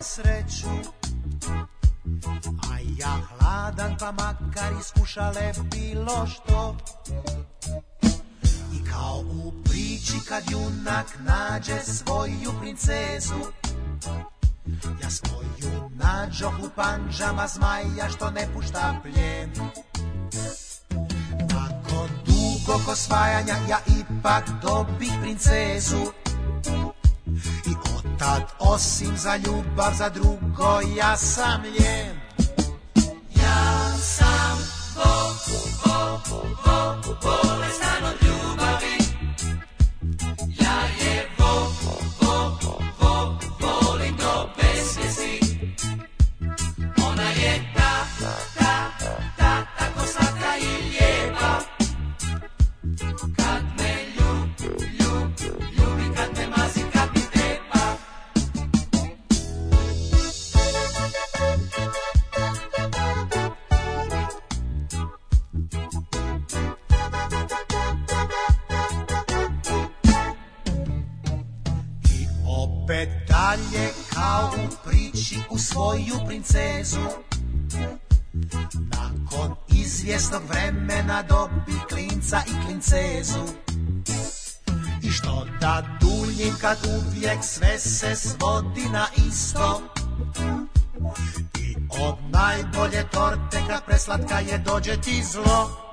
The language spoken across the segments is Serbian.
sreću A ja hladan pa makar iskušale bilo što I kao u priči kad junak nađe svoju princezu Ja svoju nađoh u panđama zmaja što ne pušta pljen Nakon dugog osvajanja ja ipak dobih princezu Tad osim za ljubav, za drugo ja sam ljen kad uvijek sve se svodi na isto I od najbolje torte kad preslatka je dođe ti zlo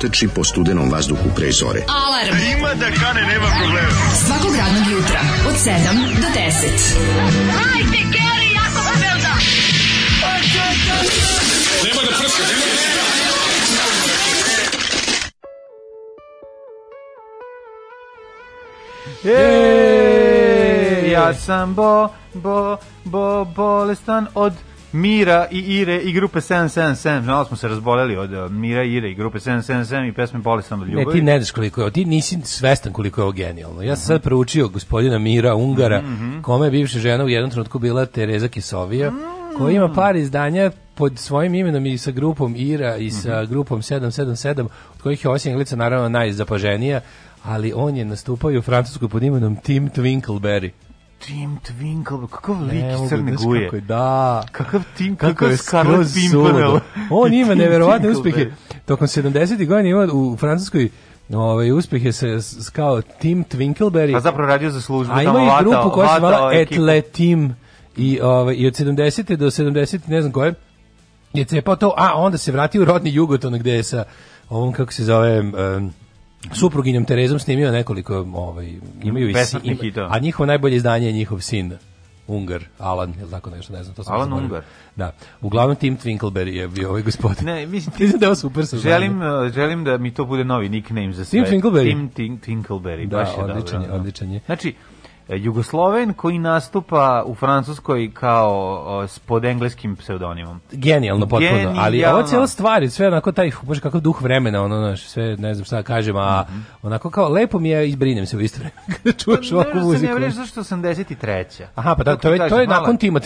proteči po studenom vazduhu pre zore. Alarm! A ima da kane, nema problema. Svakog radnog jutra, od 7 do 10. Hajde, Geri, jako se velda! Nema da prska, nema da prska! ja sam bo, bo, bo, bolestan od Mira i Ire i grupe 777. Znalo smo se razboleli od eh, Mira i Ire i grupe 777 i pesme Bolestan od ljubavi. Ne, ti ne znaš koliko je, ti nisi svestan koliko je ovo genijalno. Ja sam sad proučio gospodina Mira Ungara, mm -hmm. kome je bivša žena u jednom trenutku bila Tereza Kisovija, mm -hmm. koja ima mm. par izdanja pod svojim imenom i sa grupom Ira i sa mm -hmm. grupom 777, od kojih je Osim Glica naravno najzapaženija, ali on je nastupao i u Francuskoj pod imenom Tim Twinkleberry. Tim Twinkle, kakav lik ne, crne guje. Kako je, da. Kakav Tim, kakav, kakav je Scarlet Pimpernel. On ima neverovatne uspehe. Da. Tokom 70. godina ima u Francuskoj Ovaj uspeh je se s, kao Tim Twinkleberry. A zapravo radio za službu A ima i grupu koja se zvala Etletim i ovaj i od 70. do 70. ne znam koje je cepao to, a onda se vratio u rodni Jugoton gde je sa ovom kako se zove um, supruginjom Terezom snimio nekoliko ovaj imaju i sin, a njihovo najbolje izdanje je njihov sin Ungar, Alan, je li tako nešto, ne znam, to sam Alan razmario. Ungar. Da. Uglavnom Tim Twinkleberry je bio ovaj gospodin. Ne, mislim, ti... da je super sa želim, eh, želim da mi to bude novi nickname za sve. Tim Twinkleberry. Tim Twinkleberry, da, baš je odličan, dobro. Da. Odličan je. Znači, E, Jugosloven koji nastupa u Francuskoj kao o, pod engleskim pseudonimom. Genijalno potpuno, Genijalno. ali ova cijela stvar sve onako taj baš kakav duh vremena, ono naš, sve ne znam šta da kažem, a mm -hmm. onako kao lepo mi je izbrinem se u isto vreme kada čuvaš ovakvu muziku. Ne, zašto 83. Aha, pa da, to je to je, to je nakon Tima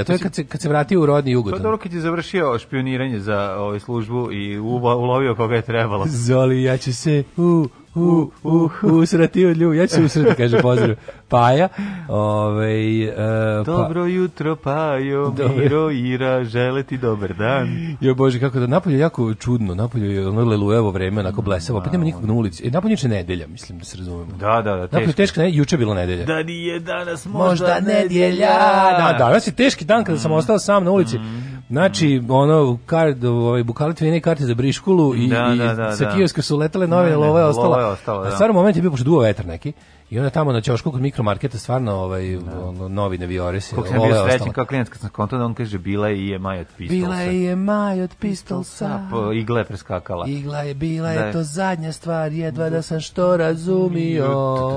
a to je kad se kad se vratio u rodni Jugoton. To pa je dobro kad je završio špioniranje za ovaj službu i ulovio koga je trebalo. Zoli, ja ću se u u, u, usrati od ljubi. Ja ću se usrati, kaže, pozdrav Paja. Ove, e, pa- dobro pa... jutro, Pajo, dobro. Miro, Ira, žele ti dobar dan. Jo, Bože, kako da, napolje jako čudno, napolje je ono leluevo vreme, onako blesavo, opet nema nikog na ulici. E, napolje je nedelja, mislim, da se razumemo. Da, da, da, teško. Napolje teška, ne, juče bilo nedelja. Da nije danas možda, možda nedelja. Da, da, danas je teški dan kada mm. sam ostao sam na ulici. Mm Znači, ono, kard, ovaj, bukalet vine karte za briškulu i, da, da, da, sa da. kioska su letale novine, lova je ostala. Lova je ostala, da. A stvarno moment je bio, pošto duo vetar neki, I onda tamo na ćošku kod mikromarketa stvarno ovaj da. ono, novi nevioresi. Kako sam bio srećan kao klijent kad sam konto da on kaže bila je i maj od pistolsa. Bila je maj od pistolsa. igla je preskakala. Igla je bila je da. to zadnja stvar jedva da sam što razumio.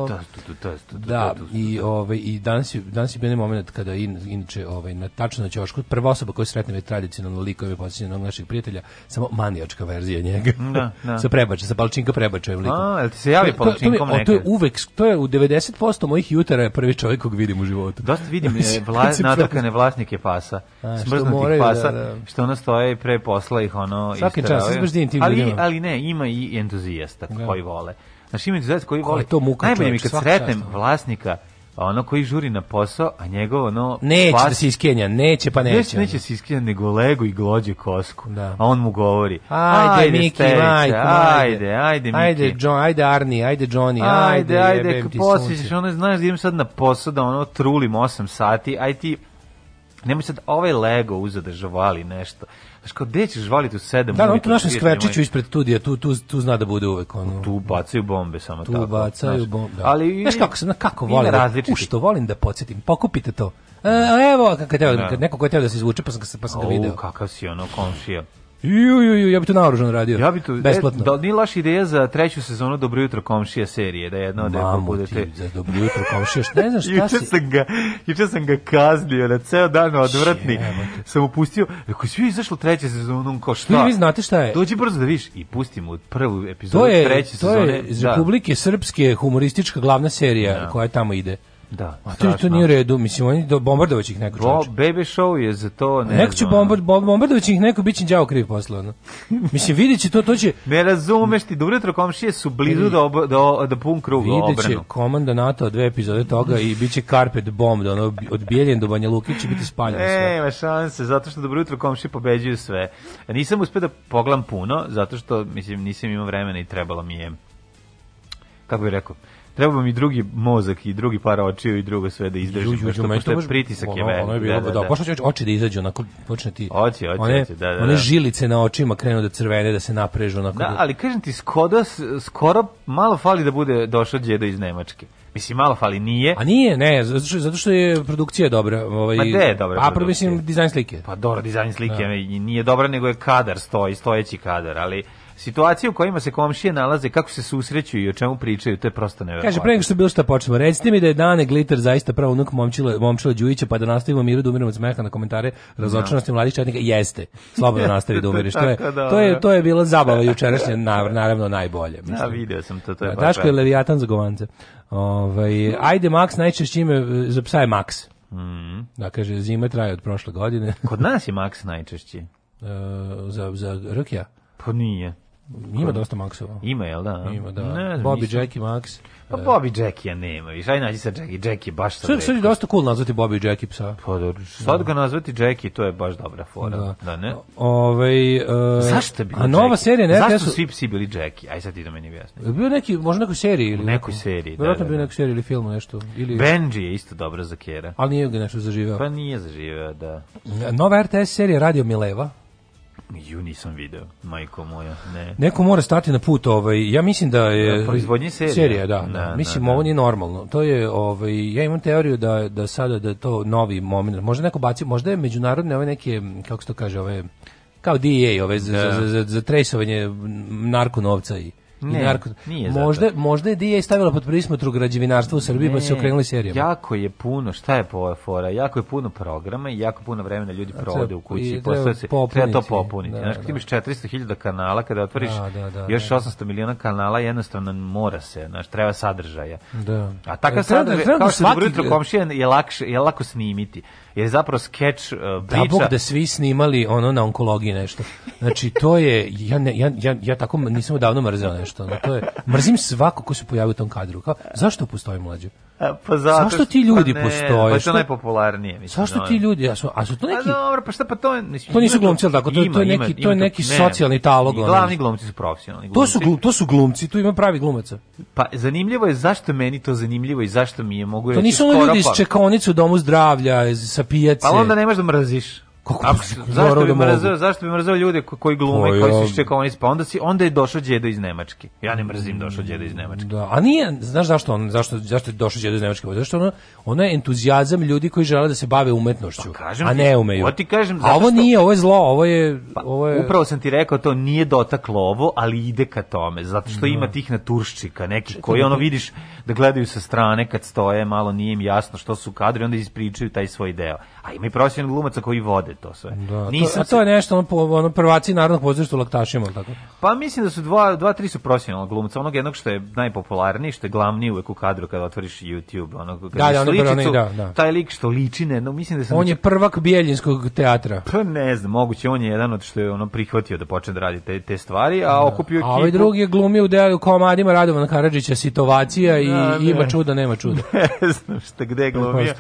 Da, da i ovaj i danas je danas je bio moment kada in, inače ovaj na tačno na ćošku prva osoba koju sretnem je tradicionalno likove podsećenog naših prijatelja, samo manijačka verzija njega. Da, da. Sa prebača, sa palčinka prebača je likom. A, ti se javi palčinkom neka. To je uvek to je u 90% mojih jutara je prvi čovjek kog vidim u životu. Dosta vidim e, vla, natakane vlasnike pasa, A, smrznutih moraju, pasa, da, da. što ono stoje pre posla ih ono Svaki čas, tim ali, ljudima. ali ne, ima i entuzijasta da. koji vole. Znači ima entuzijasta koji vole. to muka Najbolje mi kad sretnem vlasnika ono koji žuri na posao, a njegovo ono... Neće da pas... da se iskenja, neće pa neće. Neće, ono. se iskenja, nego lego i glođe kosku. Da. A on mu govori, ajde, ajde Miki, sterice, majko, ajde, ajde, Miki. Ajde, John, ajde Arni, ajde Johnny, ajde, ajde, ajde posjećaš, ono, znaš da idem sad na posao da ono trulim 8 sati, aj ti, nemoj sad ovaj lego uzeo da nešto Znaš kao, gde ćeš valiti u sedam Da, da on tu našem da ispred studija, tu, tu, tu zna da bude uvek ono. Tu bacaju bombe samo tu tako. Tu bacaju bombe. Da. Ali, znaš kako, znaš kako volim, da, u što volim da podsjetim, pokupite to. E, evo, kad, kad, da. kad neko ko je teo da se izvuče, pa sam, pa sam ga video. O, kakav si ono, komšija. Ju, ju, ju, ja bi to naoružan radio. Ja bi to e, besplatno. E, da nije laš ideja za treću sezonu Dobro jutro komšija serije, da jedno da budete. Ti, za Dobro jutro komšija, ne znam šta juče si. Sam ga, juče sam ga kaznio, na ceo dan odvratni. Sam upustio, ako svi izašlo treća sezona, kao šta? Vi, vi znate šta je? Dođi brzo da viš i pustimo prvu epizodu treće sezone. To je iz da. Republike Srpske humoristička glavna serija ja. Da. koja tamo ide. Da. A to, to nije u redu, mislim oni do bombardovaćih ih neko čovjek. baby show je za to, ne. Neko će bombard bombardovaćih neko biće đavo kriv posle ono. Mislim videće to to će Ne razumeš ti, dobro da jutro komšije su blizu do do do pun krug obrano. Da videće komanda NATO dve epizode toga i biće carpet bomb da ono od do Banja Luke biti spaljeno sve. Nema šanse zato što dobro jutro komšije pobeđuju sve. E, nisam uspeo da pogledam puno zato što mislim nisam imao vremena i trebalo mi je kako bih rekao treba mi drugi mozak i drugi par očiju i drugo sve da izdržim, Juđu, pošto, pošto je pritisak je velik. Ono je bilo, da, da, da. da. Pošto će oči da izađu, onako počne ti... Oči, oči, one, oči, da, da. One da. žilice na očima krenu da crvene, da se naprežu, onako... Da, da, ali kažem ti, Skoda skoro malo fali da bude došao djedo iz Nemačke. Mislim, malo fali, nije. A nije, ne, zato što, zato što je produkcija dobra. Ovaj, Ma gde je dobra A, mislim, dizajn slike. Pa dobro, dizajn slike da. nije dobra, nego je kadar stoji, stojeći kadar, ali Situacije u kojima se komšije nalaze, kako se susreću i o čemu pričaju, to je prosto neverovatno. Kaže pre nego što bilo šta počnemo, recite mi da je Dane Glitter zaista pravo unuk momčila momčila Đujića, pa da nastavimo miru da umiremo od smeha na komentare razočaranosti no. Da. mladih četnika. Jeste. Slobodno da nastavi da umiriš. To je da, to je to je bila zabava jučerašnja, naravno najbolje, mislim. Da, video sam to, to je. Da, Daško je Leviatan za govance. Ovaj ajde Max najčešće ime e, za psa je Max. Mm. Da kaže zima traje od prošle godine. Kod nas je Max najčešći. E, za za Rukija? Pa nije. Ima dosta Maxova. Ima, jel da? Ima, da. Ne, Bobby, mislim. Jackie, Max. Pa Bobby Jackie ja nema, viš, aj nađi sad Jackie, Jackie baš sad. Sve sad je dosta cool nazvati Bobby Jackie psa. Pa dobro, sad ga nazvati Jackie, to je baš dobra fora, da, da ne? Ove, uh, e, Zašto bi A nova serija ne, Zašto su svi psi bili Jackie? Aj sad ti do meni objasni. Bio neki, možda nekoj seriji ili u nekoj seriji, da. Verovatno da, bio da. nekoj seriji ili filmu nešto ili Benji je isto dobro za Kera. Ali nije ga nešto zaživeo. Pa nije zaživeo, da. Nova RTS serija Radio Mileva Ju nisam video, majko moja, ne. Neko mora stati na put, ovaj, ja mislim da je... Proizvodnje serija. serija da, da, da, da, mislim, da, ovo nije normalno. To je, ovaj, ja imam teoriju da, da sada da to novi moment. Možda neko baci, možda je međunarodne ove neke, kako se to kaže, ove, kao DEA, ove, za, da. za, za, za tresovanje narkonovca i Ne, i narko... nije možda, zato. možda je DJ stavila pod prismotru građevinarstva u Srbiji, pa ne, pa se okrenuli serijama. Jako je puno, šta je po fora, jako je puno programa i jako puno vremena ljudi provode u kući. I treba, da se, treba to popuniti. Da, Znaš, kad da. imaš 400.000 kanala, kada otvoriš da, da, da još 800 da. miliona kanala, jednostavno mora se, znaš, treba sadržaja. Da. A takav e, sadržaj, kao što jutro komšija, je, lakše, je lako snimiti jer je zapravo skeč uh, priča. Da Bog da svi snimali ono na onkologiji nešto. Znači to je ja ne, ja, ja, ja tako nisam odavno mrzeo nešto. No, to je mrzim svako ko se pojavi u tom kadru. Kao, zašto postoji mlađe? E, pa zato Zašto ti ljudi pa postoje? Pa je najpopularnije, mislim. Zašto ti ljudi? A su, a su to neki... A pa dobro, pa šta pa to je, mislim. To nisu glumci, al tako, to, ima, to je neki ima, to je neki ne, socijalni talog. Glavni glumci su profesionalni glumci. To su glum, to su glumci, tu ima pravi glumaca. Pa zanimljivo je zašto meni to zanimljivo i zašto mi je mogu reći. To nisu oni ljudi iz pa- čekaonice u domu zdravlja, iz, sa pijace. Pa onda nemaš da mrziš zašto bi mrzeo, zašto bi mrzeo ljude koji glume, koji, koji su oni pa onda si onda je došao đedo iz Nemačke. Ja ne mrzim došao đedo iz Nemačke. Da, a nije, znaš zašto on zašto zašto je došao đedo iz Nemačke? Pa zašto ono ono je entuzijazam ljudi koji žele da se bave umetnošću, pa a ne umeju. Ti, ti kažem, a ovo nije, ovo je zlo, ovo je pa, ovo je Upravo sam ti rekao to nije dotaklo ovo, ali ide ka tome, zato što no. Da. ima tih naturščika, neki koji da ono vidiš da gledaju sa strane kad stoje, malo nije im jasno što su kadri, onda ispričaju taj svoj deo. A ima i profesionalni glumaca koji vode to sve. Da, Nisam to, a to je nešto ono, ono prvaci narodnog pozorišta u laktašima, tako? Pa mislim da su dva, dva tri su profesionalna glumca. Onog jednog što je najpopularniji, što je glavni uvek u kadru kada otvoriš YouTube. Onog, kada da, da, ono sličicu, brani, da, da. Taj lik što liči, ne, no, mislim da sam... On je prvak bijeljinskog teatra. Pa ne znam, moguće, on je jedan od što je ono prihvatio da počne da radi te, te stvari, a da. okupio ekipu... A ovaj drugi je glumio u delu komadima Radovan Karadžića, situacija i da, ima čuda, nema čuda. ne znam šta, gde je glumio.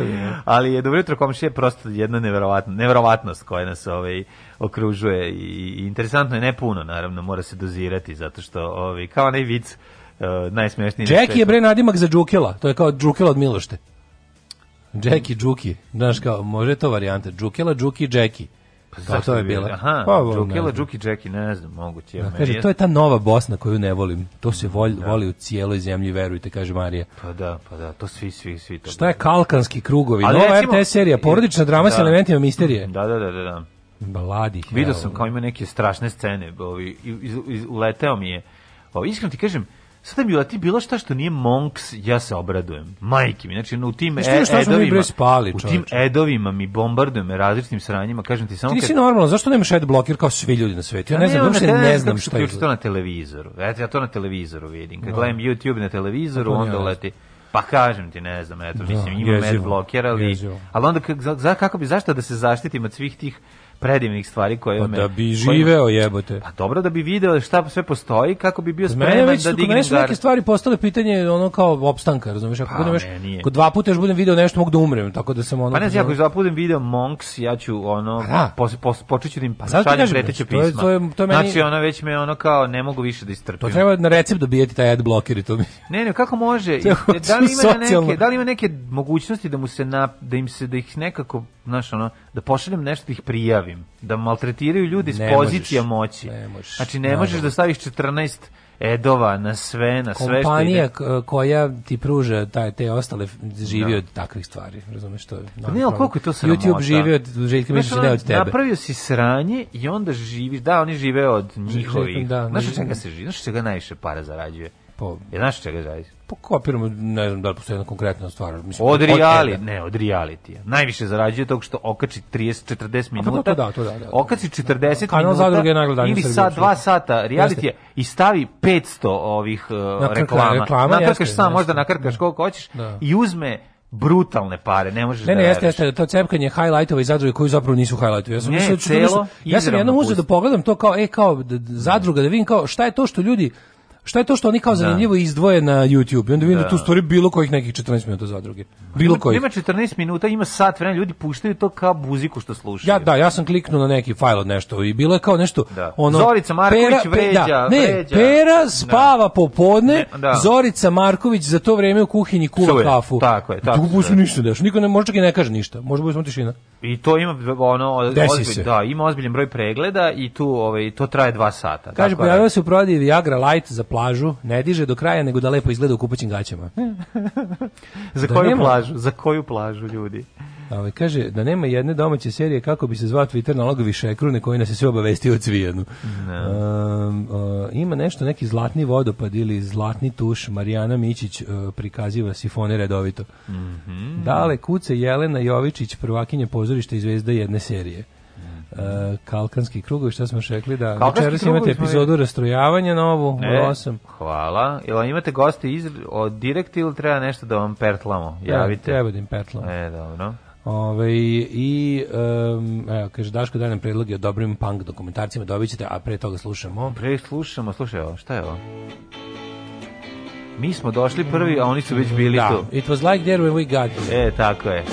Ali je dobro jutro komšije, prosto jedna neverovatna neverovatnost koja nas ovaj okružuje i, i interesantno je ne puno naravno mora se dozirati zato što ovaj kao onaj vic uh, najsmešniji Jack je bre nadimak za Džukela to je kao Džukela od Milošte Džeki, Džuki, znaš kao, može to varijante, Džukela, Džuki, Džeki. Pa zato, to je bila. Aha, pa, Džukila, Džuki, Džeki, ne znam, moguće. Da, ja, kaže, to je ta nova Bosna koju ne volim. To se voli, da. voli u cijeloj zemlji, verujte, kaže Marija. Pa da, pa da, to svi, svi, svi. To Šta je Kalkanski krugovi? Ali nova recimo, RTS serija, porodična drama da, s elementima misterije. Da, da, da, da. da. Mladih. Vidio sam kao ima neke strašne scene. Ovi, iz, iz, uleteo mi je. Ovi, iskreno ti kažem, Sada bi ti bilo šta što nije Monks, ja se obradujem. Majke mi, znači u tim e, što edovima, spali, u tim edovima mi me različitim sranjima, kažem ti samo... Ti nisi kad... normalno, zašto nemaš ad blokir kao svi ljudi na svetu? Ja ne, ne znam, uopšte ne, ne, znam šta je. to na televizoru, eto ja to na televizoru vidim. Kad no. Da. gledam YouTube na televizoru, pa onda leti... Pa kažem ti, ne znam, eto, da, mislim, ima med bloker, ali, ali onda za, kako bi, zašto da se zaštitim od svih tih predivnih stvari koje pa me... Da bi živeo koje... jebote. Pa dobro da bi video da šta sve postoji, kako bi bio spreman već, da digne gar. neke stvari postale pitanje ono kao opstanka, razumiješ? Ako pa, budem još, kod dva puta još budem video nešto mogu da umrem, tako da sam ono... Pa ne znam, ako dva puta video Monks, ja ću ono... Pa, da. pos, pos, počet ću da im pa, šaljem preteće pisma. To je, to je meni... Znači ono već me ono kao ne mogu više da istrpim. To treba na recept dobijeti taj ad blocker i to mi... Ne, ne, kako može? da, li ima neke, da li ima neke mogućnosti da mu se na, da im se da ih nekako znaš, ono, da pošaljem nešto da ih prijavim, da maltretiraju ljudi ne s pozicija možeš, moći. Ne možeš, znači, ne, ne možeš da staviš 14 edova na sve, na sve Kompanija što ide. koja ti pruža taj, te ostale živi da. od takvih stvari, razumeš to? je. Pa ne, nije, koliko je to sramota. YouTube živi od Željka Mišića, ne od tebe. Napravio si sranje i onda živiš, da, oni žive od njihovih. Živim, da, znaš od da. čega se živi, znaš od čega najviše para zarađuje? Po... Ja, znaš od čega zarađuje? pokopiramo, pa ne znam da li postoji jedna konkretna stvar. Mislim, od reality, ne, od reality. Najviše zarađuje tog što okači 30-40 minuta. Pa to, da, to da, da Okači 40 Kanal minuta. zadruge je Ili sad 2 sata reality i stavi 500 ovih uh, e, Nakrka, reklama. reklama. Nakrkaš sam, možda nakrkaš da. koliko hoćeš da. i uzme brutalne pare, ne možeš ne, ne, da jeste, jeste, to cepkanje highlightova i zadruge koji zapravo nisu highlightovi. Ja sam ne, mislio, da celo, da ja sam jednom uzeo da pogledam to kao, e, kao zadruga, da vidim kao šta je to što ljudi Šta je to što oni kao da. zanimljivo izdvoje na YouTube? I onda vidim da. da. tu stvari bilo kojih nekih 14 minuta za druge. Bilo ima, Nema 14 minuta, ima sat vremena, ljudi puštaju to kao muziku što slušaju. Ja da, ja sam kliknuo na neki fajl od nešto i bilo je kao nešto da. ono Zorica Marković pera, vređa, da, ne, vređa. Pera da. spava da. popodne, ne, Zorica Marković za to vreme u kuhinji kuva Suje. kafu. Tako je, tako. Dugo se ništa deš. Niko ne može čak i ne kaže ništa. Može bude samo tišina. I to ima ono ozbilj, da, ima ozbiljan broj pregleda i tu ovaj to traje 2 sata. Kaže pojavio se u prodaji Viagra Light za plažu ne diže do kraja, nego da lepo izgleda u kupaćim gaćama. za da koju nema... plažu? Za koju plažu, ljudi? Ove, ovaj, kaže da nema jedne domaće serije kako bi se zvao Twitter nalogovi šekrune koji nas je sve obavestio o cvijenu. No. Da. Um, um, ima nešto, neki zlatni vodopad ili zlatni tuš, Marijana Mićić uh, prikaziva sifone redovito. Mm -hmm. Dale kuce Jelena Jovičić, prvakinje pozorišta i zvezda jedne serije. E, Kalkanski krug, šta smo rekli da Kalkanski večeras imate epizodu rastrojavanja novu ne, 8. Hvala. Jel imate goste iz od direkt ili treba nešto da vam pertlamo? Javite. Ja, treba da im pertlamo. E, dobro. Ove, i um, evo, kaže Daško daje nam predloge o dobrim punk dokumentarcima, dobit ćete, a pre toga slušamo. Pre slušamo, slušaj ovo, šta je ovo? Mi smo došli prvi, a oni su već bili da. tu. It was like there when we got you. E, tako je.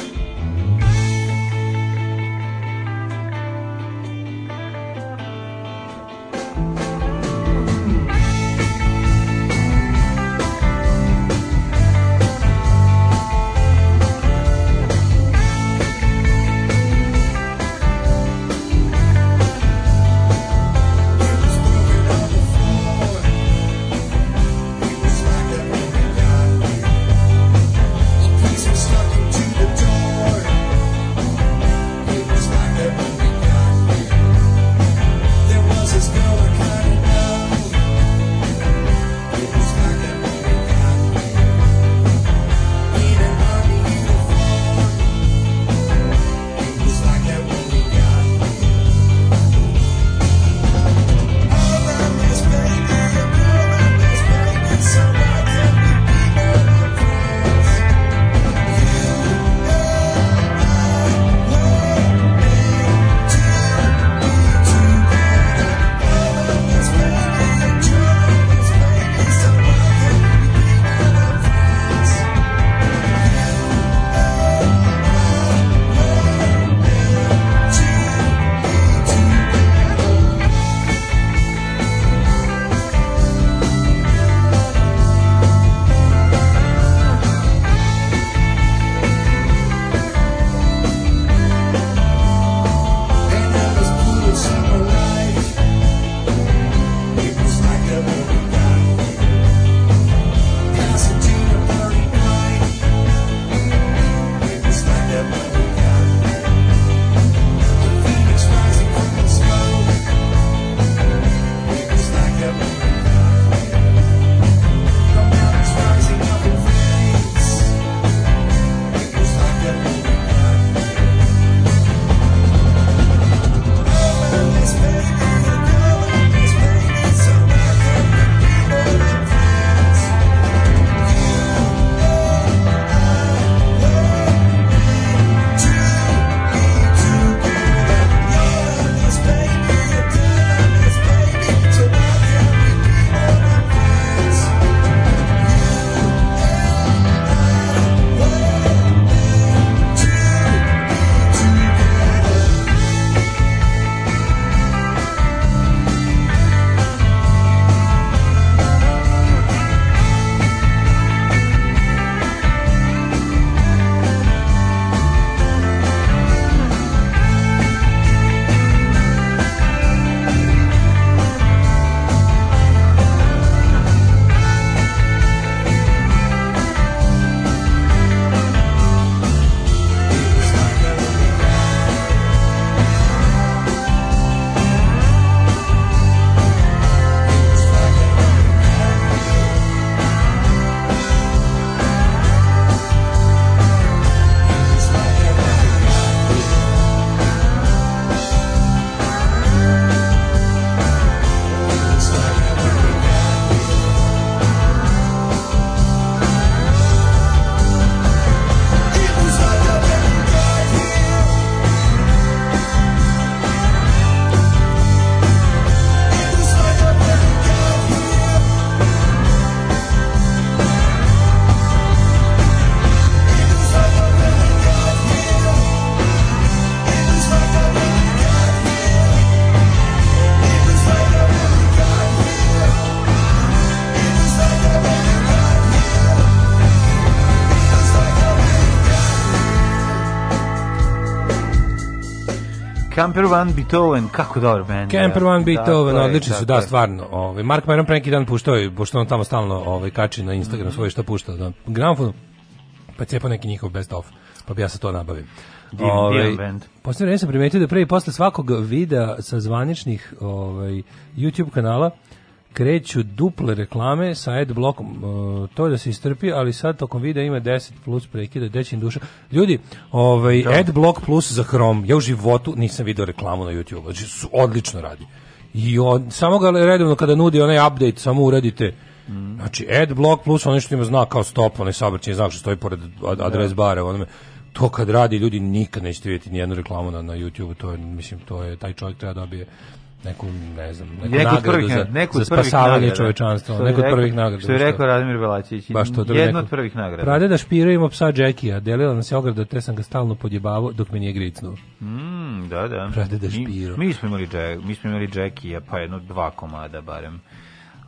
Camper Van Beethoven, kako dobro band. Camper da. Van Beethoven, da, odlični su, da, stvarno. Ovaj, Mark Maron pre neki dan puštao je, pošto on tamo stalno ovaj, kači na Instagram mm -hmm. svoje što pušta Da, Gramfon, pa cepa neki njihov best of, pa bi ja se to nabavim. Ovaj, Poslije vreme sam primetio da pre i posle svakog videa sa zvaničnih ovaj, YouTube kanala kreću duple reklame sa ad blokom. Uh, to da se istrpi, ali sad tokom videa ima 10 plus prekida, dećin duša. Ljudi, ovaj da. ad blok plus za Chrome. Ja u životu nisam video reklamu na YouTube. Znači, odlično radi. I on, samo ga redovno kada nudi onaj update, samo uradite Mm. Znači, ad block plus ono što ima znak kao stop, onaj saobraćajni znak što stoji pored adres da. bara, onome to kad radi ljudi nikad nećete vidjeti ni jednu reklamu na, na YouTube, to je, mislim, to je, taj čovjek treba da dobije neku, ne znam, neku, neku nagradu prvih, za, neku za spasavanje čovečanstva, neku od prvih nagrada. Što je rekao Radimir Velačić, baš to, jedno od prvih nagrada. da špirujemo psa Džekija, delila nas je ograda, te sam ga stalno podjebavao dok me nije gricnuo. Mm, da, da. Pradeda špiro. Mi, mi smo imali, Jack, mi smo imali Džekija, pa jedno dva komada barem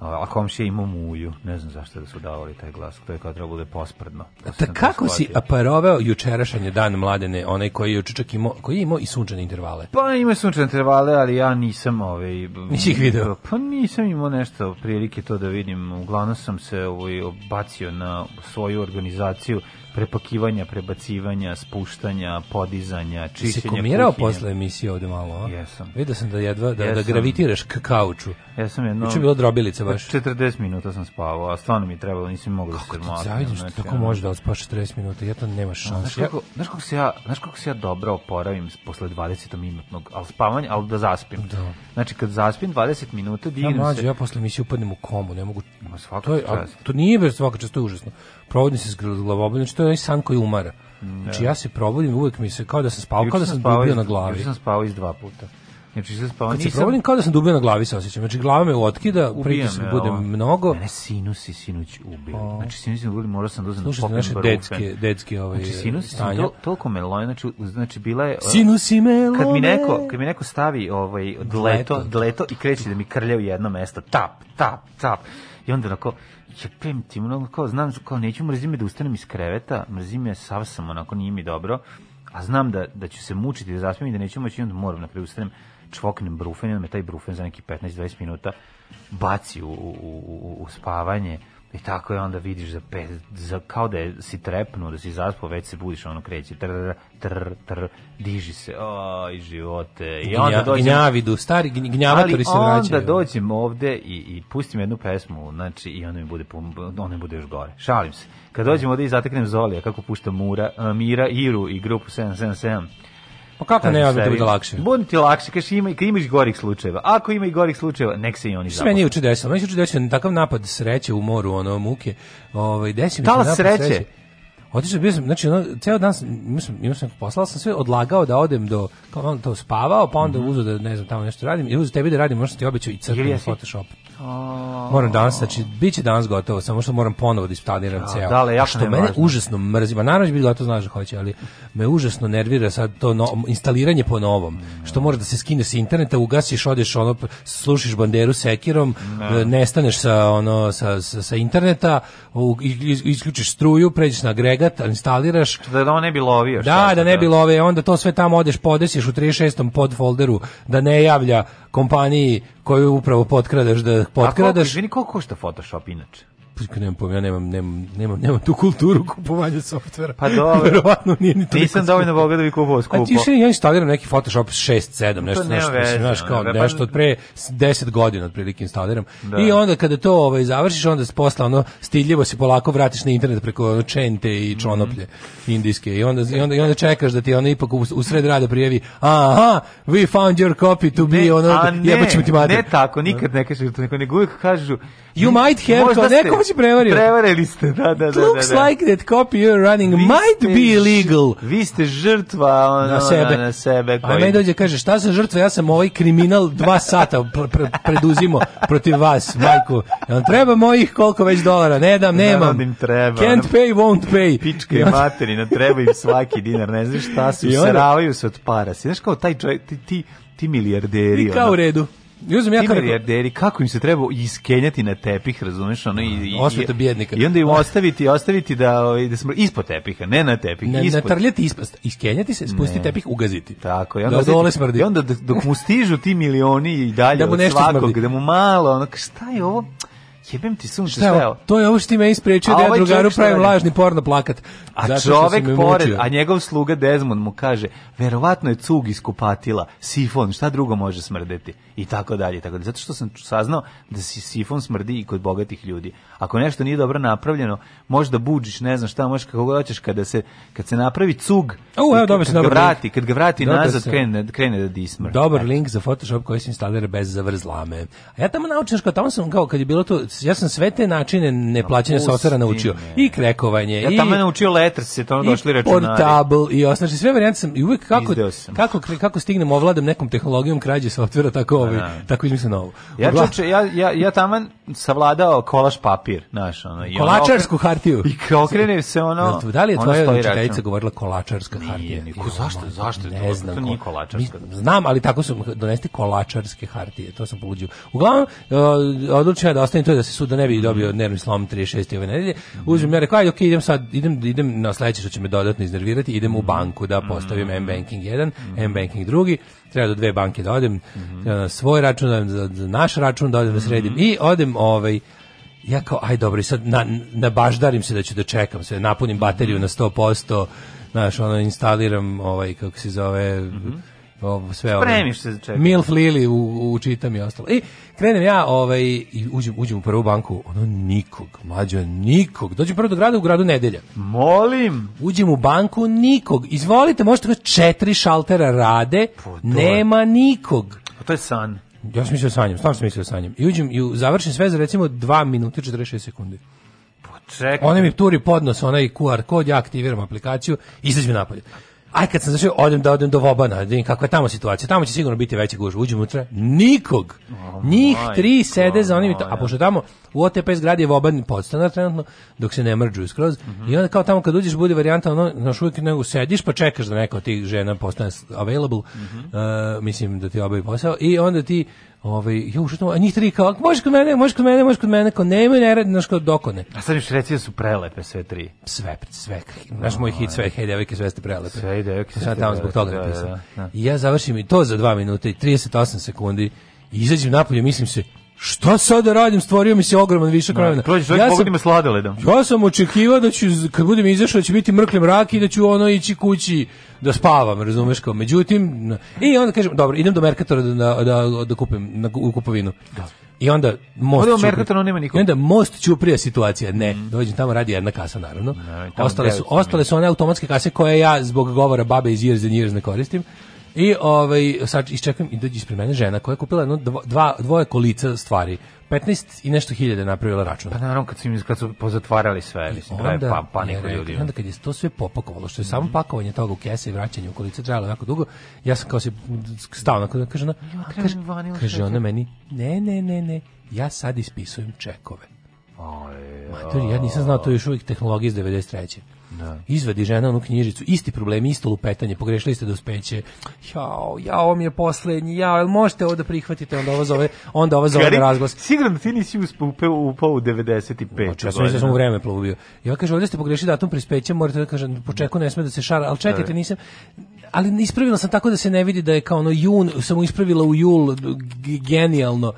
a komšija ima muju, ne znam zašto da su davali taj glas, to je kao trebalo bude je posprdno. Da kako si aparoveo jučerašnji dan mladene, onaj koji je juče imao, koji je imao i sunčane intervale? Pa ima sunčane intervale, ali ja nisam ovaj... Nisi ih video? Pa nisam imao nešto prilike to da vidim, uglavnom sam se ovaj, bacio na svoju organizaciju prepakivanja, prebacivanja, spuštanja, podizanja, čišćenja. Si komirao posle emisije ovde malo, a? Jesam. Vidio sam da jedva, da, da gravitiraš k kauču. Jesam jedno... Uče bilo drobilice baš. 40 pa minuta sam spavao, a stvarno mi je trebalo, nisam mogao da se Kako ti zavidiš, znači, tako ja, možeš da odspaš 40 minuta, ja to nemaš šanse. Znaš kako, znaš kako se ja, znaš kako se ja dobro oporavim posle 20 minutnog, al spavanja, al da zaspim. Da. Znači kad zaspim 20 minuta, dignem ja, mlađe, se. Ja posle emisije upadnem u komu, ne mogu. Ma svaka to je, a, to nije baš svaka čast, to je užasno. Provodim se s glavoboljem, znači to je onaj san koji umara. Mm, znači da. ja se probudim, uvek mi se kao da sam spao, kao da sam, sam dubio na glavi. sam spao iz dva puta. Znači, se spao, Kad nisam... se probudim, kao da sam dubio na glavi se osjećam. Znači, glava me otkida, pritisak bude ovo. mnogo. Mene sinusi sinoć ubio. Oh. Znači, sinusi me ubili, morao sam da uzem da popim naše detske, detske ovaj, znači, sinusi stanja. Sam to, toliko me loje, znači, znači, bila je... Sinusi me loje. Kad mi neko, kad mi neko stavi ovaj, dleto, dleto, dleto i kreće da mi krlje u jedno mesto. Tap, tap, tap. I onda onako, čepem ti, mnogo, znam, kao, neću mrzi me da ustanem iz kreveta, mrzim me, sav sam, onako, nije mi dobro, a znam da, da ću se mučiti, da zaspijem i da neću moći, onda moram, na kraju da ustanem, čvoknem brufen, onda me taj brufen za neki 15-20 minuta baci u, u, u, u spavanje, I tako je onda vidiš za pe, za, kao da je, si trepnuo, da si zaspao, već se budiš, ono kreće, tr, tr, tr, diži se, oj, živote. I onda Gnja, dođem, gnjavidu, stari gnjavatori se vraćaju. Ali onda dođem ovde i, i pustim jednu pesmu, znači, i onda mi bude, onda mi bude još gore. Šalim se. Kad dođem ovde i zateknem Zolija, kako pušta Mura, eh, Mira, Iru i grupu 777, Pa kako ne, da bude lakše. Bude ti lakše, kaš ima, i kad imaš gorih slučajeva. Ako ima i gorih slučajeva, nek se i oni zaposle. Sve meni juče desilo. Meni juče desilo takav napad sreće u moru, ono, muke. Ovaj, desi mi se napad sreće. sreće. Otišao bio sam, znači ono, ceo dan sam, imao sam, imao sam poslao sam sve, odlagao da odem do, kao on to spavao, pa onda mm -hmm. uzeo da ne znam tamo nešto radim, i uzeo tebi da radim, možda ti obećao i crtam u Oh. Moram danas, znači, bit će danas gotovo, samo što moram ponovo da isptaniram da, ceo. Da, le, što mene važno. užasno mrzi, ma pa naravno da će biti gotovo, znaš da hoće, ali me užasno nervira sad to no, instaliranje po novom, što mora da se skine s interneta, ugasiš, odeš, ono, slušiš banderu sekirom, ne. Da. nestaneš sa, ono, sa, sa, sa interneta, isključiš struju, pređeš na agregat, instaliraš. Da, da on ne bi lovio. Da, da ne bi lovio, onda to sve tamo odeš, podesiš u 36. podfolderu, da ne javlja kompaniji koju upravo potkradaš da potkradaš. A koliko, izvini, koliko košta Photoshop inače? Pa nemam pojma, ja nemam, nemam, nemam, nemam tu kulturu kupovanja softvera. Pa dobro. Verovatno nije ni to. Nisam dovoljno boga da bi kupovao skupo. A ti še, ja instaliram neki Photoshop 6, 7, nešto, to nešto, veze, znaš, kao, nešto pa- od pre 10 godina otprilike instaliram. Da. I onda kada to ovaj, završiš, onda se posla ono, stiljivo se polako vratiš na internet preko ono, čente i mhm. čonoplje mm -hmm. indijske. I onda, i, onda, I onda čekaš da ti ono ipak u, u sred rada prijevi, aha, we found your copy to be, ne, ono, jebaćemo ti mater. Ne tako, nikad ne kažu to, nego uvijek kažu, You might have Možda to, neko vas je prevario. Prevarili ste, da, da, da. looks da, da. like that copy you're running vi might be illegal. Vi ste žrtva ono, na sebe. Na sebe koji... A meni dođe, kaže, šta sam žrtva, ja sam ovaj kriminal dva sata pre, pre, preduzimo protiv vas, majku. Jel treba mojih koliko već dolara? Ne dam, nemam. Ne, ne, ne, treba. Can't pay, won't pay. Pička i materina, treba im svaki dinar, ne znaš šta se, sravaju se od para. Si, znaš kao taj čovjek, ti, ti, ti milijarderi. I kao u redu. I uzmem ja karakter. kako im se treba iskenjati na tepih, razumeš, ono i osveta bjednika. I onda im ostaviti, ostaviti da ovaj, da smo ispod tepiha, ne na tepih, ne, ispod. Natrljati ispod, iskenjati se, spustiti tepih, ugaziti. Tako, i da onda dole smrdi. I onda dok mu stižu ti milioni i dalje da mu svakog, smrdi. da mu malo, ono šta je ovo? Jebem ti sunce, šta je To je ovo što ti me isprečio da ja ovaj drugaru pravim lažni porno plakat. A čovek pored, a njegov sluga Desmond mu kaže, verovatno je cug iskupatila, sifon, šta drugo može smrdeti? I tako dalje, tako dalje. Zato što sam saznao da si sifon smrdi i kod bogatih ljudi. Ako nešto nije dobro napravljeno, možda buđiš, ne znam šta, možeš kako hoćeš, kada se, kad se napravi cug, U, evo, dobro, kad, ga vrati, kad ga vrati dobar nazad, se. krene, krene da dismrdi. Dobar link za Photoshop koji se instalira bez zavrzlame. A ja tamo naučim, tamo sam kao, kad je bilo to ja sam sve te načine neplaćanja softvera naučio. I krekovanje. Ja tamo i, naučio letrce, to ono došli računari. I portable, i osnači, sve varijante sam, i uvek kako, kako, kako stignem ovladam nekom tehnologijom krađe softvera, tako, ovaj, da, da. tako izmislim ovo. Ja, čoče, ja, ja, ja taman savladao kolaš papir, znaš, ono. I Kolačarsku ono, hartiju. I okrenem se, ono, Da li je tvoja učiteljica govorila kolačarska hartija? Nije, zašto, zašto? Ne znam. To nije kolačarska. Znam, ali tako su donesti kolačarske hartije, to sam poluđio. Uglavnom, odlučio da ostane to da se sud da ne bi dobio nervni slom 36. ove nedelje. Uzmem ja rekao, ajde, okay, idem sad, idem, idem na sledeće što će me dodatno iznervirati, idem u banku da postavim M banking 1, M banking 2, treba do dve banke da odem, na svoj račun da odem, naš račun da odem da sredim i odem ovaj ja kao aj dobro sad na, na baždarim se da ću da čekam sve napunim bateriju na 100% znaš ono instaliram ovaj kako se zove mm -hmm ovo, sve ovo. Spremiš se za čekaj. Milf Lili u, čitam i ostalo. I krenem ja ovaj, i uđem, uđem u prvu banku, ono nikog, mlađo nikog. Dođem prvo do grada, u gradu nedelja. Molim. Uđem u banku, nikog. Izvolite, možete da četiri šaltera rade, po, pa, nema nikog. Pa to je san. Ja sam mislio sanjem, stvarno sam mislio sanjem. I uđem i završim sve za recimo 2 minuta 46 sekundi. Pa čekaj. Ona mi turi podnos, onaj QR kod, ja aktiviram aplikaciju, izađem napolje. Aj kad sam zašao, odem da odem do Vobana, da vidim kakva je tamo situacija. Tamo će sigurno biti veći guž. Uđem unutra, nikog. Oh, Njih tri sede za onim, oh, a pošto tamo u OTP zgradi je Voban podstanar trenutno, dok se ne mrđuju skroz. Mm -hmm. I onda kao tamo kad uđeš bude varijanta, ono, naš uvijek nego sediš pa čekaš da neka od tih žena postane available, mm -hmm. uh, mislim da ti obavi posao, i onda ti Ovaj jo što a njih tri kao možeš kod mene, možeš kod mene, možeš kod mene, kao nemoj ne radi naško dokone. A sad još reći da su prelepe sve tri. Sve sve. Naš moj hit sve hej devojke sve ste prelepe. Sve devojke. Sad tamo zbog toga napisao. Da, da, da. I ja završim i to za 2 minuta i 38 sekundi. I izađem napolje, mislim se, Šta sad da radim? Stvorio mi se ogroman višak da, vremena. ja sam, sladoledom. Ja sam očekivao da ću, kad budem izašao, da će biti mrkli mrak i da ću ono ići kući da spavam, razumeš kao. Međutim, i onda kažem, dobro, idem do Mercatora da, da, da, da kupim na, u kupovinu. Da. I onda most Odemo Merkator, on nema nikog. onda most prija situacija. Ne, mm. dođem tamo radi jedna kasa naravno. No, ostale su ostale su one automatske kase koje ja zbog govora babe iz Years ne koristim. I ovaj, sad iščekam, i dođi ispred mene žena koja je kupila jedno, dva, dvoje kolica stvari. 15 i nešto hiljada napravila račun. Pa naravno kad su, im, kad su pozatvarali sve, mislim, onda, da pa, panika ljudi. Onda kad je to sve popakovalo, što je mm -hmm. samo mhm. pakovanje toga u kese i vraćanje u kolice trajalo jako dugo, ja sam kao se stao, onako, da kaže ona, kaže, kaže ona meni, ne, ne, ne, ne, ja sad ispisujem čekove. Mater, ja nisam znao to je još uvijek tehnologija iz 93. Da. Izvadi žena onu knjižicu, isti problemi, isto lupetanje, pogrešili ste do speće. Jao, jao mi je poslednji, jao, jel možete ovo da prihvatite, onda ovo zove, onda ovo zove na razglas. Sigurno da ti nisi uspeo u povu 95. Znači, ja sam mislio da sam u vreme plovio. Ja kažem, ovdje ste pogrešili datum prispeća, morate da kažem, po ne sme da se šara, ali čekajte, da. nisam, ali ispravila sam tako da se ne vidi da je kao ono jun, sam ispravila u jul, genijalno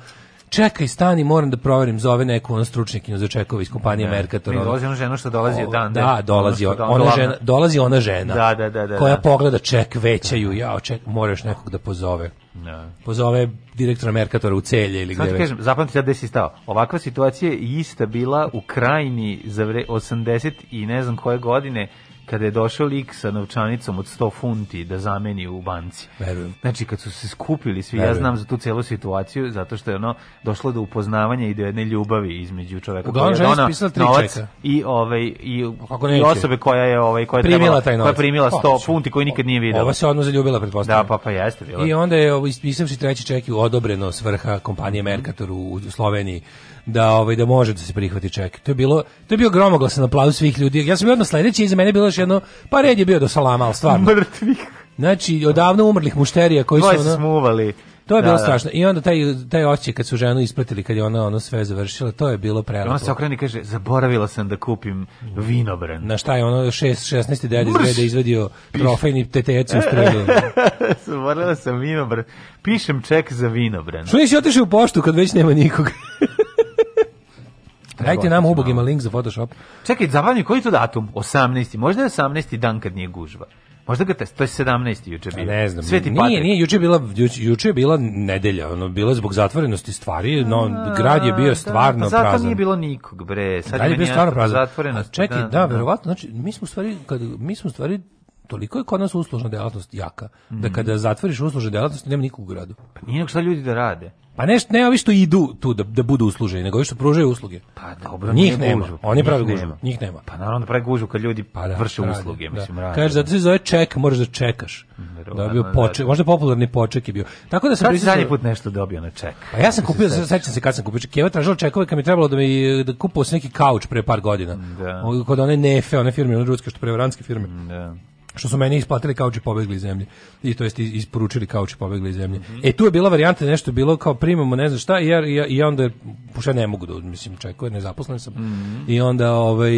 čekaj, stani, moram da proverim, zove neku ono stručnjakinju za čekove iz kompanije ne, Mercator. Ne, da, dolazi ona žena što dolazi o, dan. Da, dolazi ona, ona, ona žena, dolazi ona žena. Da, da, da, da koja da. pogleda ček, većaju, ja, ček, moraš nekog da pozove. Ne. Da. Pozove direktora Merkatora u celje ili Sad gde. Sad kažem, zapamtite ja gde si stao. Ovakva situacija je ista bila u krajini za 80 i ne znam koje godine kada je došao lik sa novčanicom od 100 funti da zameni u banci. Verujem. Znači, kad su se skupili svi, Verujem. ja znam za tu celu situaciju, zato što je ono došlo do upoznavanja i do jedne ljubavi između čoveka Uglavnom, koja je ona novac i, ovaj, i, Kako i osobe koja je ovaj, koja je primila, trebala, taj novac. koja je primila 100 o, funti koji nikad nije videla. Ova se odmah zaljubila, pretpostavljam. Da, pa, pa jeste. Bila. I onda je ovaj, ispisavši treći ček i odobreno svrha kompanije Mercator u, u Sloveniji da ovaj da može da se prihvati ček. To je bilo to je bio gromoglasan aplauz svih ljudi. Ja sam bio odmah sledeći iza mene je bilo još jedno pa red je bio do salama, al stvarno. Mrtvih. Znači, odavno umrlih mušterija koji Dvoje su... Ono, smuvali. To je da, bilo da. strašno. I onda taj, taj oće kad su ženu ispratili, kad je ona ono sve završila, to je bilo prelepo. Ona se okreni kaže, zaboravila sam da kupim vinobran. Na šta je ono, šest, 16. dede izgleda izvedio trofejni tetec u strelju. zaboravila sam vinobran. Pišem ček za vinobran. Što nisi otišao u poštu kad već nema nikoga? Dajte nam ubog ima link za Photoshop. Čekaj, zabavni koji je to datum? 18. Možda je 18. dan kad nije gužva. Možda ga test, to je 17. juče pa bio. Ne znam. Sveti nije, Patrik. nije, juče je bila juče, je bila nedelja, ono bila zbog zatvorenosti stvari, no grad je bio da. stvarno da, zato prazan. Zato nije bilo nikog, bre. Sad grad je bio stvarno prazan. čekaj, da, da, da, verovatno, znači mi smo stvari kad mi smo stvari toliko je kod nas uslužna delatnost jaka, da mhm. kada zatvoriš uslužnu delatnost nema nikog u gradu. Pa nije nego šta ljudi da rade. Pa nešto nema ovi što idu tu da, da budu usluženi, nego ovi što pružaju usluge. Pa dobro, njih nema. Gužu, Oni prave gužu. Njih nema. Pa naravno da prave gužu kad ljudi pa da, vrše rade, usluge, da. mislim, rade. Kaže zato se zove ček, moraš da čekaš. da, bio da, poček, da. možda popularni poček je bio. Tako da sam prisustvovao zadnji put nešto dobio na ček. Pa ja sam kupio, se sećam se kad sam kupio ček. Ja tražio čekove kad mi trebalo da mi da kupio sam neki kauč pre par godina. Da. Kod one Nefe, one firme, one ruske što prevarantske firme. Da što su meni isplatili kauči pobegli iz zemlje. I to jest isporučili kauči pobegli iz zemlje. Mm -hmm. E tu je bila varijanta da nešto je bilo kao primamo ne znam šta i ja, i ja onda pošto ne mogu da mislim čekuje nezaposlen sam. Mm -hmm. I onda ovaj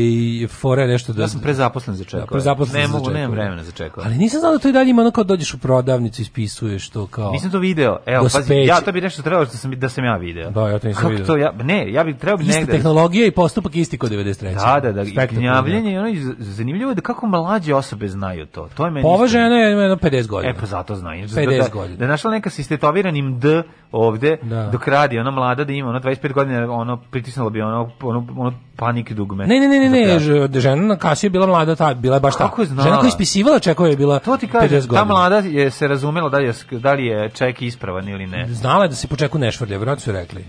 fore nešto da Ja sam prezaposlen za čekove. Da, prezaposlen ne za mogu, nemam vremena za čekove. Ali nisam znao da to i dalje ima onako dođeš u prodavnicu ispisuješ to kao. Nisam to video. Evo da pazi, ja to bi nešto trebalo što sam da sam ja video. Da, ja to nisam Kako video. To ja, ne, ja bih trebao bi negde. Ista tehnologija i postupak isti kod 93. Da, da, da. Gnjavljenje i ono je zanimljivo je da kako mlađe osobe znaju shvatio to. To je meni. Pa ova žena je jedno 50 godina. E pa zato znaš. 50 da, godina. Da je našla neka sa istetoviranim D ovde da. dok radi ona mlada da ima ona 25 godina ono pritisnulo bi ono ono, ono panik dugme. Ne ne ne ne, ne žena na kasi je bila mlada ta bila je baš ta. Kako Žena koja ispisivala čekova je bila to ti kaže, Ta mlada je se razumela da je da li je ček ispravan ili ne. Znala je da se počeku čeku ne švrlja, su rekli.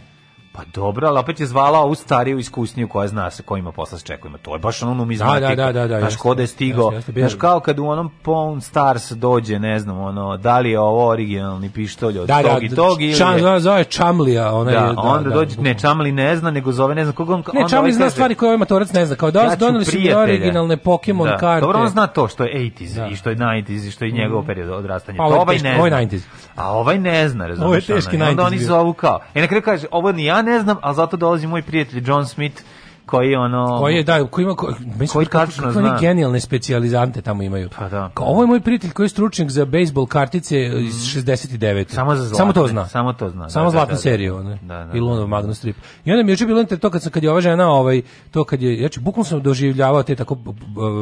Pa dobro, ali opet je zvala ovu stariju iskusniju koja zna se ko ima posla s čekovima. To je baš ono numizmatika. Da da, da, da, da, Znaš, ko da je stigo. Znaš, kao kad u onom Pawn Stars dođe, ne znam, ono, da li je ovo originalni pištolj od da, da tog da, i tog ili... Čam, je... zove Čamlija. Ona da, je, da, onda da, dođe, ne, Čamli ne zna, nego zove, ne znam koga on... Ne, Čamli ovaj zna stvari koje ovaj matorac ne zna. Kao da, ja donali su originalne Pokemon da. karte. Dobro, on zna to što je 80s da. i što je 90s i što je njegov mm. period odrastanja. Pa, ovaj, ovaj ne zna. A ovaj ne zna, razumiješ? Ovo je teški 90s. Onda oni zovu kao. E na kraju kaže, ovo ni ne znam, ali zato dolazi moj prijatelj John Smith koji ono koji je da koji ima koji, koji tačno zna genijalne specijalizante tamo imaju pa da Kao, ovo je moj prijatelj koji je stručnjak za bejsbol kartice mm. iz 69 samo za zlatne, samo to zna samo to zna samo da, da zlatnu da, da, seriju ne da, da, Ilonov da. Magnus strip i onda mi je bilo inter to kad sam kad je ova žena ovaj to kad je ja znači bukvalno sam doživljavao te tako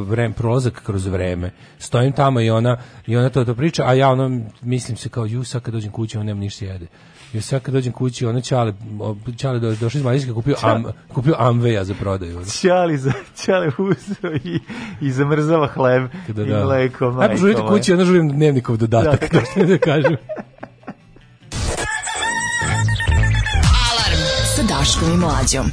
vrem prolazak kroz vreme stojim tamo i ona i ona to to priča a ja ono mislim se kao ju sad kad dođem kući on nema ništa da jede Jer sad kad dođem kući, ono Čale, Čale do, došao iz Mađarske, kupio, am, kupio Amveja za prodaju. Ono. Čale, za, Čale uzeo i, i zamrzava hleb Kada, i da. mleko, majko. Ajde, požurite kući, ono žurim dnevnikov dodatak, da, što ne da kažem. Alarm sa Daškom i Mlađom.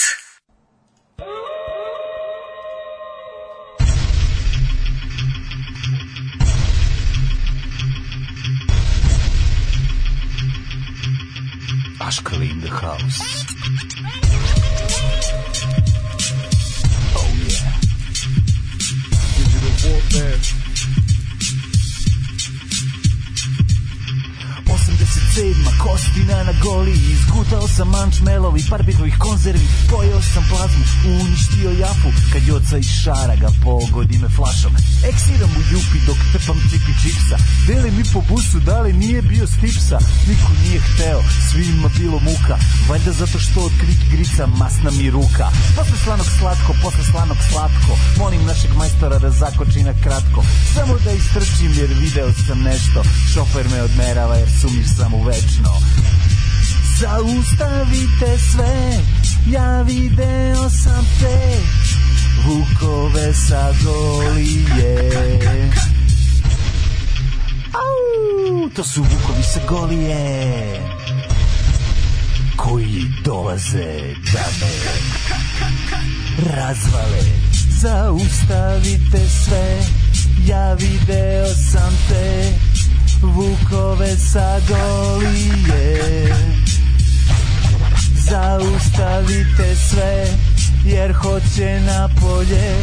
Gutao sam mančmelovi, parbitovih konzervi Pojao sam plazmu, uništio jafu Kad joca iz šara ga pogodi me flašom Eksiram u jupi dok trpam tipi čipsa Deli mi po busu, da li nije bio stipsa Niko nije hteo, svima bilo muka Valjda zato što od krik grica masna mi ruka Posle slanog slatko, posle slanog slatko Molim našeg majstora da zakoči na kratko Samo da istrčim jer video sam nešto Šofer me odmerava jer sumnjiš sam u večno Zaustavite sve, ja video sam te Vukove sa golije Au, to su vukovi sa golije Koji dolaze da me razvale Zaustavite sve, ja video sam te Vukove sa golije Zaustavite sve jer hoće na polje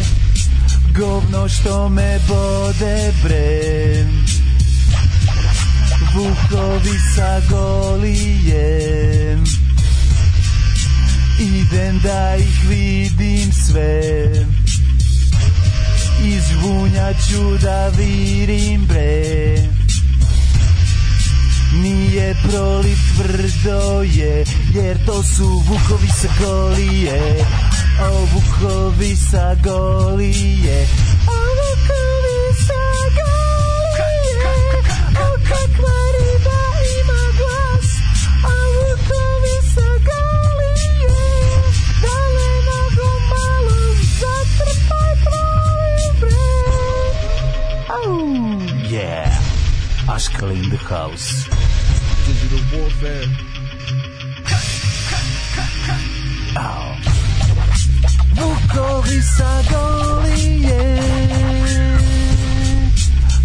Govno što me bode bre Vukovi sa golijem Idem da ih vidim sve Iz ću da virim bre Nije proli tvrdo je jer to su vukovi sa golije O vukovi sa golije O vukovi sa golije O kakva riba ima glas O vukovi sa golije Dale nogu malo zatrpaj pravi bre Oh yeah Ashkala in the house Digital warfare pao Vukovi sa golije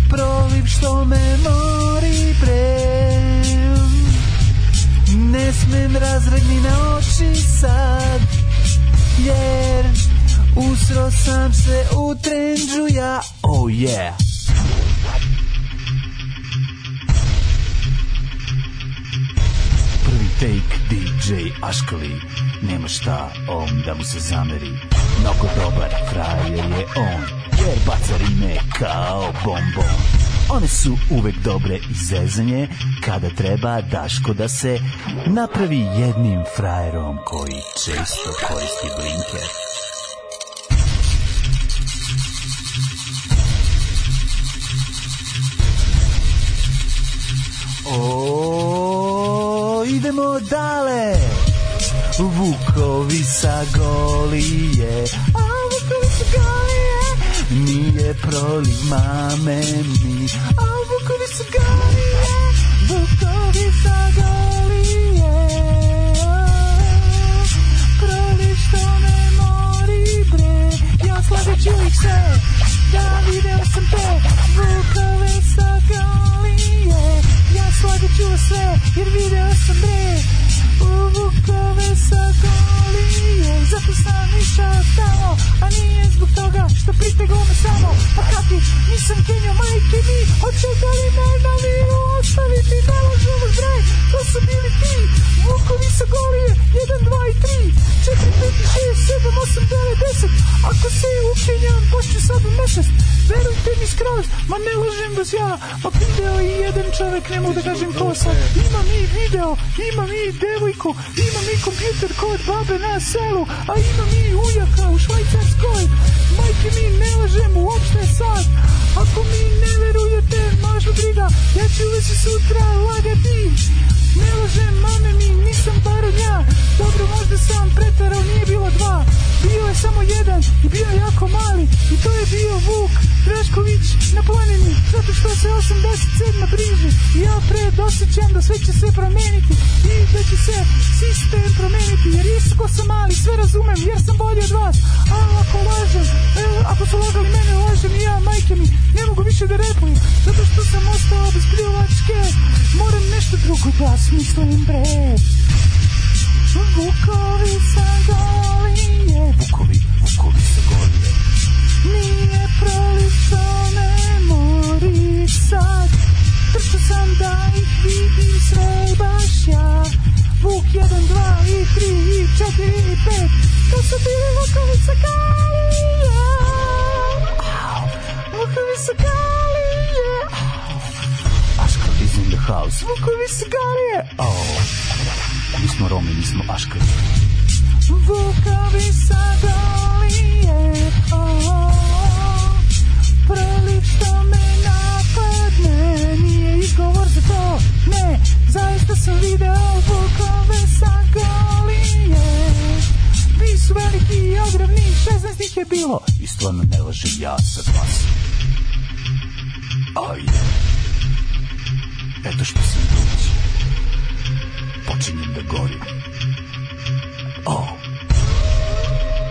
Proliv što me mori prem Ne smem razredni na oči sad Jer usro sam se u trendžu ja Oh yeah Fake DJ Aškali, nema šta on da mu se zameri. Mnogo dobar frajer je on, jer baca rime kao bombon. One su uvek dobre i zezanje, kada treba Daško da se napravi jednim frajerom koji često koristi blinker. Oh idemo dale Vukovi sa golije A vukovi sa golije Nije proliv mame mi A vukovi sa golije Vukovi sa golije Proliv što me mori bre Joslavit ću ih sve Da video sam te Vukovi sa golije Slagit ću vas sve, jer video sam bre Vukove sa golije Zato sam išao tamo A nije zbog toga što pritegao me samo A pa kati, nisam kenio majke mi Hoćete me na miru ostaviti Ne lažem vas bre, to su bili ti Vukovi sa golije 1, 2 i 3 4, 5, 6, 7, 8, 9, 10 Ako se ukenjam, pošću sad u mesec verujte mi skroz, ma ne lažem vas ja, ma video i jedan čovek, ne mogu da kažem ko sam, imam i video, imam i devojku, imam i kompjuter kod babe na selu, a imam i ujaka u Švajcarskoj, Majke mi ne lažem uopšte sad Ako mi ne verujete, možda briga Ja ću već i sutra lagati Ne lažem mame mi, nisam parodnja Dobro, možda sam pretarao, nije bilo dva Bio je samo jedan i bio je jako mali I to je bio Vuk Drašković na planini, zato što se 87. briže, Ja pred osjećam da sve će se promeniti i da će se sistem promeniti, jer isko sam mali, sve razumem, jer sam bolji od vas. A ako lažem, e, ako su lagali mene, lažem i ja, majke mi, ne mogu više da repujem, zato što sam ostao bez pljuvačke. Moram nešto drugo da smislim, bre. Vukovi sa je. Vukovi, vukovi sa golinje. Nije prolično ne mori sad Trču sam da ih vidim sve baš ja Vuk 1, 2 i 3 i 4 i 5 To su bili vukovi sa Kalija Vukovi sa Kalije Aškar is in the house Vukovi sa Kalije oh. Mi smo Romi, mi smo Aškar Vukovi sa dolije, o, oh, o, oh, prilično me napadne, nije video Vukove sa golije. Vi su veliki i ogromni, bilo, i stvarno ne lažem ja vas. Aj, eto što sam dođe. Počinjem da gorim. Oh.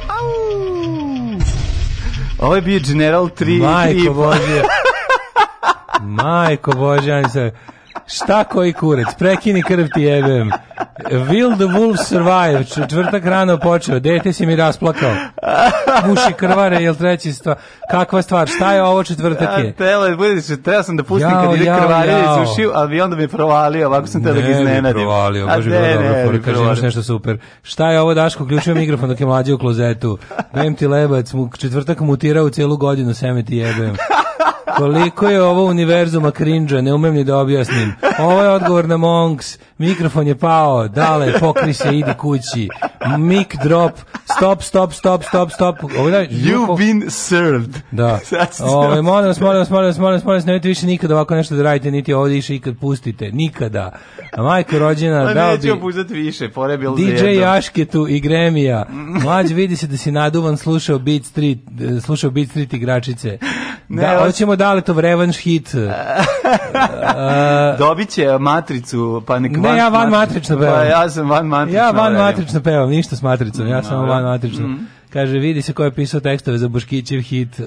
Au. Ovo je bio General 3. Majko Božja. Majko Božja, Šta koji kurec? Prekini krv ti jebem. Will the wolf survive? Četvrtak rano počeo. Dete si mi rasplakao. Uši krvare, jel treći stvar? Kakva stvar? Šta je ovo četvrtak je? Ja, tele, budiš, teo sam da pustim jao, kad ide krvarili iz ušiju, ali bi onda mi provalio, ovako sam teo da ga iznenadim. Ne bi provalio, bože, bilo dobro, pori, kaže, imaš nešto super. Šta je ovo, Daško, uključio mikrofon dok je mlađe u klozetu. Dajem ti lebac, četvrtak mutirao u celu godinu, seme ti jebem. Koliko je ovo univerzuma krinđa, ne umem ni da objasnim. Ovo je odgovor na Monks, mikrofon je pao, dale, pokri se, idi kući. Mic drop, stop, stop, stop, stop, stop. Ovo je, You've been served. Da. Ovo je, molim vas, molim vas, molim vas, molim vas, molim vas, nemojte više nikada ovako nešto da radite, niti ovdje više ikad pustite, nikada. A majko rođena, dao bi... Neću više, porebil DJ Ašketu i Gremija. Mlađe, vidi se da si naduvan, slušao Beat Street, e, slušao Beat Street igračice. Ne, da, hoćemo da to revenge hit. uh, Dobit matricu, pa nek Ne, ja van matrično pevam. Pa ja sam van matrično. Ja van matrično pevam, ništa s matricom, ja sam van matrično. Mm. Kaže, vidi se ko je pisao tekstove za Buškićev hit. Uh,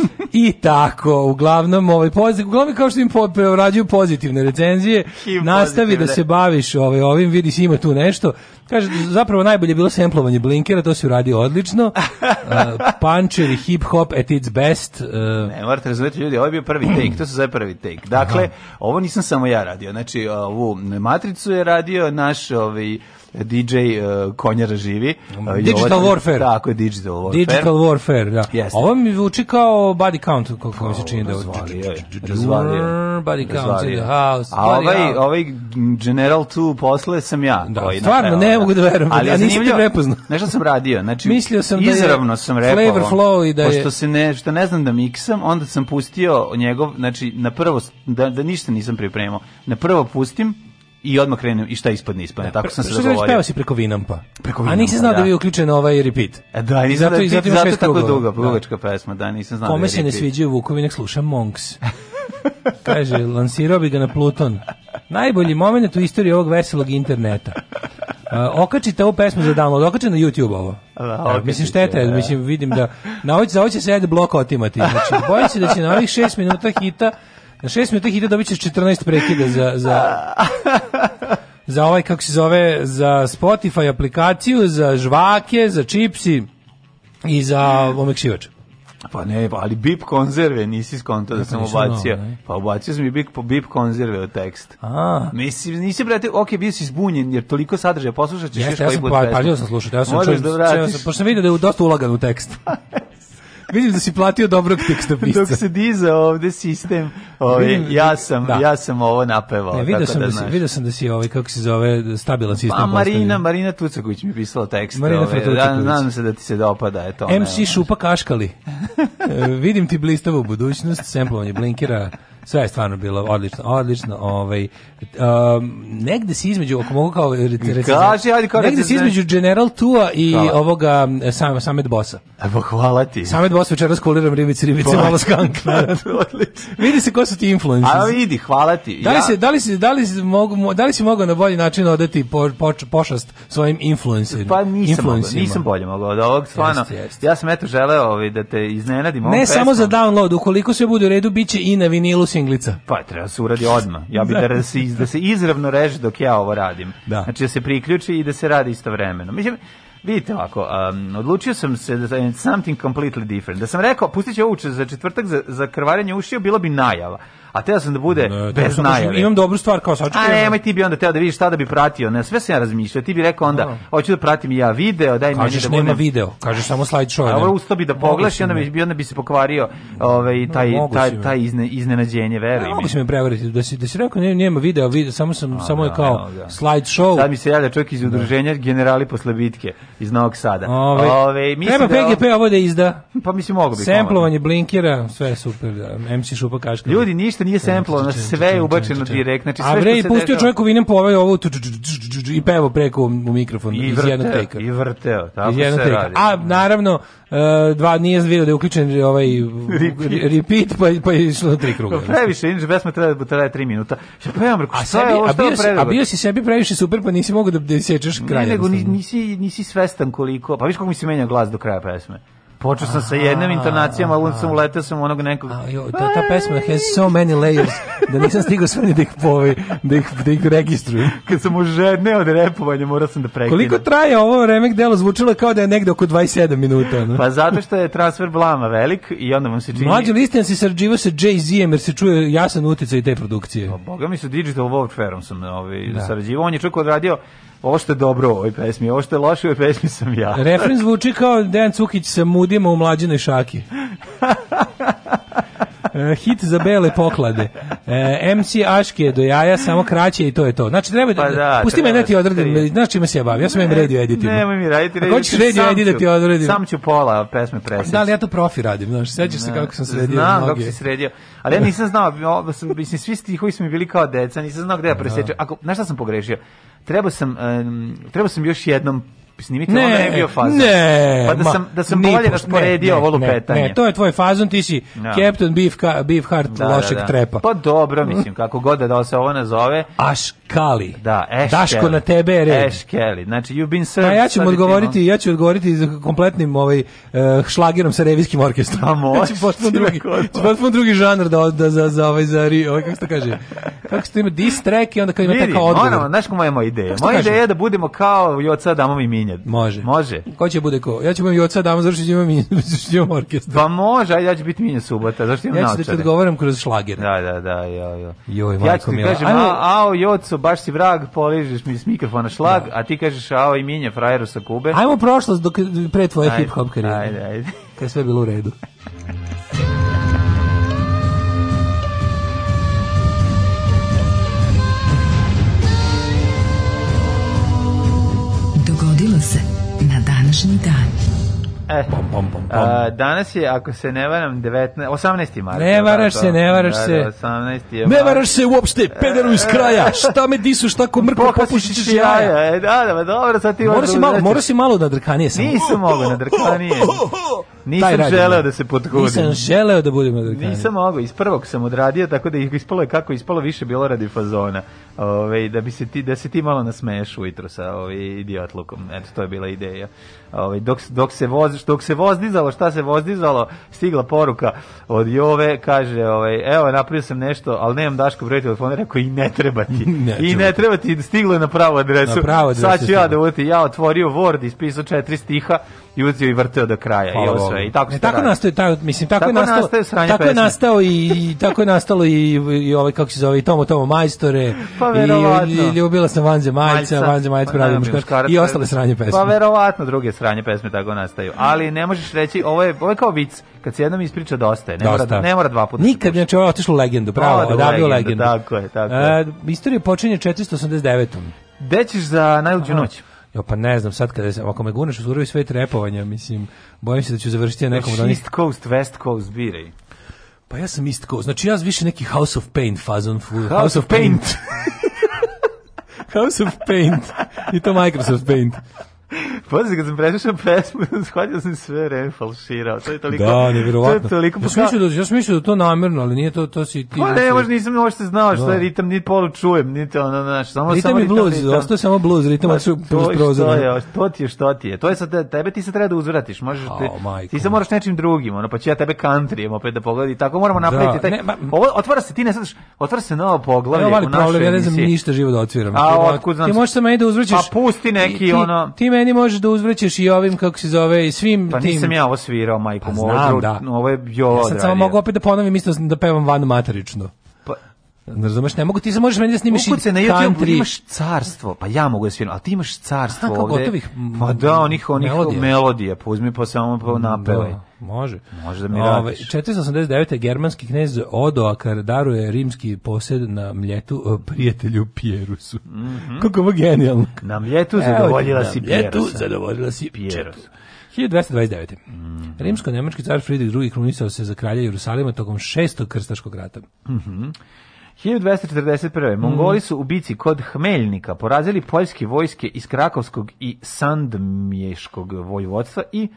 I tako, uglavnom, ovaj pozitiv, uglavnom kao što im prevrađuju pozitivne recenzije, nastavi da pozitivne. da se baviš ovaj, ovim, vidi si ima tu nešto. Kaže, zapravo najbolje bilo semplovanje Blinkera, to se uradio odlično. Uh, puncher hip hop at its best. Uh, ne, morate razumjeti ljudi, ovo je bio prvi take, to su zove prvi take. Dakle, Aha. ovo nisam samo ja radio, znači ovu matricu je radio naš ovaj, DJ uh, eh, Konjara živi. Uh, digital Jovan, Warfare. Tako je, Digital Warfare. Da. Digital Warfare, da. Yes. Ovo mi zvuči kao Body Count, kako mi se čini da ovo. Razvalio je. Razvalio je. Body Count in the house. A ovaj, ovaj General 2 posle sam ja. Da, koji stvarno, ne mogu da verujem. Ali ja nisam te prepoznao. Nešto sam radio. Znači, Mislio sam da je izravno sam rekao. Flavor flow i da je... Pošto, se ne, što ne znam da miksam, onda sam pustio njegov, znači, na prvo, da, da ništa nisam pripremao. Na prvo pustim i odmah krenem i šta ispadne ispadne. Da, tako sam se znači dogovorio. Što si preko Vinampa? Preko Vinampa, A nisi znao da, da bi uključen ovaj repeat? E, da, nisam zato, da, repeat, zato, zato, zato tako duga, dugačka da. pesma, da, nisam znao Kome da je se ne sviđaju Vukovi, nek sluša Monks. Kaže, lansirao bi ga na Pluton. Najbolji moment u istoriji ovog veselog interneta. Uh, okačite ovu pesmu za download, okačite na YouTube ovo. Da, mislim šteta, da. mislim vidim da na ovaj, za ovaj će se blok otimati. Znači, bojim se da će na ovih 6 minuta hita Na 6 minuta hita dobit 14 prekida za, za, za ovaj, kako se zove, za Spotify aplikaciju, za žvake, za čipsi i za omekšivač. Pa ne, ali bip konzerve nisi skonto da sam ubacio. Pa ubacio sam i bip, bip konzerve u tekst. A. Mislim, nisi brate, ok, bio si zbunjen, jer toliko sadržaja poslušat ćeš još koji put. ja sam pa, pažljivo sam slušao, ja sam čuo, da pošto sam vidio da je dosta ulagan u tekst. Vidim da si platio dobrog tekstopisca. Dok se diza ovde sistem, ovaj, da- ja, sam, da. ja sam ovo napevao. Ne, vidio, sam da, da si, vidio sam da si ovaj, kako se zove, stabilan pa sistem. Pa, Marina, Marina Tucaković mi je pisala tekst. Marina ovaj, da, Nadam se da ti se dopada. Eto, ona, MC Šupa Kaškali. e, vidim ti blistavu budućnost, semplovanje blinkera. sve je stvarno bilo odlično, odlično. Ovaj, um, negde si između ako mogu kao Kaži, ajde, kao negde si između General Tua i hvala. ovoga sam, Samet Bosa. Evo pa, hvala ti. Samet Bosa večeras kuliram ribice, ribice hvala. Pa, malo skank. vidi se ko su ti influencers. A vidi, hvala ti. Da li, ja. se, da, li se, da, li se mogu, da li si mogao na bolji način odeti po, po, pošast svojim influencerima? Pa nisam, mogao, nisam bolje mogao od ovog, stvarno. Jest, jest. Ja sam eto želeo ovaj, da te iznenadim Ne pesmom. samo za download, ukoliko se bude u redu, bit će i na vinilu singlica. Pa treba da se uradi odmah. Ja bih da si iz, da se izravno reže dok ja ovo radim. Da. Znači da se priključi i da se radi istovremeno. Mislim, Vidite ovako, um, odlučio sam se da sam something completely different. Da sam rekao, pustit ću uče za četvrtak za, za krvaranje ušiju, bilo bi najava a teo sam da bude ne, bez da najave. Imam dobru stvar kao sačekaj. A nemoj ti bi onda teo da vidiš šta da bi pratio. Ne, sve se ja razmišljao. Ti bi rekao onda, a. hoću da pratim ja video, daj mi da budem. Kažeš nema video, kažeš samo slide show. A ovo ustao bi da pogledaš i onda bi, onda bi se pokvario ovaj, taj, no, taj, taj izne, iznenađenje, veruj mi. Mogu se me prevariti, da si, da si rekao ne, nema video, video, samo, sam, a, samo je da, kao da. show. Sad mi se javlja čovjek iz da. udruženja generali posle bitke iz Novog Sada. Ove, Ove, treba da, PGP ovo da izda. Pa mislim mogu bi. Semplovanje, blinkera, sve super. Da. MC Šupa Kaška. Ljudi, ništa nije na sve je ubačeno direkt. Znači, sve A bre, i pustio čovjek u vinem povaj ovo i pevo preko u mikrofon I iz jednog teka. I vrteo, tako se radi. A naravno, e, dva nije video da je uključen e, ovaj repeat, pa, pa je išlo tri kruga. Previše, inče pesma treba da traje tri minuta. Šta pa ja mrko, šta je ovo, šta je A bio si sebi previše super, pa nisi mogao da, da sečeš kraj. Ne, nego nisi, nisi svestan koliko, pa viš kako mi se menja glas do kraja pesme. Počeo sam sa jednom intonacijom, a sam uleteo sam onog nekog. A, ta, ta pesma has so many layers da nisam stigao sve ni da ih, povi, da ih, da ih registrujem. Kad sam oženio od repovanja, morao sam da prekinem. Koliko traje ovo remek delo? Zvučilo kao da je negde oko 27 minuta. No? Pa zato što je transfer blama velik i onda vam se čini... Mlađi listijan si srđivo sa Jay-Z-em jer se čuje jasan utjecaj te produkcije. Pa, boga mi su Digital Wolf Ferom sam ovaj, da. sarađivao. On je čak odradio ovo je dobro u ovoj pesmi, ovo je loše u ovoj pesmi sam ja. Refren zvuči kao Dejan Cukić sa mudima u mlađenoj šaki. E, hit za bele poklade. E, MC Aške do jaja, samo kraće i to je to. Znači, treba pa da... Pusti me da ti da odradim, znaš čime se ja bavim, ja sam ne, im radio editim. Nemoj mi raditi, radio, hoćeš radio edit da ti odradim. Sam ću pola pesme presjeći. Da, ali ja to profi radim, znaš, sećaš se kako sam sredio Znam mnogi. kako si sredio, ali ja nisam znao, mislim, svi stihovi su mi bili kao deca, nisam znao gde ja da. presjećam. Ako, znaš šta sam pogrešio? treba sam, um, trebao sam još jednom snimiti, ne, ono je bio fazon. Ne, pa da sam, da sam bolje pošto, rasporedio ovo lupetanje. Ne, to je tvoj fazon, ti si no. Da. Captain Beef, ka, Beefheart da, da, lošeg da, da. trepa. Pa dobro, mislim, kako god da, da se ovo nazove. Ash Kali. Da, Ash Daško Kelly. na tebe je red. Ash Kelly. Znači, you've been served. Pa ja ću odgovoriti, ja ću odgovoriti kompletnim ovaj, uh, šlagerom sa revijskim orkestrom. A znači, moći. znači, potpuno drugi, znači, potpuno drugi žanr da, da, za, za ovaj, za, ovaj, kako se to kaže, kako se to ima, diss track i onda kao ima takav odgovor. Ono, znaš kako moja moja ideja? Moja ideja je da budemo kao i od sada damo mi menja? Može. Može. Ko će bude ko? Ja ću imam Joca, Dama Zršić, imam, i imam orkestra. Pa može, ajde, ja ću biti Minja Subota, zašto imam naočare. naučare? Ja ću da ti odgovaram kroz šlager. Da, da, da, jo, jo. Joj, ja ću ti kažem, a, ao, Joco, baš si vrag, poližeš mi s mikrofona šlag, da. a ti kažeš, ao, i Minja, frajeru sa Kube. Ajmo prošlost dok, pre tvoje hip-hop karijere. Ajde, ajde. Kad sve bilo u redu. današnji dan. E, pom, pom, pom, a, danas je, ako se ne varam, 19, 18. marta. Ne varaš se, ne varaš da, se. 18. Da, je ne varaš se uopšte, pederu iz kraja. Šta me disuš tako mrko popušićeš jaja. E, da, da, dobro, sad ti... Moraš si malo, moraš si malo na drkanije sam. Nisam mogao na drkanije. Oh, oh, oh, Nisam želeo da. da se potkudim. Nisam želeo da budem na Nisam mogao, iz prvog sam odradio, tako da ih ispalo je kako ispalo više bilo radi fazona. Ove, da bi se ti da se ti malo nasmeješ ujutro sa ovaj idiotlukom. Eto to je bila ideja. Ove, dok, dok se voz, dok se vozdizalo, šta se vozdizalo, stigla poruka od Jove, kaže, ovaj evo napravio sam nešto, al nemam Daško broj telefona, rekao i ne treba ti. ne, I ne treba ti, stiglo je na pravu adresu. Na pravu adresu. Sad ću ja da ja otvorio Word, ispisao četiri stiha, i uzeo i vrteo do kraja Hvala i ovo sve. I tako, ne, tako nastaje ta, mislim tako, tako je nastalo tako pesme. je nastao i tako je nastalo i i ovaj kako se zove i Tomo Tomo majstore pa, i, i ljubila sam Vanze Majca, Vanze Majca pa pravi pa, muškarac i ostale sranje pesme. Pa verovatno druge sranje pesme tako nastaju. Ali ne možeš reći ovo je ovo je kao vic kad se jednom ispriča dosta je, ne dosta. mora ne mora dva puta. Da Nikad ne znači, čovjek otišao legendu, pravo, da odavio legendu. Tako je, tako je. E, istorija počinje 489. Gde ćeš za najluđu noć? Jo, pa ne znam, sad kada sam, ako me guneš u surovi sve trepovanja, mislim, bojim se da ću završiti na nekom East Coast, West Coast, biraj. Pa ja sam East Coast, znači ja više neki House of Pain fazon. House, House of Paint. paint. House of Paint. I to Microsoft Paint. Posle kad sam prešao pesmu, shvatio sam sve vreme falširao. To je toliko... Da, nevjerovatno. To je toliko... Ja sam mislio da, ja sam mislio da to namerno, ali nije to, to si ti... Pa ne, možda nisam uopšte znao što da. je ritam, ni polu čujem, niti ono, znaš, samo... Ritam samo i blues, ritam, ostao samo blues, ritam, pa, su to, što je, to ti je, što ti je. To je sad, tebe ti se treba da uzvratiš, možeš, te, oh, ti se moraš nečim drugim, ono, pa ću ja tebe countryjem opet da pogledi, tako moramo da, napraviti taj... Ne, ma, ovo, otvara se, ti ne sadaš, otvara se novo poglavlje u našoj emisiji. Ja ne znam ništa živo da otviram. A, otkud znam? Ti možeš se meni da uzvrćeš... Pa pusti neki, ono... Ti meni možeš da uzvraćaš i ovim, kako se zove, i svim pa tim. Pa nisam ja ovo svirao, majko, pa, znam, ovo, da. ovo je bio Ja sam samo mogu opet da ponovim isto da pevam van materično. Pa, Razumeš, ne mogu, ti se možeš meni da snimiš Ukuce, na YouTube imaš carstvo, pa ja mogu da sviram, ali ti imaš carstvo Aha, ovde. Gotovih, pa da, onih, onih melodija. melodija, pa uzmi pa samo pa da. napevaj. Da. Može. Može da mi Ove, ovaj, 489. germanski knez Odoakar daruje rimski posed na mljetu e, prijatelju Pierusu. Mm -hmm. Kako ovo genijalno. Na mljetu zadovoljila Evo, si Pierusa. Na mljetu zadovoljila si Pierusa. 1229. Mm. Rimsko-nemački car Friedrich II. krunisao se za kralja Jerusalima tokom šestog krstaškog rata. Mm -hmm. 1241. Mongoli mhm. su u bici kod Hmeljnika porazili poljske vojske iz Krakovskog i Sandmješkog vojvodstva i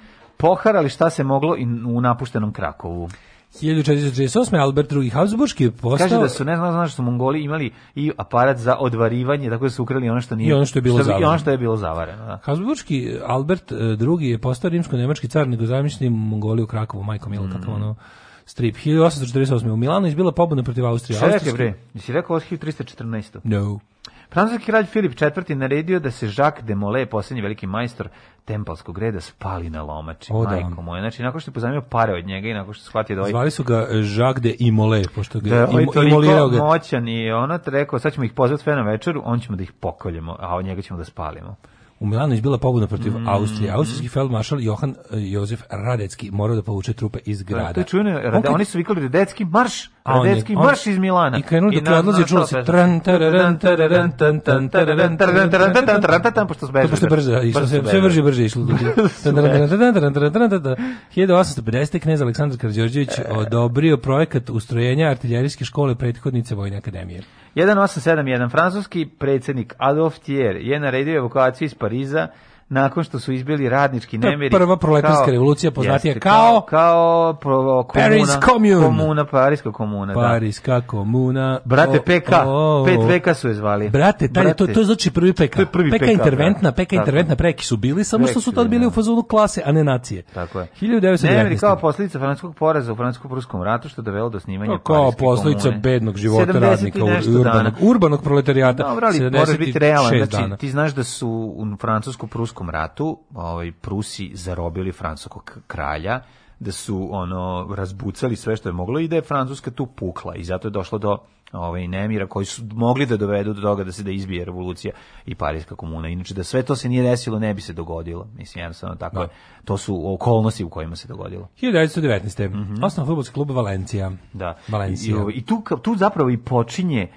poharali šta se moglo i u napuštenom Krakovu. 1438. Albert II. Habsburgski je postao... Kaže da su, ne znam, znaš, da su Mongoli imali i aparat za odvarivanje, tako da su ukrali ono što nije... I ono što je bilo što, I ono što je bilo zavarano, da. Habsburgski Albert II. E, je postao rimsko-nemački car, nego zamišljeni Mongoli u Krakovu, majko Milo, mm. kako ono strip. 1848. u Milanu izbila pobuna protiv Austrije. Šta rekao, bre? Jesi rekao 1314? No. Francuski kralj Filip IV. naredio da se Jacques de Molay, poslednji veliki majstor tempalskog reda, spali na lomači. O, da. Majko moje. Znači, nakon što je pozamio pare od njega i nakon što shvatio da ovaj... Zvali su ga e, Jacques de Imolé, pošto ga da, im, ovaj imolirao ga. moćan i ono rekao, sad ćemo ih pozvati sve na večeru, on ćemo da ih pokoljemo, a od njega ćemo da spalimo u Milanu izbila pobuna protiv mm. Austrije. Austrijski feldmaršal Johan e, Jozef Radecki morao da povuče trupe iz da, grada. Da, Rade, oni su vikali Radecki marš, Radecki marš iz Milana. I krenuli dok odlazi, čulo se tran, tararan, tararan, tan, tan, tararan, tararan, tararan, tararan, pošto se beže. Pošto da. brže, išlo se, sve brže, brže išlo. 1850. knez Aleksandar Karđorđević odobrio projekat ustrojenja artiljerijske škole prethodnice Vojne akademije. 1871 francuski predsednik Adolf Thiers je naredio evakuaciju iz Pariza nakon što su izbili radnički nemiri. Prva proletarska kao, revolucija poznatija jeste, kao, kao kao komuna, Paris komuna, komuna Pariska komuna, da. Pariska da. komuna. Brate o, PK, o, o, pet veka su je zvali. Brate, taj brate, to to je znači prvi PK. To je prvi PK, PK interventna, da, PK interventna preki su bili samo preki, što su tad bili da. u fazonu klase, a ne nacije. Tako je. 1919. Nemiri kao posljedica francuskog poraza u francusko-pruskom ratu što dovelo do snimanja to pa kao posljedica bednog života radnika u urbanog, urbanog proletarijata. Dobro, ali moraš biti realan, znači ti znaš da su u francusko-pruskom građanskom ratu ovaj, Prusi zarobili francuskog kralja, da su ono razbucali sve što je moglo i da je Francuska tu pukla i zato je došlo do ovaj nemira koji su mogli da dovedu do toga da se da izbije revolucija i pariska komuna. Inače da sve to se nije desilo, ne bi se dogodilo. Mislim jednostavno tako no. Da. To su okolnosti u kojima se dogodilo. 1919. Mm -hmm. Osnov fudbalski klub Valencija. Da. Valencija. I, i, i tu tu zapravo i počinje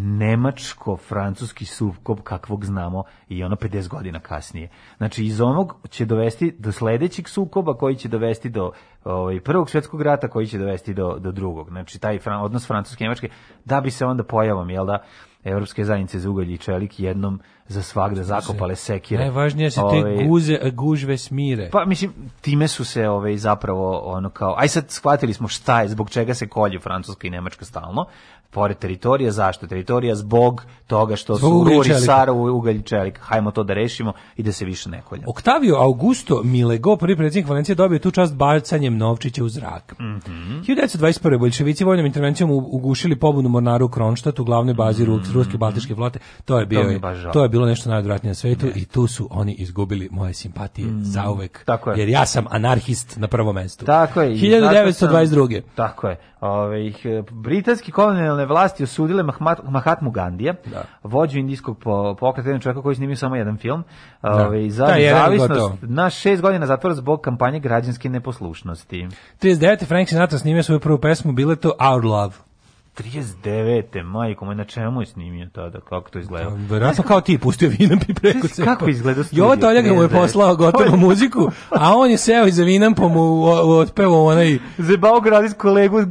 nemačko-francuski sukob kakvog znamo i ono 50 godina kasnije. Znači iz onog će dovesti do sledećeg sukoba koji će dovesti do ovaj prvog svjetskog rata koji će dovesti do do drugog. Znači taj fran, odnos francuske i nemačke da bi se onda pojavom jel da evropske zajednice za ugalj i čelik jednom za svagde zakopale sekire. Najvažnije se te ovaj, guze, gužve smire. Pa mislim time su se ove ovaj, zapravo ono kao aj sad shvatili smo šta je zbog čega se kolju Francuska i Nemačka stalno pored teritorija, zašto teritorija? Zbog toga što zbog su ururi Saravu i ugalj čelika. Hajmo to da rešimo i da se više ne kolja. Oktavio Augusto Milego, prvi predsjednik Valencije, dobio tu čast bacanjem Novčića u zrak. Mm -hmm. 1921. bolševici vojnom intervencijom ugušili pobunu mornaru u Kronštatu, u glavnoj bazi mm -hmm. Ruske Baltičke flote. To je bio, to je bilo nešto najodvratnije na svetu ne. i tu su oni izgubili moje simpatije mm. zauvek. Tako je. Jer ja sam anarhist na prvom mestu. Tako je. 1922. Tako je. Ove, e, britanski kolonijalne vlasti osudile Mahmat, Mahatmu Gandija, da. vođu indijskog po, pokreta, jedan čovjeka koji snimio samo jedan film, da. ove, za da, nezavisnost na šest godina zatvora zbog kampanje građanske neposlušnosti. 39. Frank Sinatra snimio svoju prvu pesmu, bile to Our Love. 39. majko, moj, na čemu je snimio tada, kako to izgleda? Da, verovatno kao ti, pustio Vinamp i preko cepa. Kako izgleda studio? Jovo Toljaga mu je poslao gotovu muziku, a on je seo i za Vinampom pa u, u, otpevao onaj... Zebao gradiš kolegu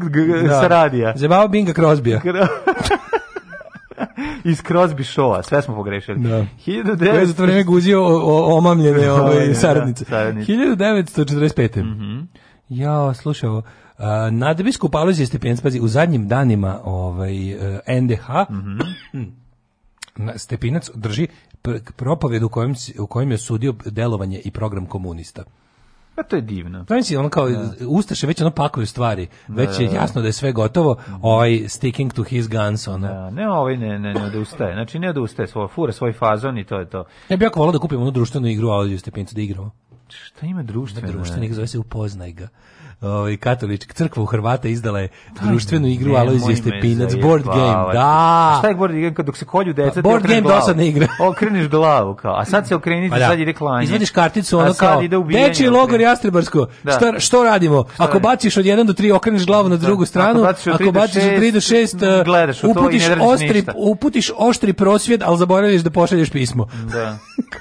da. sa radija. Zebao Binga Krozbija. iz Crosby showa, sve smo pogrešili. Da. 1900... Koje je za to vreme guzio omamljene ove, ovaj, da, saradnice. Da, 1945. Mm -hmm. Ja, slušaj ovo nadbiskup Alojzije Stepinac, pazi, u zadnjim danima ovaj, e, NDH, mm -hmm. Stepinac drži propoved u kojem, u kojem je sudio delovanje i program komunista. Pa to je divno. Znači, ono kao, da. Ustaše već ono pakuju stvari, da, već da, da, je jasno da je sve gotovo, mhm. ovaj sticking to his guns, ono. Da, ne, ovaj ne, ne, ne odustaje, znači ne odustaje, svoj, fura svoj fazon i to je to. Ja bih jako volao da kupim onu društvenu igru, ali Stepincu da igramo. Šta ima društvena? Društvenik zove se Upoznaj ga ovaj katolička crkva u Hrvata izdala je pa, društvenu igru ne, Alojzije Stepinac board game. Da. A šta je board game kad dok se kolju deca? Pa, board game dosadna igra. Okreniš glavu kao. A sad se okreni pa da. sad ide klanje. Izvadiš karticu ono kao. Deči logor Jastrebarsko. Da. Šta što radimo? Šta ako baciš od 1 do 3 okreniš glavu na da. drugu stranu, ako baciš od 3 do 6 gledaš u to i ne oštri, ništa. uputiš oštri prosvjed, al zaboraviš da pošalješ pismo. Da.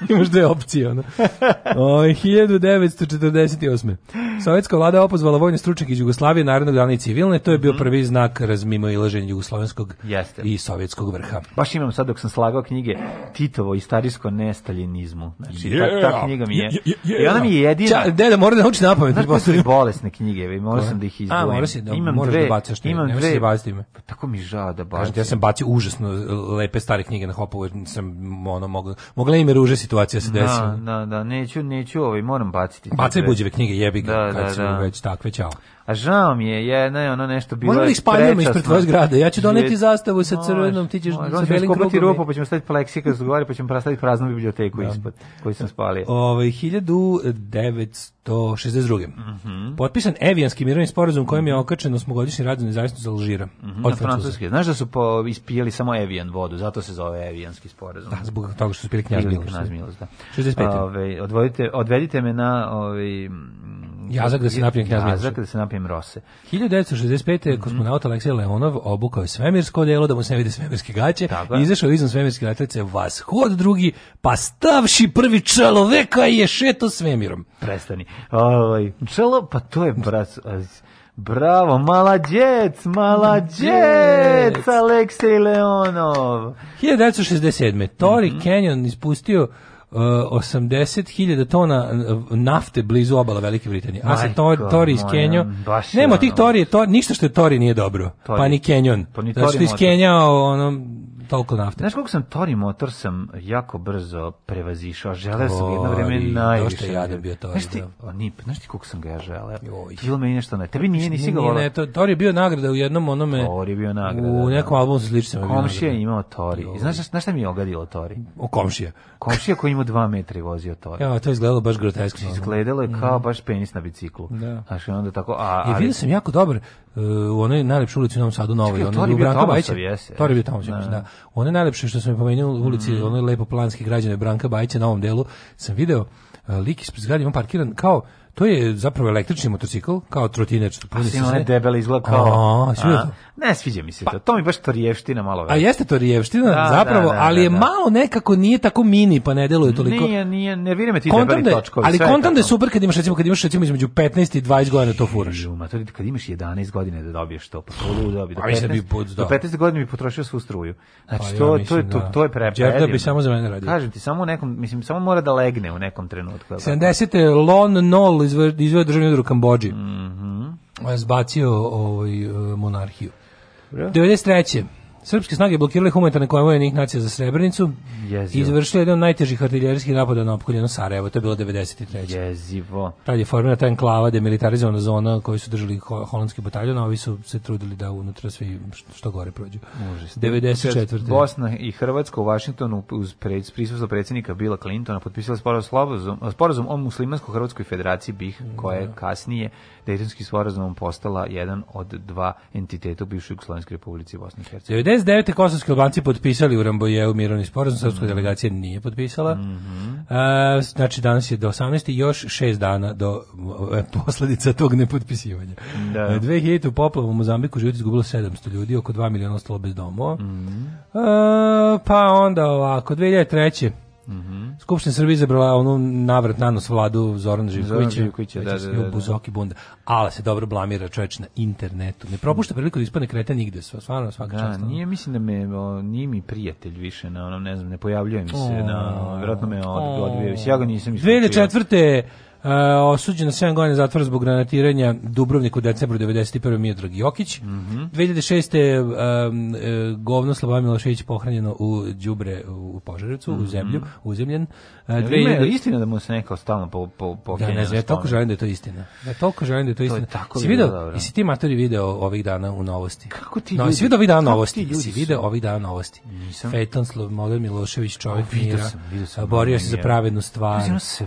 Imaš dve opcije ono. Oj 1948. Sovjetska vlada opoz pozvala vojne stručnjake iz Jugoslavije, narodnog dana i civilne, to je bio mhm. prvi znak razmimo i laženja jugoslovenskog Jeste. i sovjetskog vrha. Baš imam sad dok sam slagao knjige Titovo i starijsko nestaljenizmu. Znači, yeah. ta, ta, knjiga mi je... Yeah, yeah, I ona mi je jedina... Ča, da mora da nauči na pamet. Znaš, postoji bolesne knjige, morao sam da ih izdvojim. A, mora si, da, imam moraš da dve, da bacaš te, imam dve, da pa, tako mi žao da bacim. Kažete, ja sam bacio užasno lepe stare knjige na hopovu, sam ono, mogla, mogla im je ruže situacija da se desila. Da, da, da, neću, neću ovaj, moram baciti. Bacaj buđeve knjige, jebi ga, da, kad da, da. već ta takve čao. A žao mi je, je ne, ono nešto bilo. Možemo ih spaljujemo ispred tvoje zgrade. Ja ću doneti zastavu sa crvenom, ti ćeš sa belim krugom. rupu, pa ćemo staviti pleksikas gore, pa ćemo prastaviti praznu biblioteku da. ispod koju sam spalio. Ovaj 1962. Mm -hmm. Potpisan Evijanski mirovni sporazum kojim je okačeno osmogodišnji rad za nezavisnost Alžira. Mm -hmm. Od Francuske. Znaš da su po, ispijeli samo Evijan vodu, zato se zove Evijanski sporazum. Da, zbog toga što su pili knjaž Miloš. Knjaž Miloš, da. 65. Ove, ovaj, odvodite, odvedite me na ovaj Jazak da se napijem knjaz Jazak da se napijem rose. 1965. Mm. kosmonaut Aleksej Leonov obukao je svemirsko delo da mu se ne vide svemirske gaće i izašao izvan svemirske letelice Vashod drugi, pa stavši prvi čeloveka je šeto svemirom. Prestani. Ovaj, čelo, pa to je brac... Bravo, malađec, malađec, Aleksej Leonov. 1967. Tori mm -hmm. Canyon ispustio 80.000 uh, tona nafte blizu obala Velike Britanije. A se to, Tori iz Kenjo... Nema, tih Tori, to, ništa što je Tori nije dobro. Tori. Pa ni Kenjon. Pa ni Tori znači, iz Kenja, ono, toliko nafte. Znaš koliko sam Tori motor sam jako brzo prevazišao. Želeo sam jedno vreme najviše. ja da bio Tori. Znaš ti, da. o, nip, znaš ti koliko sam ga ja želeo? Bilo me nešto na... Tebi nije nisi ga volao. to, Tori je bio nagrada u jednom onome... Tori je bio nagrada. U da. nekom albumu sa sličicama. Komšija je imao Tori. Znaš, znaš šta mi je ogadilo Tori? O komšija. Komšija koji ima dva metra i vozio Tori. Ja, to je izgledalo baš groteskno. Izgledalo je kao da. baš penis na biciklu. Da. Znaš, onda tako... A, I vidio sam jako dobar e, u onoj najlepšoj ulici u Novom Sadu, Novoj, ono, u Branko Bajića. Tori bio tamo, da. da. Ono najlepše što sam pomenuo u ulici, mm. ono lepo planski građane Branka Bajića na ovom delu, sam video uh, lik ispred zgrade, on parkiran kao To je zapravo električni motocikl, kao trotinač. Pa a si onaj debel izgled kao... A, a, ne sviđa mi se pa, to. To mi baš torijevština malo već. A jeste torijevština, da, zapravo, da, da, ali je da, da. malo nekako nije tako mini, pa ne deluje toliko. Nije, nije, ne me da ti kontam debeli točkovi. Ali kontam da je super kad imaš, recimo, kad imaš recimo između 15 i 20 godina to furaš. Ma to kad imaš 11 godina da dobiješ to, pa to ludo bi. Do 15, pa do 15 godina bi potrošio svu struju. Znači, to, pa to, to, to je prepredio. da bi samo za mene radio. Kažem ti, samo, nekom, mislim, samo mora da legne u nekom trenutku. 70. Lon Nol Apollo izveo, izveo državni udar u Mhm. Mm je Zbacio ovaj, monarhiju. Bro. 93. Srpske snage blokirale humanitarne konvoje njih nacija za Srebrenicu i izvršili jedan od najtežih artiljerijskih napada na opkoljeno Sarajevo, to je bilo 93. Jezivo. Tad je formirana ta enklava, demilitarizovana zona koju su držali holandski bataljon, a ovi su se trudili da unutra svi što gore prođu. Užas. 94. Bosna i Hrvatska u Vašingtonu uz prisustvo predsednika Bila Clintona potpisala sporazum, sporazum o muslimansko-hrvatskoj federaciji BiH, da. koja je kasnije Dejtonskim sporazumom postala jedan od dva entiteta u bivšoj Jugoslovenskoj republici Bosne i Hercegovine. 99. kosovski albanci potpisali u Rambojeu mirovni sporazum, mhm. srpska mm -hmm. delegacija nije potpisala. Mm -hmm. uh, znači danas je do 18. još 6 dana do uh, posledica tog nepotpisivanja. Da. Uh, e, 2000. u poplavu u Mozambiku život izgubilo 700 ljudi, oko 2 miliona ostalo bez domova. Mm -hmm. pa onda ovako, 2003. Mhm. Skupština Srbije izabrala onu navrat nanos vladu Zorana Živkovića. Živkovića, da, da, da, da, Buzoki bunda. Ala se dobro blamira čoveč na internetu. Ne propušta priliku da ispadne kreten nigde. Stvarno svaka da, čast. Da, nije mislim da me o, nije mi prijatelj više na onom, ne znam, ne pojavljuje mi se na verovatno me odbio. Ja ga nisam isključio. 2004. E, osuđen na 7 godina zatvora zbog granatiranja Dubrovniku u decembru 91. Miodrag Jokić. Mm -hmm. 2006. E, govno Slava Milošević pohranjeno u đubre u Požarevcu, mm -hmm. u mhm. zemlju, uzemljen. E, dve... Ima je istina da mu se neka stalno po, po, po da, ne znam, ja toliko želim da je to istina. Ja toliko želim da je to istina. To je tako si video, dobro. Jesi ti matori video ovih dana u novosti? Kako ti no, ljudi? Si video ovih dana novosti? Ti si video ovih dana novosti? Nisam. Fejton Slobodan Milošević, čovjek o, mira, sam, sam borio se za pravednu stvar,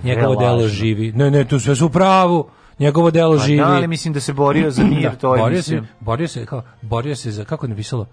njegovo delo živi. Ne, ne, tu sve su pravu njegovo delo pa živi. Da, ali mislim da se borio za mir, da, to je borio mislim. se, borio se kao borio se za kako je napisalo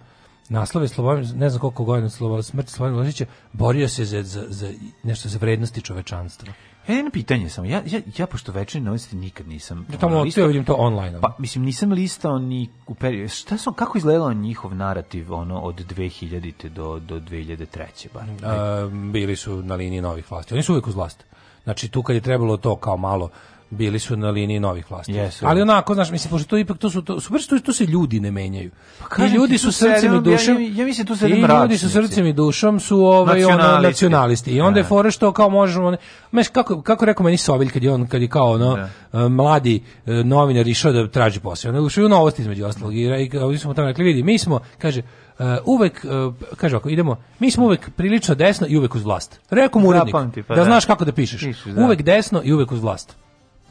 naslove Slobodan, ne znam koliko godina Slobodan, smrt Slobodana Miloševića, borio se za, za, za nešto za vrednosti čovečanstva. Ja e, jedno pitanje samo. Ja, ja, ja pošto večeri novice nikad nisam... Ja tamo ono, listao, vidim to online. Pa, mislim, nisam listao ni u periodu. Šta su, kako izgledao njihov narativ ono, od 2000. do, do 2003. Bar? A, bili su na liniji novih vlasti. Oni su uvijek uz vlast. Znači, tu kad je trebalo to kao malo bili su na liniji novih vlasti. Yes, ali onako, znaš, mislim, pošto to ipak, to su, to, su tu, tu se ljudi ne menjaju. Pa, I ljudi su srcem i dušom. Ja, ja mislim, tu se I ljudi su srcem i dušom su ovaj, nacionalisti. Ono, nacionalisti. I onda je da. fora što kao možemo... Meš, kako, kako rekao meni Sovilj kad je on, kad je kao ono, ne. Da. mladi e, novinar išao da traži posao. Ono, ušao u novosti između ostalog. I, i ovdje smo tamo rekli, vidi, mi smo, kaže, Uh, uvek, uh, kaže ovako, idemo, mi smo uvek prilično desno i uvek uz vlast. Rekom da, urednik, Zapamti, pa da, da, znaš kako da pišeš. Piši, da. Uvek desno i uvek uz vlast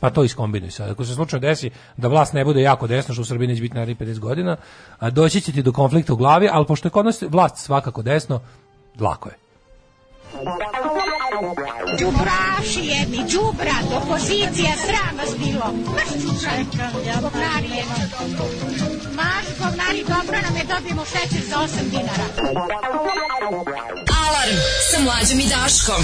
pa to iskombinuj sad. Ako se slučajno desi da vlast ne bude jako desna, što u Srbiji neće biti narednih 50 godina, a doći će ti do konflikta u glavi, ali pošto je kod nas vlast svakako desno, lako je. Đubraši jedni, đubrat, opozicija, sram vas bilo. Maš čekam, ja govnari jedno dobro. Maš govnari dobro nam je dobijemo šećer za 8 dinara. Alarm sa mlađom i Daškom.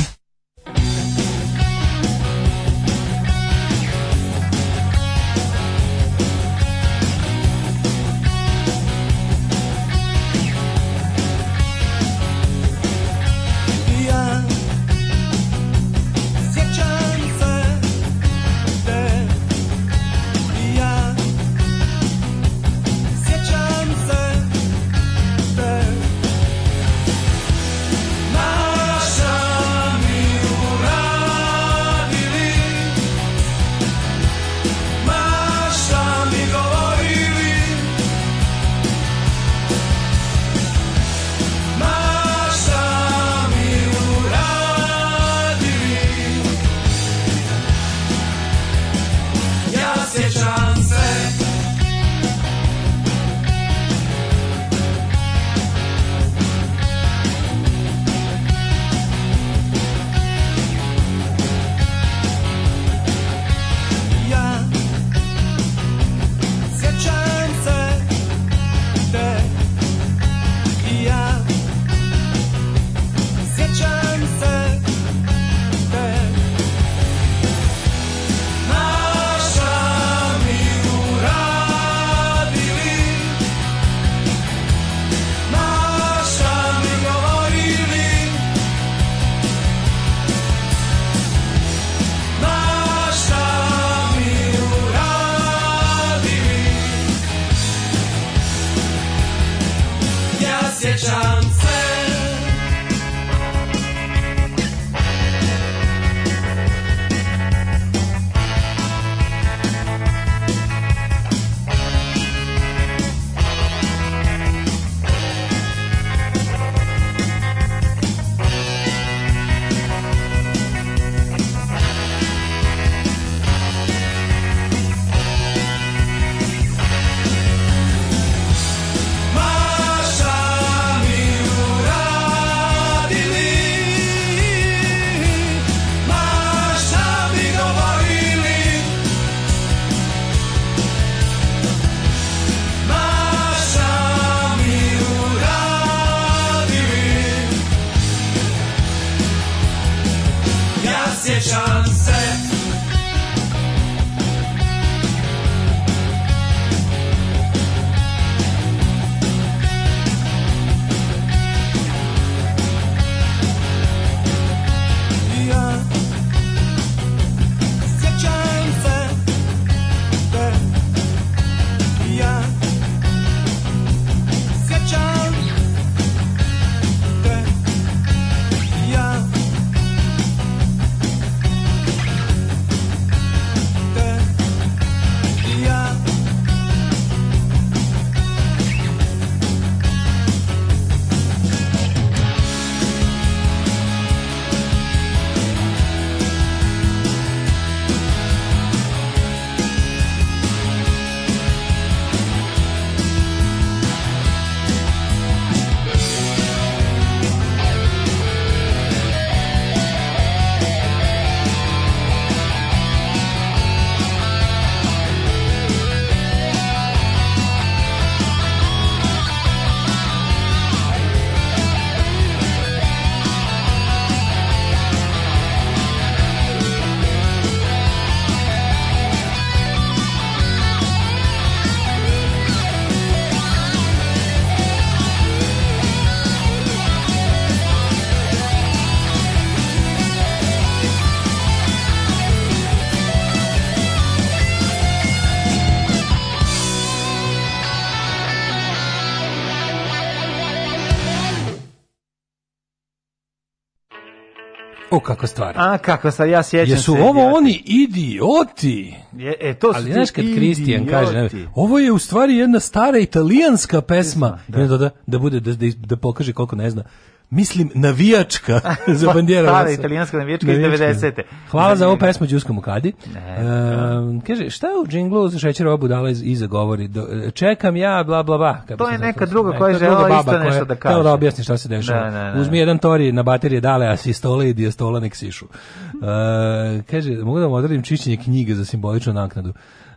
O, kakva stvar. A, kakva stvar, ja sjećam Jesu se. Jesu ovo idioti. oni idioti? Je, e, to Ali znaš kad Kristijan kaže, ne, ovo je u stvari jedna stara italijanska pesma. Da. da, da, da bude, da, da, da pokaže koliko ne zna. Mislim, navijačka za pa, bandjera. Stara italijanska navijačka, navijačka. iz 90. te Hvala za ovu pesmu Đuskom u Kadi. E, ehm, da. kaže, šta je u džinglu za šećera ova budala iz, iza govori? Do, čekam ja, bla, bla, bla. Kako to je neka to, druga koja je žela isto nešto koja, da kaže. Teo da objasni šta se da, dešava. Da, Uzmi jedan tori na baterije dale, a si stole i dijastola nek sišu. E, kaže, mogu da vam odradim čišćenje knjige za simboličnu naknadu.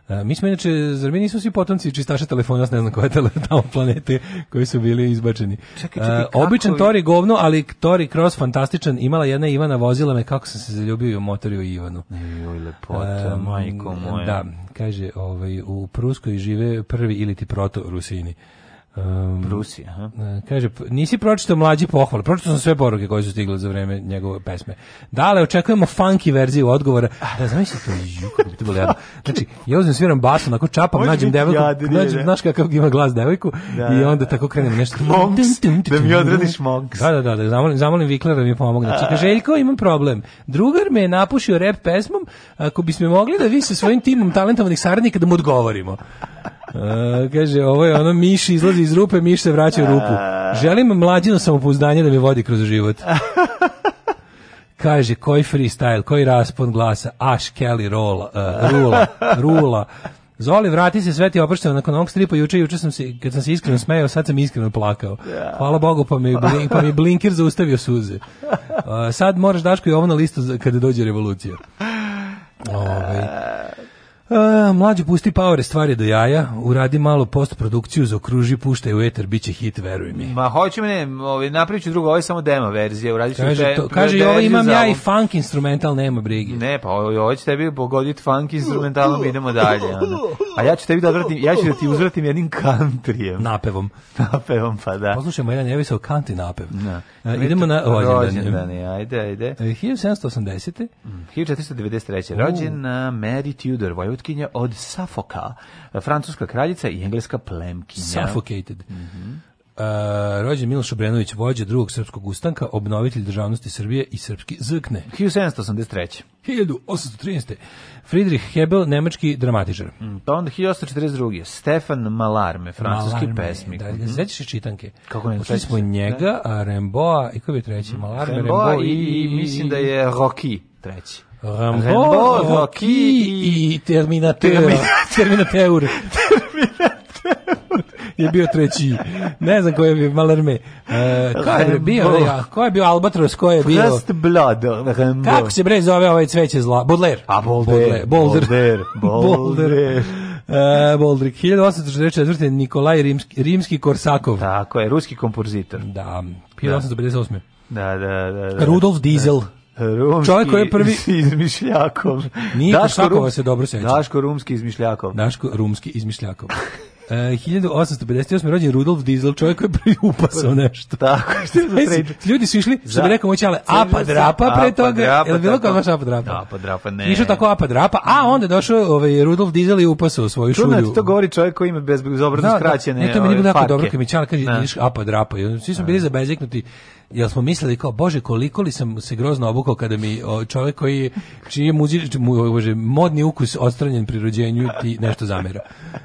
A, e, mi smo inače, zar mi nismo svi potomci čistaša telefona, ne znam koje tele, tamo planete koji su bili izbačeni. Čekaj, čekaj, e, kako običan vi... Tori govno, ali Tori Cross fantastičan. Imala jedna Ivana vozila me kako sam se zaljubio i omotario Ivanu. Joj, lepota, e, majko moja. Da, kaže, ovaj, u Pruskoj žive prvi ili ti proto Rusini. Um, Prusi, aha. E, kaže, nisi pročitao mlađi pohvale, pročitao sam sve poruke koje su stigle za vreme njegove pesme. Dale, očekujemo funky verziju odgovora. Da, zamisli to, ju, kako bi to bilo jadno. Znači, ja uzmem sviram basu, onako čapam, nađem devojku, nađem, znaš kakav ima glas devojku, da, i da, onda da. tako krenem nešto. Monks, da mi odrediš monks. Da, da, da, da zamolim, zamolim Vikler da mi pomogne. Znači, kaže, Željko, imam problem. Drugar me je napušio rap pesmom, ako bismo mogli da vi sa svojim timom talentovanih saradnika da mu odgovorimo kaže, ovo je ono, miš izlazi iz rupe, miš se vraća u rupu. Želim mlađino samopouzdanje da me vodi kroz život. Kaže, koji freestyle, koji raspon glasa, Ash Kelly rola, uh, rula, rula. Zoli, vrati se, sve ti oprošteno. Nakon ovog stripa juče, juče sam se, kad sam se iskreno smejao, sad sam iskreno plakao. Hvala Bogu, pa mi, blink, pa mi blinker zaustavio suze. Uh, sad moraš Daško i ovo na listu za, kada dođe revolucija. Ove. Ovaj. E, mlađi pusti power stvari do jaja, uradi malo postprodukciju, za okruži, puštaj u eter, bit će hit, veruj mi. Ma hoću ne, ovaj, napravit ću drugo, ovo je samo demo verzija, uradit ću Kaže, to, kaže i ovo imam ja i funk instrumental, nema brigi. Ne, pa ovo će tebi pogoditi funk instrumentalom, idemo dalje. Onda. A ja ću tebi da odvratim, ja ću da ti uzvratim jednim countryjem. Napevom. Napevom, pa da. Poslušajmo jedan Elvisov country napev. Na. Da. E, idemo na rođendan. Ajde, ajde. 1780. E, mm, 1493. Uh. Rođena Mary Tudor, Vojvod sutkinja od Safoka, francuska kraljica i engleska plemkinja. Suffocated. Mm -hmm. Uh, rođen Miloš Obrenović, vođa drugog srpskog ustanka, obnovitelj državnosti Srbije i srpski zrkne. 1783. 1813. Friedrich Hebel, nemački dramatičar. Mm, pa onda 1842. Stefan Malarme, francuski Malarme, pesmik. Da, mm -hmm. sećaš čitanke? Kako ne sećaš? smo njega, da. a Remboa, i ko je treći? Malarme, Remboa, Remboa i, i, i, mislim da je Rocky treći. Rambo, Rambo Rocky i, Terminator. Terminator. je bio treći. Ne znam ko je bio Malerme. E, ko je bio? Ne, ko je bio Albatros? Ko je bio? Just blood. Rambo. Kako se bre zove ovaj cveće zla? Baudelaire. A Baudelaire. Baudelaire. Baudelaire. Uh, Boldrik, 1844. Nikolaj Rimski, Rimski Korsakov. Tako je, ruski kompozitor. Da, 1858. Da, da, da. da. Rudolf Diesel. Da. Rumski Čovjek koji je prvi izmišljakov. Daško Rumski se dobro seća. Daško Rumski izmišljakov. Daško Rumski izmišljakov. E, uh, 1858. rođen Rudolf Diesel, čovjek koji je prvi upasao nešto. Tako, što je Ljudi su išli, što bi rekao moći, ali apa drapa pre toga. Je li bilo kao vaš apa drapa? Da, apa drapa, ne. Išao tako apa drapa, a onda došao ovaj, Rudolf Diesel i upasao svoju da šulju. Čudno, to govori čovjek koji ima bezobrazno da, skraćene farke. Ne, to mi nije bilo jako dobro, kad mi čala kaže, ideš apa drapa. Svi smo bili zabezeknuti jel smo mislili kao bože koliko li sam se grozno obukao kada mi o, čovjek koji čiji je muzič, mu, bože, modni ukus odstranjen pri rođenju ti nešto zamera.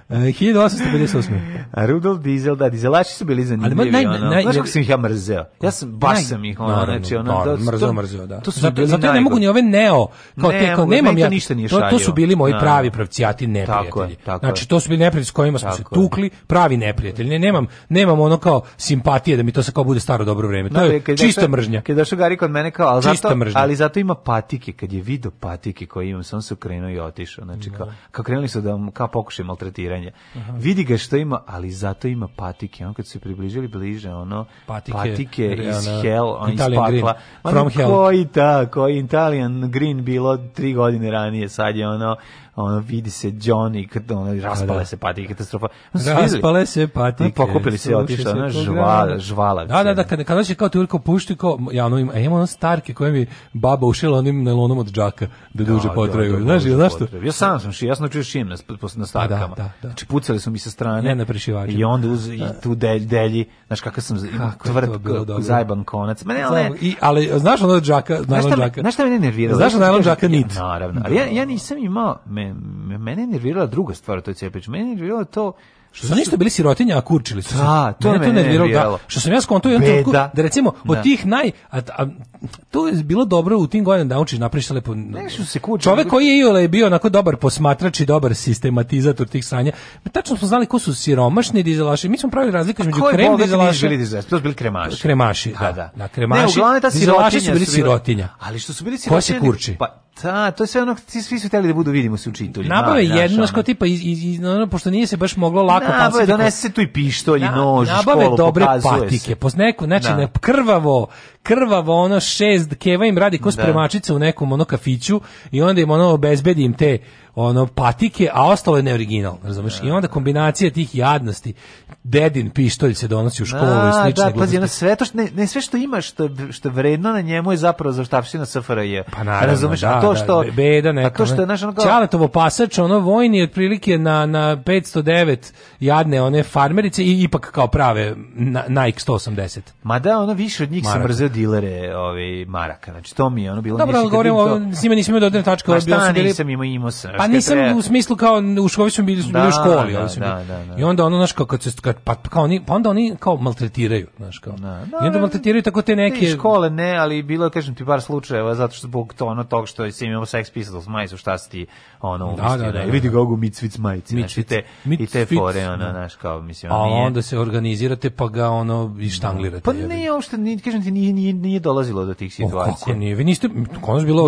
E, 1858. Rudolf Diesel, da, dizelaši su bili zanimljivi. Ali, naj, ono. Znaš kako sam ih ja mrzeo? Ja sam, baš naj, sam ih, ono, naravno, znači, ono, da, mrzeo, mrzeo, da. To su zato, bili zato ja ne mogu ni ove neo, kao, ne, te, kao nemam ja, to, ništa nije to, to su bili moji da. pravi pravcijati neprijatelji. Tako je, tako znači, to su bili neprijatelji s kojima smo se tukli, pravi neprijatelji. Ne, nemam, nemam ono kao simpatije da mi to sa kao bude staro dobro vreme. To je da, kad čista došao, mržnja. Kad došao Gari kod mene kao, ali zato, mržnja. ali zato ima patike, kad je video patike koje imam, sam se okrenuo i otišao. Znači kao, da. kao krenuli su da kao pokušaj maltretiranje. Aha. Vidi ga što ima, ali zato ima patike. On kad su se približili bliže, ono patike, patike iz ona, da. hell, on iz pakla. From koji hell. Koji ta, koji Italian Green bilo tri godine ranije, sad je ono ono vidi se Johnny kad ono da, da. raspale da. se patike katastrofa. Raspale se patike. Pokupili se otišao ona žvala, žvala. Da, da, da, kad kad hoće kao turko pušti kao ja no ima, ima ono starke koje mi baba ušila onim nelonom od džaka da, da duže potraju. Znaš, znaš što? Ja sam sam šio, jasno čuo šim na na starkama. Da, da, da. Znači pucali su mi sa strane. Ne na prešivači. I onda uz i tu delj, delji, znaš kakav sam tvrd zajban konac. Ma ne, ne. I ali znaš ono džaka, najlon džaka. Znaš šta me nervira? Znaš najlon džaka nit. Naravno. Ali ja ja nisam imao mene, mene je nervirala druga stvar, to je Cepić, mene je nervirala to što su oni bili sirotinja, a kurčili su se. Da, to mene, mene to nerviralo. Da, što sam ja skonto jedan da recimo od da. tih naj a, to je bilo dobro u tim godinama da učiš napraviš lepo. Nešto se kuče. Čovek koji je Iole je bio onako dobar posmatrač i dobar sistematizator tih sanja. Mi e, tačno smo znali ko su siromašni dizelaši. Mi smo pravili razliku između krem dizelaša. To su bili kremaši. Kremaši, da, da. da. Na kremaši. Ne, uglavnom ta sirotinja su bili sirotinja. Ali što su bili sirotinja? Ko se kurči? Pa ta, to je sve ono, svi su hteli da budu vidimo se učitelji. Nabave da, jedno što tipa iz, iz, iz, ono, pošto nije se baš moglo lako nabave, pasiti. donese tu i pištolj i nož, nabave dobre patike. Poz neko, znači, da. krvavo, krvavo ono šest keva im radi ko da. spremačica u nekom ono kafiću i onda im ono obezbedi im te ono patike, a ostalo je neoriginal, razumeš? I onda kombinacija tih jadnosti, dedin pištolj se donosi u školu a, i slične da, pazi, ono sve to što, ne, ne sve što ima što što je vredno na njemu je zapravo zaštavština SFRJ. Pa naravno, razumeš? Da, to da, što da, beda neka, a to što je naš ono kao... Ćaletovo pasač, ono vojni otprilike na na 509 jadne one farmerice i ipak kao prave na, Nike 180. Ma da, ono više od njih maraka. sam mrzeo dilere, ovaj maraka. Znači to mi je ono bilo Dobro, govorimo, s da njima nisam imao dodirne tačke, ovaj bio sam bili. nisam imao, imao sam. Pa Pa nisam treba... u smislu kao u školi su bili, da, da, da, bili u školi, da, da, da, da, I onda ono znači kao kad se kad, pa-, pa kao oni pa onda oni kao maltretiraju, znači kao. Da, da, I onda da, maltretiraju tako te neke ne, škole ne, ali bilo kažem ti par slučajeva zato što zbog to ono tog što se imamo Sex Pistols majicu šta si ti ono da, da, da, vidi ga ogu majice, majici, znači te i te fore ono znaš kao mislim A onda se organizirate pa ga ono i štanglirate. Pa ne, uopšte ni kažem ti nije nije dolazilo do tih situacija. Kako nije? Vi niste, bilo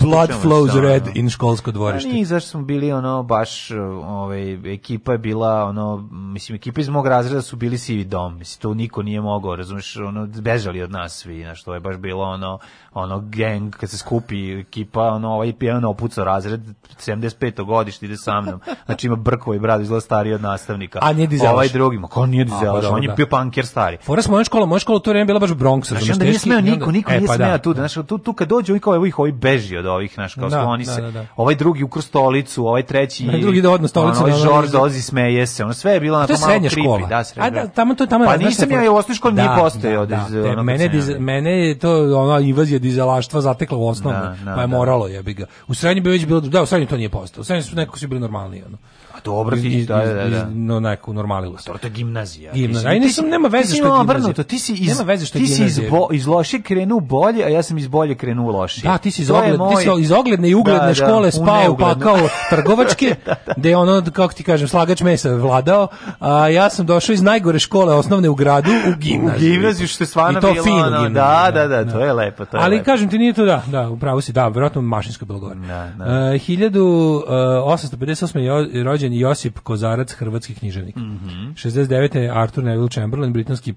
blood flows red in školsko pa dvorište zašto smo bili ono baš ovaj ekipa je bila ono mislim ekipa iz mog razreda su bili sivi dom. Mislim to niko nije mogao, razumeš, ono bežali od nas svi, na što je baš bilo ono ono gang kad se skupi ekipa, ono ovaj pjevan opucao razred 75. godište ide sa mnom. Znači ima brkovo i bradu izgleda stariji od nastavnika. A nije dizelaš. Ovaj drugi, ma ko nije dizelaš, pa on je da. bio panker stari. Fora smo moja škola, moja škola to je bila baš u Bronxu. Znači, onda nije smeo niko, niko e, nije pa smeo da. tu, znači tu, tu kad dođe, ovi kao ovih, ovi beži od ovih, naš kao da, oni da, se, ovaj drugi ukrsto stolicu, ovaj treći i ovaj drugi da odno stolicu. Ono, ovaj da Žor dolazi smeje se. Ono sve je bilo na to, to malo škola. da, srednja. A da, tamo to tamo. Pa nisam ja u osnovnoj školi ni da, postojao da, da, da, mene diz, mene je to ona invazija dizelaštva zatekla u osnovnoj, da, pa je moralo jebi ga. U srednjoj bi već bilo da u srednjoj to nije postojalo. U srednjoj su neko su bili normalni ono dobro, iz, da, iz, da, da, da. no, neka normalilo se. to je gimnazija. Gimnazija. Aj, nisam, nema veze što gimnazija. Ti si iz, nema veze što je gimnazija. si iz, bo, iz loše krenuo bolje, a ja sam iz bolje krenuo loše. Da, ti si iz, ogled, moj... ti si iz ogledne i ugledne da, da, škole spao, pa kao trgovačke, da, da. da. ono, kako ti kažem, slagač mesa vladao, a ja sam došao iz najgore škole osnovne u gradu, u gimnaziju. U gimnaziju, što je stvarno I to bilo, fino ono, da, da, da, da, to je lepo. To je Ali kažem ti, nije to da, da, upravo si, da, verovatno mašinsko bilo gore. Da, 1858. E, e, je rođen rođen Josip Kozarac, hrvatski književnik. Mm -hmm. 69. je Arthur Neville Chamberlain, britanski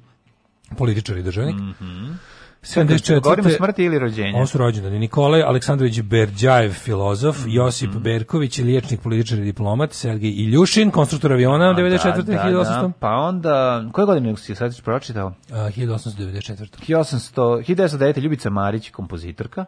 političar i državnik. Mm -hmm. 74. Govorimo smrti ili rođenja? On su rođeni. Nikolaj Aleksandrović Berđajev, filozof, mm -hmm. Josip Berković, liječnik, političar i diplomat, Sergej Iljušin, konstruktor aviona, A, 94. Da, 1800. Da, da. pa onda, koje godine si sad pročitao? A, 1894. 1800, 1909. Ljubica Marić, kompozitorka.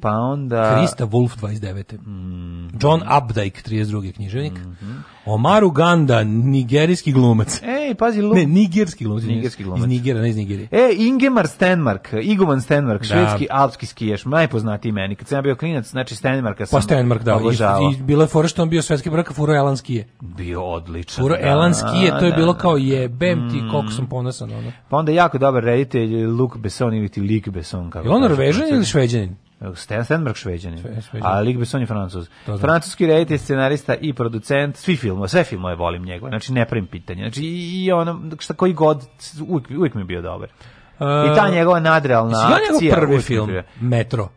Pa onda... Krista Wolf 29. Mm -hmm. John Updike 32. književnik. Mm -hmm. Omar Uganda, nigerijski glumac. Ej, pazi, Lu... Ne, nigerski glumac. Nigerski glumac. Iz Nigera, ne iz Nigerije. E, Ingemar Stenmark, Igoman Stenmark, da. švedski alpski skijaš, najpoznatiji meni. Kad sam ja bio klinac, znači Stenmarka sam Pa Stenmark, da. Obožavao. I, i bila je fora što on bio svetski prvak, furo elanskije. Bio odličan. Furo da, elanskije, to je da, bilo da, kao da. jebem mm. ti koliko sam ponosan. Ono. Pa onda jako dobar reditelj Luke Besson ili ti Lik Besson. Kako je on Norvežan ili Šveđanin? Stan Stenberg šveđanin, a Luc Besson je francuz. Francuski reditelj, scenarista i producent svi filmova, sve filmove volim njega. Znači ne pravim pitanje. Znači i ono šta koji god uvijek, uvijek mi je bio dobar. I ta e, njegova nadrealna akcija. njegov prvi film, prije. Metro.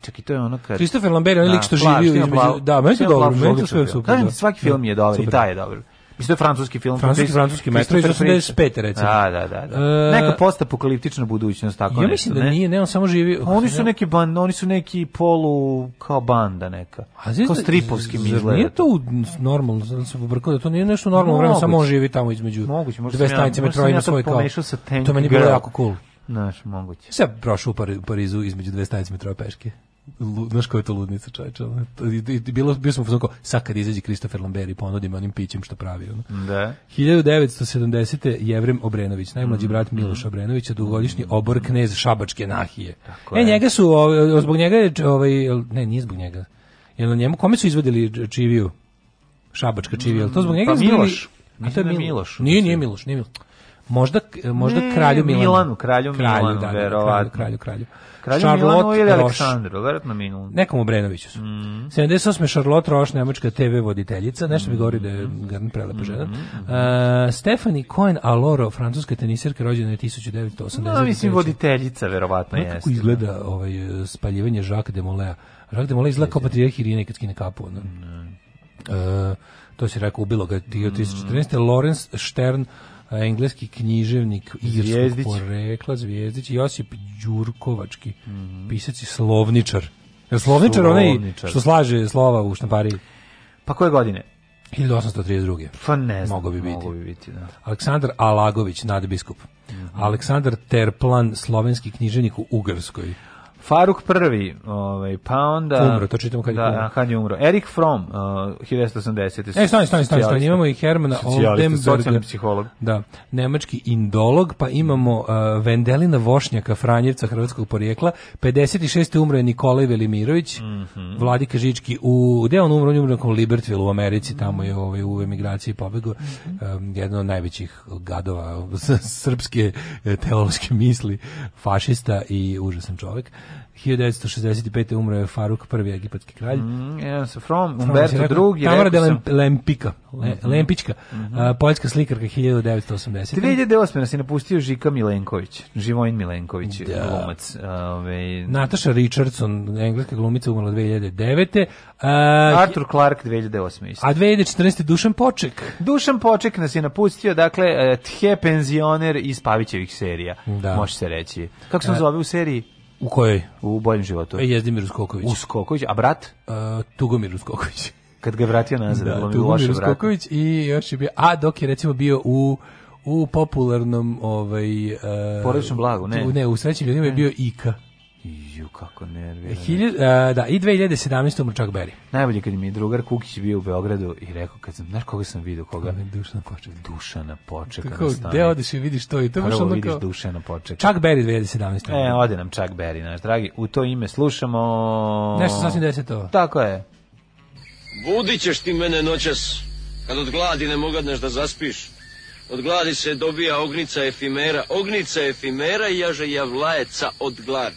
Čak i to je ono kad... Christopher Lambert, on lik da, što živi u između... Da, meni je dobro, meni je super. Kažem, da. svaki film je dobar i taj je dobar. Mislim, to je francuski film. Francuski, francuski, metro iz 85. recimo. Da, da, da. da. E, neka postapokaliptična budućnost, tako ja mislim da nije, ne, on samo živi... Oni su neki band, oni su neki polu, kao banda neka. A kao stripovski mi izgleda. Nije to normalno, znači se pobrkao, da to nije nešto normalno vreme, samo on živi tamo između moguće, dve stanice metroa i na svoj kao. To meni bilo jako cool. Znaš, moguće. Sve prošao u Parizu između dve stanice metroa peške znaš koja je to ludnica čajča. Bilo, bio smo kao, sad kad izađe Kristofer Lamberi ponudim onim pićem što pravi. Ono. Da. 1970. Jevrem Obrenović, najmlađi mm. brat Miloša Obrenovića, dugogodišnji mhm. obor knez Šabačke nahije. Tako e, je. njega su, o, zbog njega je, ovaj, ne, nije zbog njega. Jel na njemu, kome su izvadili čiviju? Šabačka čivija, to zbog njega? Pa Miloš. Zbog... A to je da Miloš. Miloš. Nije, nije Miloš, nije Miloš možda možda mm, kralju Milanu. Milanu, kralju, kralju Milanu, da, da verovatno. Kralju, kralju, kralju. Kralju Charlotte Milanu ili Aleksandru, verovatno Milanu. Nekom Obrenoviću su. Mm. 78. Charlotte Roche, nemačka TV voditeljica, nešto mi govori da je mm-hmm. garn prelepa žena. Mm. Uh, Stephanie Cohen Aloro, francuska tenisirka rođena je 1980. No, mislim voditeljica, verovatno jeste. Kako izgleda da. ovaj, spaljivanje Jacques de Molea? Jacques de Molea izgleda kao patrijarh Irine kad skine kapu. No? Uh, e, to se rekao, ubilo ga 2014. Mm. Lorenz Stern, engleski književnik irskog porekla, Zvijezdić, Josip Đurkovački, mm -hmm. pisac i slovničar. Je slovničar, onaj što slaže slova u štampariji? Pa koje godine? 1832. Pa ne znam, mogo bi biti. Mogo bi biti da. Aleksandar Alagović, nadbiskup. Mm -hmm. Aleksandar Terplan, slovenski književnik u Ugarskoj. Faruk prvi, ovaj, pa onda... Umro, to čitamo kad je da, umro. Da, kad je umro. Erik Fromm, uh, 1980. E, stani, stani, stani, stani, imamo i Hermana Oldenburga. Socijalni psiholog. Da, nemački indolog, pa imamo uh, Vendelina Vošnjaka, Franjevca hrvatskog porijekla. 56. umro je Nikolaj Velimirović, mm -hmm. Vladika Žički, u, gde on umro? On umro u Libertville u Americi, tamo je ovaj, u emigraciji pobegao. Mm -hmm. um, jedan od najvećih gadova srpske e, teološke misli, fašista i užasan čovjek. 1965. umro je Faruk prvi egipatski kralj. Mm, yes, from Umberto II. Tamara de Lem, Lempika, Le, mhm. Lempička, mm -hmm. uh, poljska slikarka 1980. 2008. nas je napustio Žika Milenković, Živojn Milenković, da. glumac. Ove... Ovaj, Nataša Richardson, engleska glumica, umrla 2009. Uh, Arthur Clark 2008. Isto. A 2014. Dušan Poček. Dušan Poček nas je napustio, dakle, e, tje penzioner iz Pavićevih serija, da. može se reći. Kako se on e, zove u seriji? U kojoj? U boljem životu. E, Jezdimir Uskoković. Uskoković, a brat? Uh, Tugomir Uskoković. Kad ga je vratio nazad, da, bilo Tugomir Uskoković i još je bio, a dok je recimo bio u u popularnom ovaj uh, porodičnom blagu, ne. U, ne, u srećnim ljudima je bio Ika. Ju, kako nervira. E, da, i 2017. umro Chuck Berry. Najbolje kad mi je drugar Kukić bio u Beogradu i rekao, kad sam, znaš koga sam vidio, koga? Dušana Počeka. Dušana Počeka. Tako, gde odeš i vidiš to i to baš ono vidiš kao... Dušana Počeka. Chuck Berry 2017. E, ode nam Chuck Berry, naš dragi. U to ime slušamo... Nešto sasvim deseto. Tako je. Budit ćeš ti mene noćas, kad od gladi ne mogadneš da zaspiš. Od gladi se dobija ognica efimera, ognica efimera i jaže javlajeca od gladi.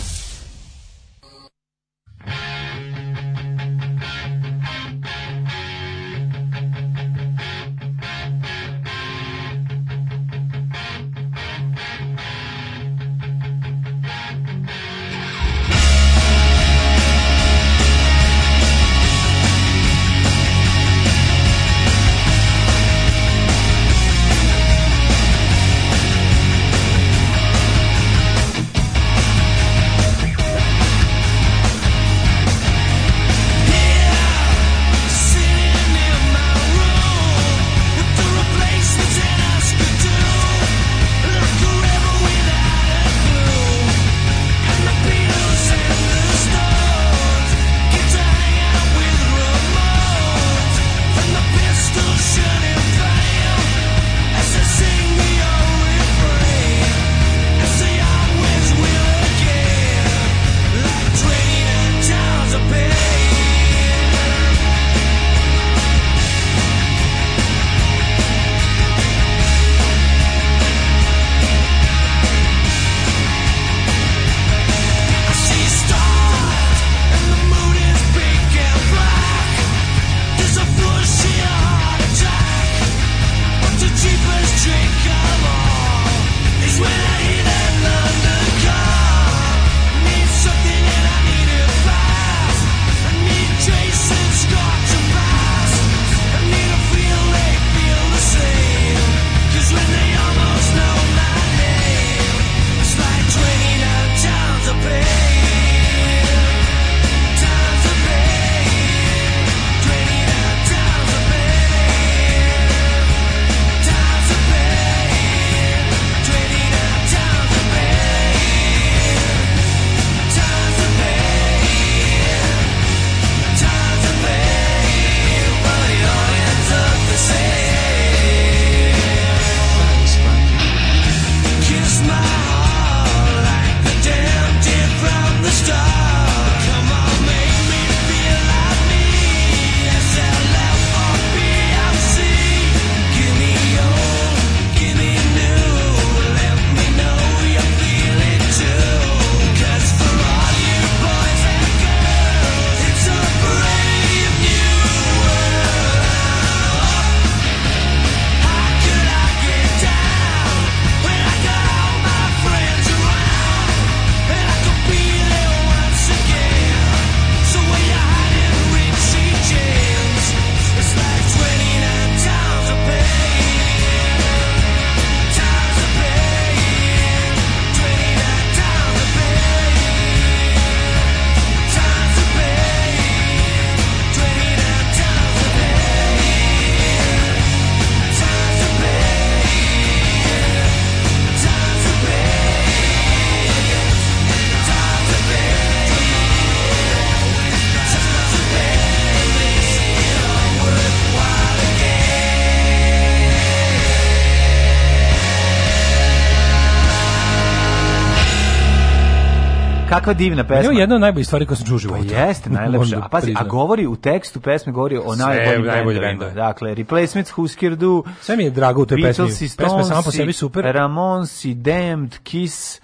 takva divna pesma. Je jedna od najboljih stvari koje sam čuo u životu. Pa jeste, najlepša. A pazi, a govori u tekstu pesme govori o najboljim najboljim Dakle, Replacements, Who's Here Do. Sve mi je drago u toj pesmi. Pesma sama po sebi super. Ramones, Damned, Kiss.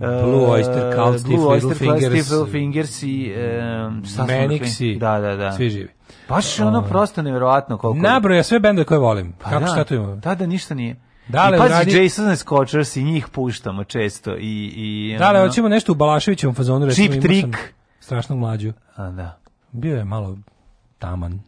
Uh, Blue Oyster Cult, Blue Oyster Fingers, Little Fingers i um, Manixi, da, da, da. svi živi. Baš je ono prosto nevjerovatno koliko... Nabroja sve bende koje volim. Pa Kako da, šta tu imamo? Da, da, ništa nije. Da li pazi, uradi... Jason Scotters i njih puštamo često. I, i, da li, hoćemo nešto u Balaševićevom fazonu. Recimo, Cheap trick. Strašnog mlađu. A, da. Bio je malo taman.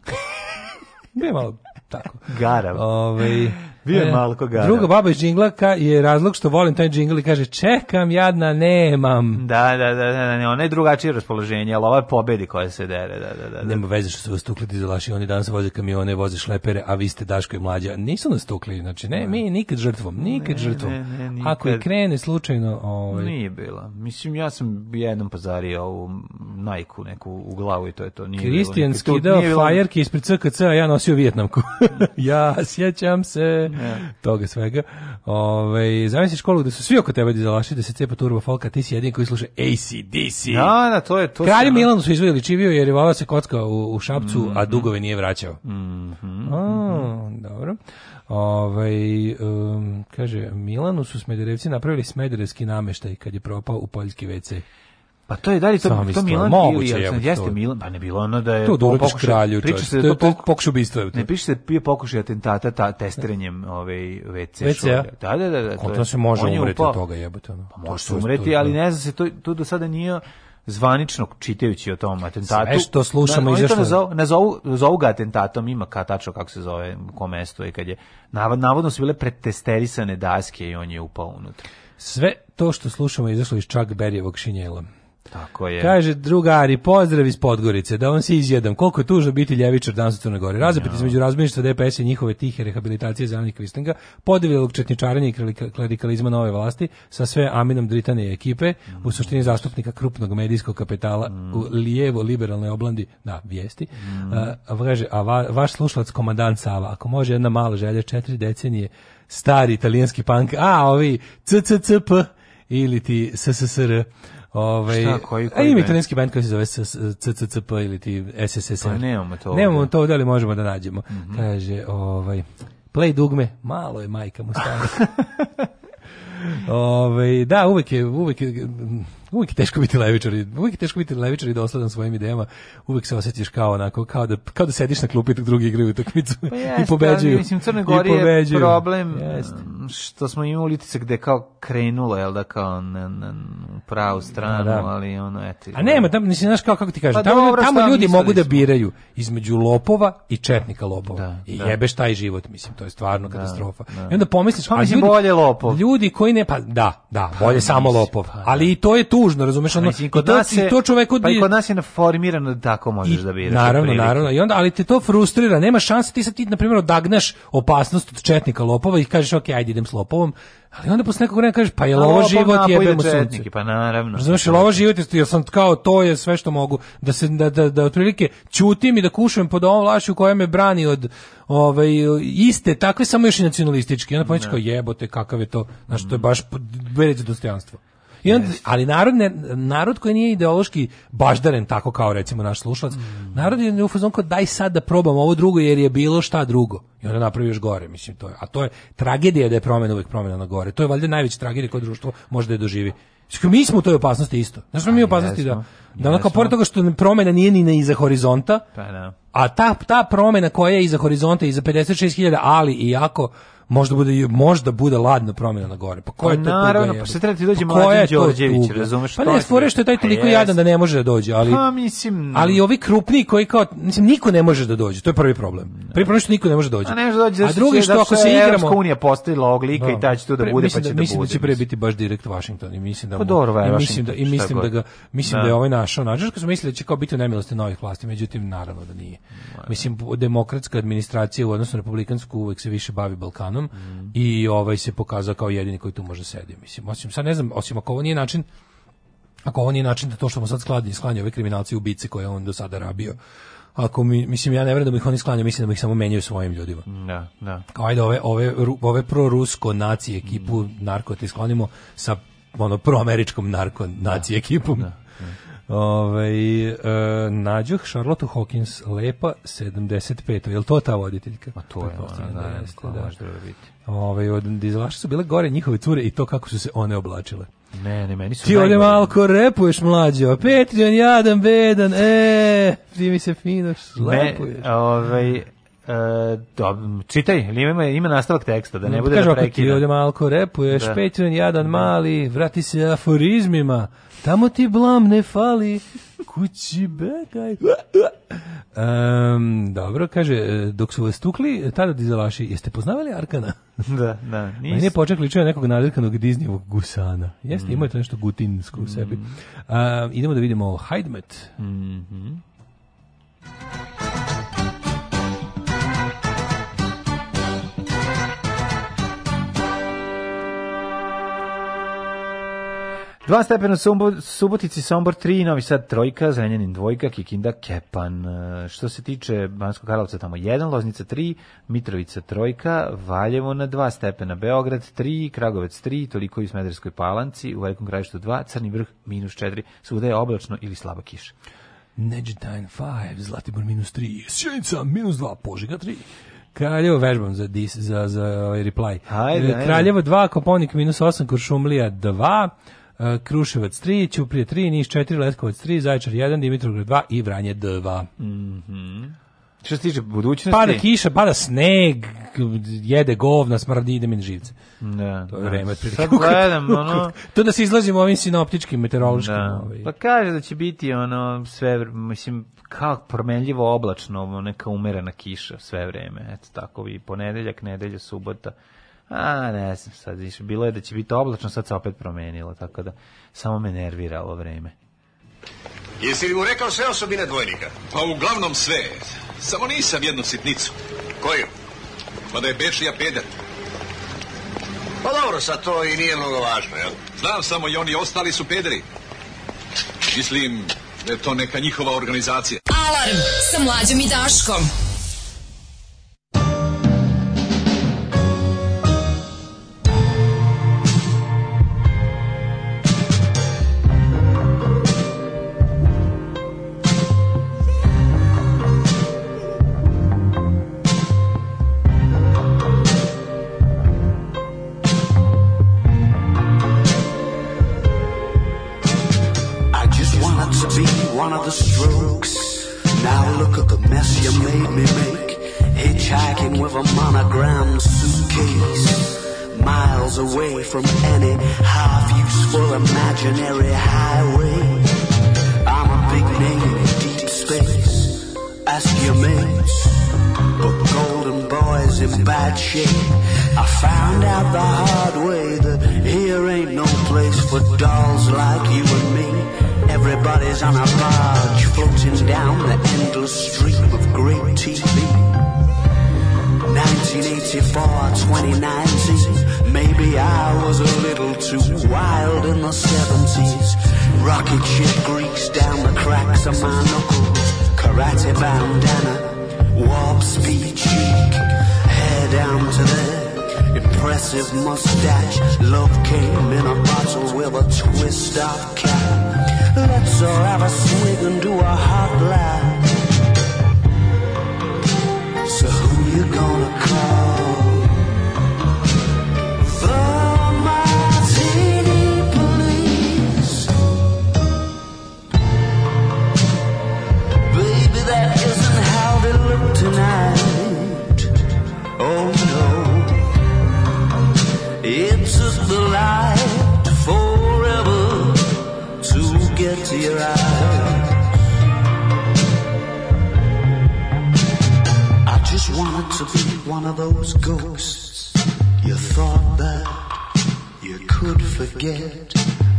Bio je malo tako. Garav. Ove, ovaj, Bio je malo koga. Druga baba iz džinglaka je razlog što volim taj džingl i kaže čekam jadna nemam. Da, da, da, da, da, ne, ona je drugačije raspoloženje, ali ova pobedi koja se dere, da, da, da, da. Nema veze što su vas tukli dizelaši, oni danas voze kamione, voze šlepere, a vi ste Daško i mlađa. Nisu nas tukli, znači ne, mi nikad žrtvom, nikad ne, žrtvom. Ne, ne, nikad. Ako je krene slučajno, ovaj Nije bila. Mislim ja sam jednom pazario ovu najku neku u glavu i to je to, nije. Kristijan skidao fajerke ispred CKC, a ja nosio Vijetnamku. ja sjećam se toga svega. Ove, zamisli školu da su svi oko tebe dizelaši, da se cepa turbo folka, ti si jedin koji sluša ACDC. Da, da, to je to. Kralj Milanu su izveli čivio jer je vava se kockao u, u Šapcu, mm -hmm. a mhm. dugove nije vraćao. Mm -hmm. A, mhm. dobro. Ovaj um, kaže Milanu su Smederevci napravili smederevski nameštaj kad je propao u poljski WC. Pa to je da li to, Sami to Milan moguće, ili, jeste Milan, pa ne bilo ono da je to da kralju, priča se to, da to poku... pokušaj Ne piše se da bio pokušaj atentata ta testiranjem ovaj WC WC. Da, da, da, da, to, to se može umreti od toga jebote ono. Pa može se umreti, ali ne znam se to to do sada nije zvanično čitajući o tom atentatu. Sve što slušamo da, izašlo. Na zovu, ne zovu, ga atentatom, ima ka tačno kako se zove, ko mesto je kad je. Navodno su bile pretesterisane daske i on je upao unutra. Sve to što slušamo izašlo iz Chuck Berryjevog šinjela. Tako je. Kaže drugari, pozdrav iz Podgorice, da on se izjedam. Koliko je tužno biti ljevičar danas u Crnoj Gori. Razapet između razmeništva DPS i njihove tihe rehabilitacije zelenih kvistinga, podivljivog četničarenja i klerikalizma nove vlasti sa sve Aminom Dritane i ekipe, mm. u suštini zastupnika krupnog medijskog kapitala mm. u lijevo liberalnoj oblandi na da, vijesti. Mm. Uh, a va, vaš slušalac komandant Sava, ako može jedna mala želja četiri decenije stari italijanski punk, a ovi CCCP ili ti SSSR Ovaj Šta, koji, koji a ima italijanski band koji se zove CCCP ili ti SSSR. Pa nemamo to. Ovdje. to, da li možemo da nađemo. Mm -hmm. Kaže, ovaj play dugme, malo je majka mu stara. ovaj da, uvek je, uvek je, uvijek teško biti levičar, uvijek teško biti levičar i dosadan da svojim idejama, uvijek se osjetiš kao onako, kao da, kao da sediš na klupi dok drugi igraju utakmicu pa i pobeđuju. mislim, Crne Gori je problem jest. što smo imali ulice da gde kao krenulo, je da, kao na, na pravu da, stranu, da, da. ali ono, eto. A nema, tamo, nisi znaš kao, kako ti kažeš, pa tamo, dobra, tamo ljudi mogu da biraju između lopova i četnika lopova. Da, I jebeš taj život, mislim, to je stvarno katastrofa. I onda pomisliš, pa, mislim, ljudi, bolje lopov. Ljudi koji ne, pa da, da, pa bolje pa, samo lopov. Ali i to je tu ružno, razumeš, ono, i to, nas je, i to čovek Pa i kod nas je formirano da tako možeš i, da biraš. Naravno, naravno, i onda, ali te to frustrira, nema šanse, ti sad ti, na primjer, odagnaš opasnost od četnika lopova i kažeš, ok, ajde idem s lopovom, ali onda posle nekog vremena kažeš, pa je ovo život, jebemo sunce. Pa naravno. Razumeš, je ovo život, jer sam kao, to je sve što mogu, da se, da, da, da otprilike čutim i da kušujem pod ovom vlašću koja me brani od ovaj, iste, takve, samo još i nacionalistički. I onda pomisliš da. kao, jebote, kakav je to, znaš, to je baš veće dostojanstvo. I onda, ali narod, ne, narod koji nije ideološki baždaren, tako kao recimo naš slušalac, mm. narod je u fazonu kao daj sad da probam ovo drugo jer je bilo šta drugo. I onda napravi još gore, mislim to je. A to je tragedija da je promena uvek promena na gore. To je valjda najveća tragedija koju društvo može da je doživi. Mi smo u toj opasnosti isto. Znaš smo mi opasnosti da, da, da onako, pored toga što promena nije ni na iza horizonta, pa, da. a ta, ta promena koja je iza horizonta, iza 56.000 ali i jako, možda bude možda bude ladna promena na gore. Pa ko je pa to? Naravno, pa se treba ti dođe pa Đorđević, razumeš? Pa ne, fore što je taj toliko pa jadan da ne može da dođe, ali pa, mislim, ali ovi krupni koji kao mislim niko ne može da dođe, to je prvi problem. Prvi problem što niko ne može da dođe. A, ne može da dođe, A drugi što ako se igramo, Evropska unija postavila oglika i da. taj će to da bude, pa će da, bude. Da mislim da će pre biti baš direkt Washington i mislim da pa mu, i mislim da i mislim da ga mislim da je ovaj našao način što mislili da će kao biti u nemilosti novih vlasti, međutim naravno da nije. Mislim demokratska administracija u odnosu na republikansku uvek se više bavi Balkanom uglavnom mm. i ovaj se pokazao kao jedini koji tu može da sedi mislim osim sad ne znam osim ako ovo nije način ako ovo nije način da to što mu sad skladi sklanja ove kriminalci ubice koje on do sada rabio ako mi mislim ja ne verujem da ih oni sklanjaju, mislim da ih samo menjaju svojim ljudima. Da, da. Kao ajde ove ove ove prorusko nacije ekipu mm. narkote sklonimo sa ono proameričkom narko nacije da, ekipom. Da, da. Ove, ovaj, e, nađoh Charlotte Hawkins, lepa 75. Je li to ta voditeljka? A to je ona, da, da, da, da. biti. Ove, ovaj, od dizelaša su bile gore njihove cure i to kako su se one oblačile. Ne, ne, meni su Ti ovdje malko repuješ a Petrion, jadan, bedan, e, ti mi se fino šlepuješ. Ne, ovaj, E, do, čitaj, ili ima, ima nastavak teksta, da ne, ne mm, bude kažu, da prekida. Kažu, ti ovdje malko repuješ, da. Petrin, jadan da. mali, vrati se aforizmima, tamo ti blam ne fali, kući bekaj. Um, dobro, kaže, e, dok su vas tukli, tada dizelaši, jeste poznavali Arkana? da, da, nis. Meni je počak ličio nekog nadrkanog Disneyvog gusana. Jeste, mm. imao je to nešto gutinsko u sebi. Um, idemo da vidimo Hajdmet. Mhm. Mm 2 stepena Subotici, Sombor 3, Novi Sad 3, Zrenjanin 2, Kikinda Kepan. E, što se tiče Banskog Karlovca tamo 1, Loznica 3, Mitrovica 3, Valjevo na 2 stepena, Beograd 3, Kragovec 3, toliko i u Smederskoj palanci, u Velikom gravištu 2, Crni vrh minus 4, svuda je oblačno ili slaba kiša. Neđetajn 5, Zlatibor minus 3, Sjenica minus 2, Požega 3, Kraljevo vežbam za dis, za, za ovaj reply. Ajde, e, Kraljevo 2, Koponik minus 8, Kuršumlija 2, E, Kruševac 3, Ćuprije 3, Niš 4, Letkovac 3, Zaječar 1, Dimitrovgrad 2 i Vranje 2. Mhm. Mm što se tiče budućnosti? Pada kiša, pada sneg, jede govna, smrdi, ide mi na živce. Da, to je da. vreme. Sad gledam, ono... To da se izlazimo ovim sinoptičkim, meteorološkim. Da. Ovaj. Pa kaže da će biti ono sve, mislim, kao promenljivo oblačno, neka umerena kiša sve vreme. Eto tako i ponedeljak, nedelja, subota. A, ne znam, sad više, bilo je da će biti oblačno, sad se opet promenilo, tako da samo me nervira ovo vreme. Jesi li mu rekao sve osobine dvojnika? Pa uglavnom sve, samo nisam jednu sitnicu. Koju? Pa da je Bečija pedat. Pa dobro, sad to i nije mnogo važno, jel? Znam samo i oni ostali su pederi. Mislim da je to neka njihova organizacija. Alarm sa mlađom i Daškom. shit. I found out the hard way that here ain't no place for dolls like you and me. Everybody's on a barge floating down the endless stream of great TV. 1984, 2019, maybe I was a little too wild in the 70s. Rocket ship grease down the cracks of my knuckles, karate bandana, warp speed cheek down to their impressive mustache. Love came in a bottle with a twist of cap. Let's all have a swig and do a hot laugh. So who you gonna call? to your eyes. I just wanted to be one of those ghosts you thought that you could forget,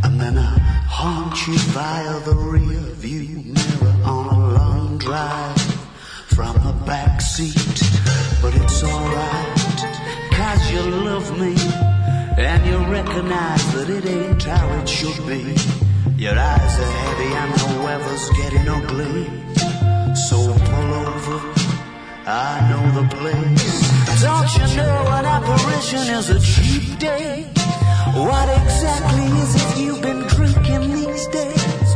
and then I haunt you via the rear view mirror on a long drive from the back seat. But it's alright, cause you love me, and you recognize that it ain't how it should be. Your eyes are heavy and the weather's getting ugly. So pull over, I know the place. Don't you know an apparition is a cheap day? What exactly is it you've been drinking these days?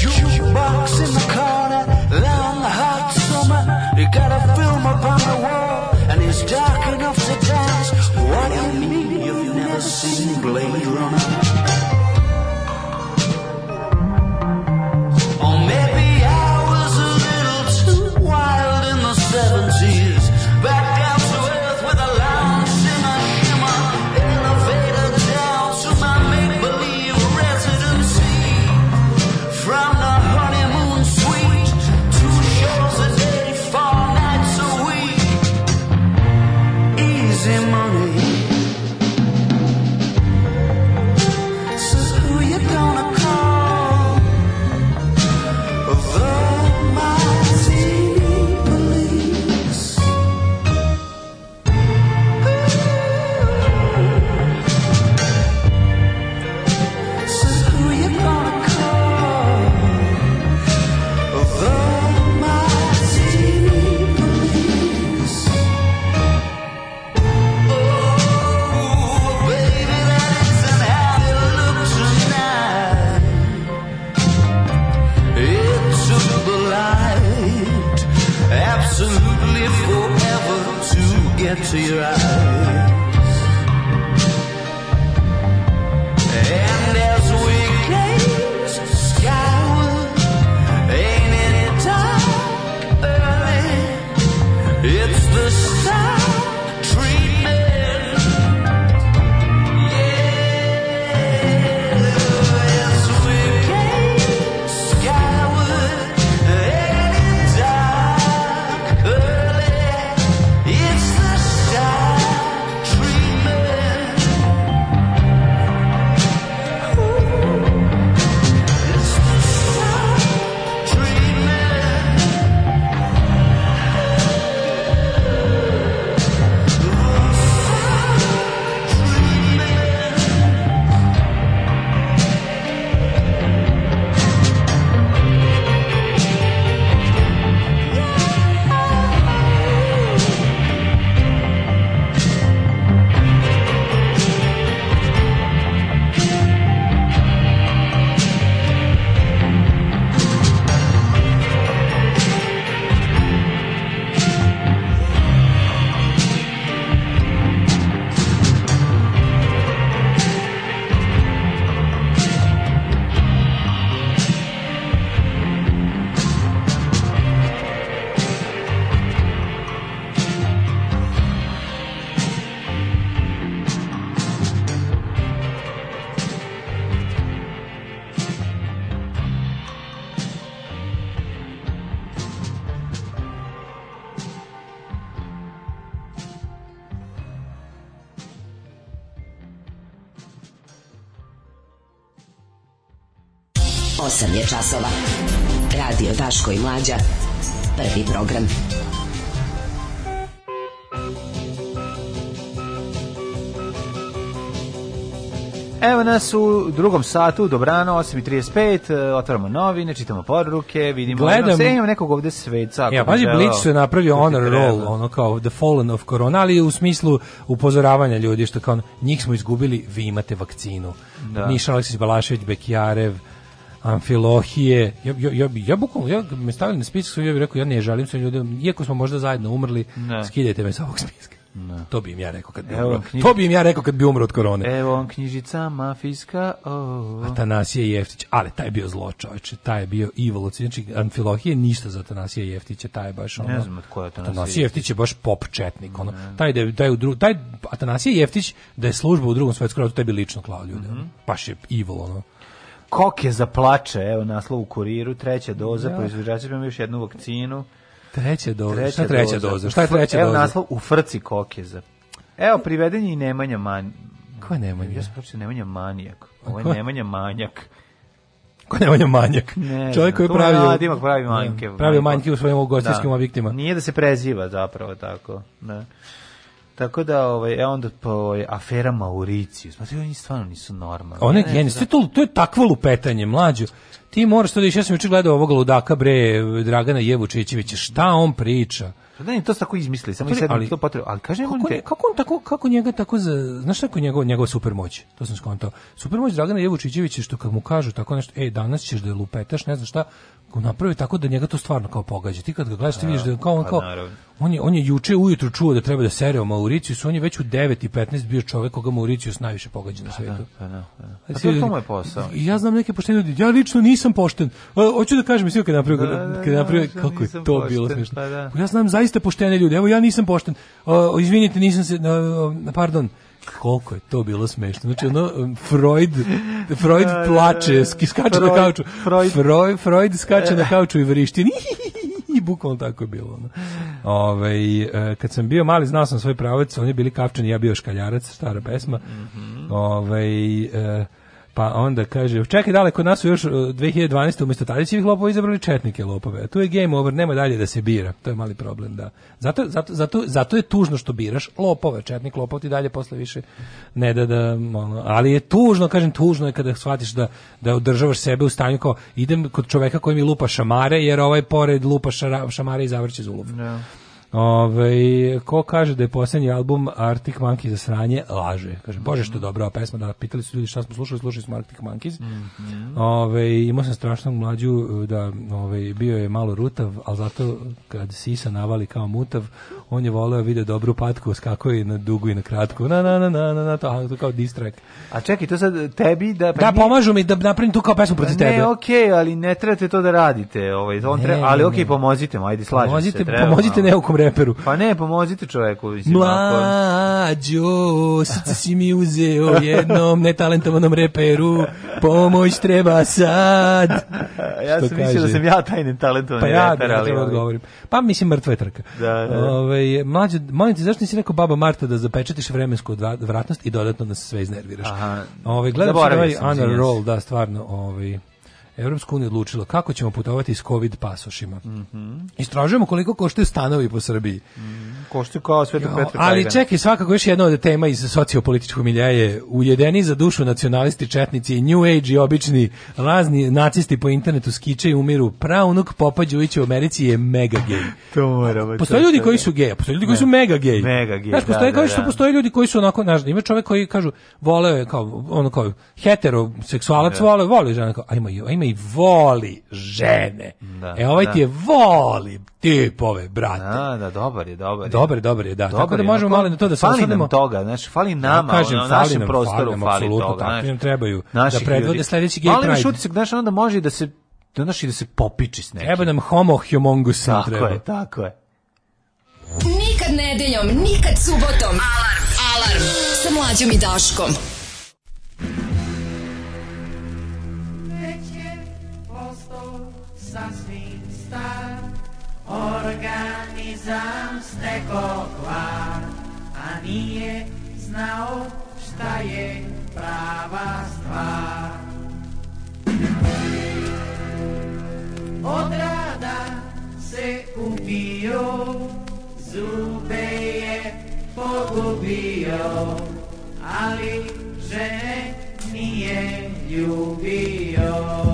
Jukebox in the corner, long hot summer. You got a film upon the wall, and it's dark enough to dance. What do you mean you've never seen Blade Runner? je časova. Radio Daško i Mlađa. Prvi program. Evo nas u drugom satu, dobrano, 8.35, e, otvaramo novine, čitamo poruke, vidimo, Gledam, ono, sve imamo nekog ovde sveca. Ja, pazi, Blitz je napravio honor roll, ono kao the fallen of corona, ali u smislu upozoravanja ljudi, što kao, njih smo izgubili, vi imate vakcinu. Da. Nišan Aleksić Balašević, Bekijarev, Amfilohije. Ja, ja, ja, ja bukvalno, ja me stavili na spisak, ja bih rekao, ja ne žalim se ljudima, iako smo možda zajedno umrli, ne. skidajte me sa ovog spiska. Ne. To bi im ja rekao kad bi Evo, umro. Knjiži... To bi im ja rekao kad bi umro od korone. Evo on knjižica mafijska. Oh. Atanasije Jeftić, ali taj je bio zlo taj je bio evil. Znači, Anfilohije ništa za Atanasije Jeftića, taj je baš ono... Ne znam od koja Atanasije, Atanasije Jeftić je baš pop četnik. Ono, taj, da, taj, u dru, taj Atanasije Jeftić da je služba u drugom svetskom ratu, taj bi lično klao ljude. Mm -hmm. Baš je evil, ono koke za plače, evo naslov u kuriru, treća doza, ja. Da. proizvođači imaju još jednu vakcinu. Treća doza, treća šta treća doza? doza? Šta je treća evo, doza? Evo naslov u frci koke za. Evo priveden je i Nemanja Man. Ko je Nemanja? Ja sam pročitao Nemanja Manijak. Ovo je Nemanja Manjak. Ko je Nemanja Manjak? Ne, Čovjek koji pravi nadimak pravi manjke. Pravi manjke u svojim da. ugostiteljskim objektima. Nije da se preziva zapravo tako, ne. Da. Tako da ovaj e onda po ovaj, afera Mauriciju. Smatraju pa, oni stvarno nisu normalni. One geni, da. to, to je takvo lupetanje mlađu. Ti moraš to da iš, ja sam juče gledao ovog ludaka bre Dragana Jevučićevića, šta on priča? Da pa ni to tako izmislili, samo i sad ali, to potrebno. Ali kažem kako, on te... kako on tako kako njega tako za, znaš kako njegov njegova supermoć. To sam skontao. Supermoć Dragana Jevučićevića što kad mu kažu tako nešto, ej danas ćeš da je lupetaš, ne znam šta, ko napravi tako da njega to stvarno kao pogađa. Ti kad ga gledaš ti vidiš da je kao on pa kao on je on je juče ujutru čuo da treba da sere o Mauriciju, on je već u 9 i 15 bio čovek koga Mauricius najviše pogađa na pa svetu. Da, da, da. A to, to mu je posao. Ja znam neke poštene ljudi. Ja lično nisam nisam pošten. Hoću da kažem, mislim kad napravio, da, kad napravio, da, da, kako je to pošten, bilo smešno. Pa ja znam zaista poštene ljude. Evo ja nisam pošten. O, izvinite, nisam se na, pardon koliko je to bilo smešno. Znači ono Freud Freud da, plače, skače Freud, na kauču. Freud Freud, Freud skače na kauču i vrišti. I bukvalno tako je bilo. Ono. Ove, kad sam bio mali, znao sam svoj pravac, oni bili kafčani, ja bio škaljarac, stara pesma. Mm Ove, Pa onda kaže, čekaj, dale, kod nas su još 2012. E, umjesto Tadićevih lopova izabrali četnike lopove. Tu je game over, nema dalje da se bira. To je mali problem, da. Zato, zato, zato, zato je tužno što biraš lopove. Četnik lopov ti dalje posle više ne da da... Ono, ali je tužno, kažem, tužno je kada shvatiš da, da održavaš sebe u stanju kao idem kod čoveka koji mi lupa šamare, jer ovaj pored lupa šara, šamare i zavrće zulov. Yeah. Da. Ove, ovaj, ko kaže da je poslednji album Arctic Monkeys za sranje, laže. Kaže, bože što je dobra pesma, da pitali su ljudi šta smo slušali, slušali smo Arctic Monkeys. Mm -hmm. Ove, ovaj, imao sam strašnog mlađu da ove, ovaj, bio je malo rutav, ali zato kad sisa navali kao mutav, on je voleo da vide dobru patku, skako je na dugu i na kratku. Na, na, na, na, na, na to, to kao distrak. A čekaj, to sad tebi da... Pa da, nije... pomažu mi da napravim tu kao pesmu protiv tebe. Ne, okej, okay, ali ne trebate to da radite. Ovaj, on ne, treba, ali okej, okay, pomozite mu, ajde, slažem pomozite, se. Treba, pomozite neukom reperu. Pa ne, pomozite čoveku. Mislim, Mlađo, srce si mi uzeo jednom netalentovanom reperu, pomoć treba sad. ja sam mislio da sam ja taj netalentovan pa ja, reper, ali... Pa ja ovaj- odgovorim. Pa mislim, mrtva je trka. Da, da. Ove, ovaj, mlađo, molim te, zašto nisi rekao baba Marta da zapečatiš vremensku vratnost i dodatno nas da sve iznerviraš? Aha. Ove, ovaj, gledam se ovaj Honor Roll, da, stvarno, ovaj Evropska unija odlučila kako ćemo putovati s COVID pasošima. Mm -hmm. Istražujemo koliko koštaju stanovi po Srbiji. Mm, koštaju kao Sveto ja, Petra Ali čekaj, svakako još jedna od tema iz sociopolitičkog milja je ujedeni za dušu nacionalisti, četnici i New Age i obični razni nacisti po internetu skiče i umiru. Praunuk Popa Đujića u Americi je mega gej. to mora biti. Postoje ljudi koji su gej, postoje ljudi koji su mega gej. Mega gej, znaš, da, postoje, da, kao da, što postoje ljudi koji su onako, znaš, ima čovek koji kažu, vole, kao, ono kao, heteroseksualac, da. vole, vole žena, kao, ajmo, ajmo ima i voli žene. Da, e ovaj da. ti je voli tipove, brate. Da, da, dobar je, dobar je. Dobar je, dobar je, da. Dobar tako da je, da možemo malo na to da se Fali nam toga, znači, fali da, nama, ja, kažem, ono, fali našem prostoru fali, nam, fali toga. Tako, nam trebaju da predvode sledeći gay pride. Ali šutisak, znaš, onda može da se da naši da se popiči s nekim. Treba nam homo humongus tako treba. Tako je, tako je. Nikad nedeljom, nikad subotom. Alarm, alarm. Sa mlađom i Daškom. sa svinsta, organizam steklo kvar, a nie znao šta je prava stvár. Od ráda se ubio, zube je pogubio, ali že nie ljubio.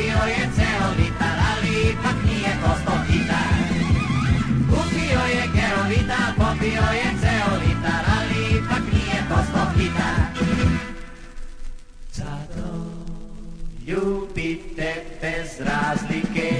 Kupio je ceolita, ali nije postao hitar. je geolita, popio je ceolita, ali ipak bez razlike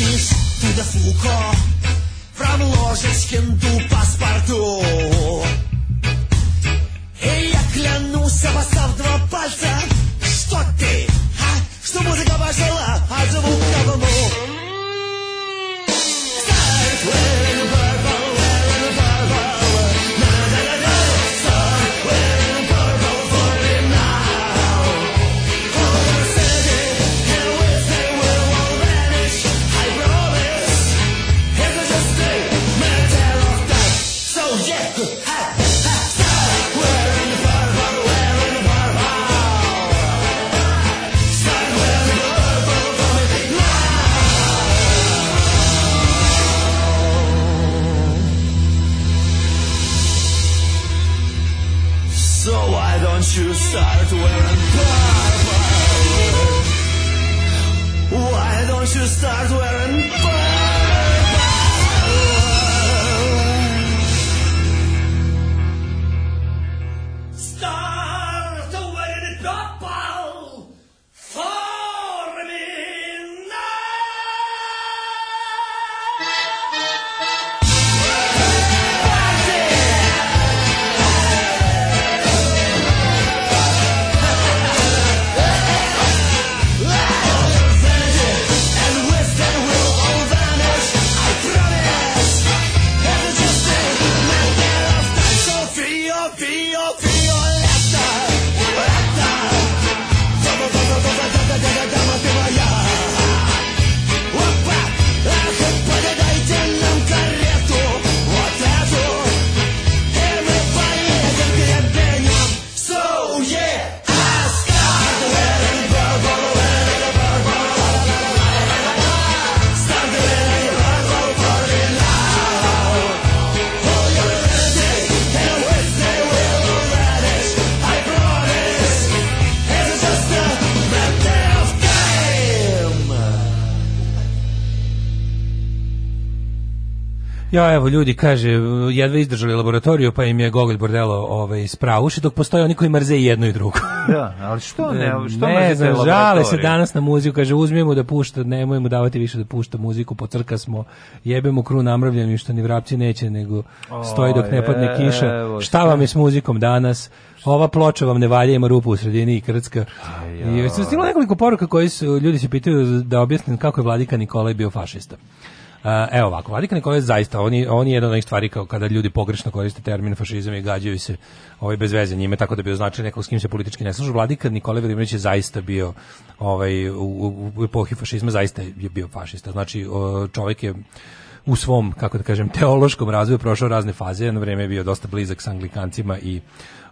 Paris tout de da Fram from Loges, Hindu, Passepartout. Ja, evo, ljudi, kaže, jedva izdržali laboratoriju, pa im je Gogolj Bordelo ovaj, spravo uši, dok postoje oni koji mrze i jedno i drugo. da, ali što ne, što ne znam, žale se danas na muziku, kaže, uzmijemo da pušta, nemojmo davati više da pušta muziku, pocrka smo, jebemo kru namravljenu i što ni vrapci neće, nego stoji dok ne padne kiša. Evo, šta vam je s muzikom danas? Ova ploča vam ne valja, ima rupu u sredini i krcka. I već sam stigla nekoliko poruka koji su, ljudi se pitaju da objasnim kako je vladika Nikolaj bio fašista. Eh, evo ovako, Vladika Nikolaj zaista, oni, oni je jedna od onih stvari kao kada ljudi pogrešno koriste termin fašizam i gađaju se ovaj, bez veze njime, tako da bi označili nekog s kim se politički ne služu. Vladika Nikolaj Vladimirić je zaista bio ovaj, u, u epohi fašizma, zaista je bio fašista. Znači, čovjek je u svom, kako da kažem, teološkom razvoju prošao razne faze, jedno vrijeme je bio dosta blizak s anglikancima i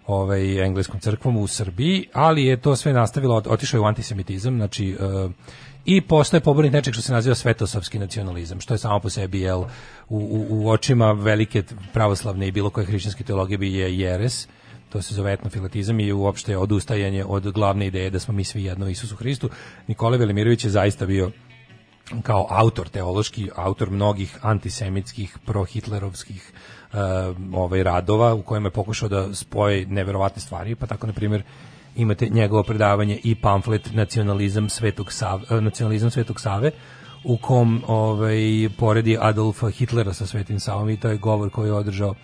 ovaj engleskom crkvom u Srbiji, ali je to sve nastavilo, otišao je u antisemitizam, znači eh, i postaje pobornik nečeg što se naziva svetosavski nacionalizam, što je samo po sebi jel, u, u, u očima velike pravoslavne i bilo koje hrišćanske teologije bi je jeres, to se zove etnofilatizam i uopšte odustajanje od glavne ideje da smo mi svi jedno Isusu Hristu. Nikole Velimirović je zaista bio kao autor teološki, autor mnogih antisemitskih, prohitlerovskih uh, ovaj, radova u kojima je pokušao da spoje neverovatne stvari, pa tako, na primjer, imate njegovo predavanje i pamflet Nacionalizam Svetog Save, eh, Nacionalizam Svetog Save u kom ovaj, poredi Adolfa Hitlera sa Svetim Savom i to je govor koji je održao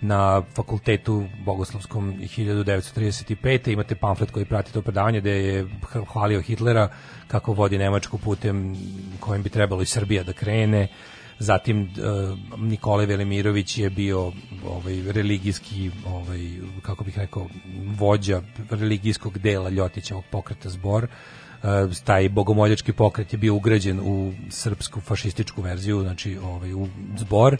na fakultetu Bogoslovskom 1935. Imate pamflet koji prati to predavanje gde je hvalio Hitlera kako vodi Nemačku putem kojim bi trebalo i Srbija da krene zatim e, Nikolaj Velimirović je bio ovaj religijski ovaj kako bih rekao vođa religijskog dela Ljotićevog pokreta zbor e, taj bogomoljački pokret je bio ugrađen u srpsku fašističku verziju, znači ovaj, u zbor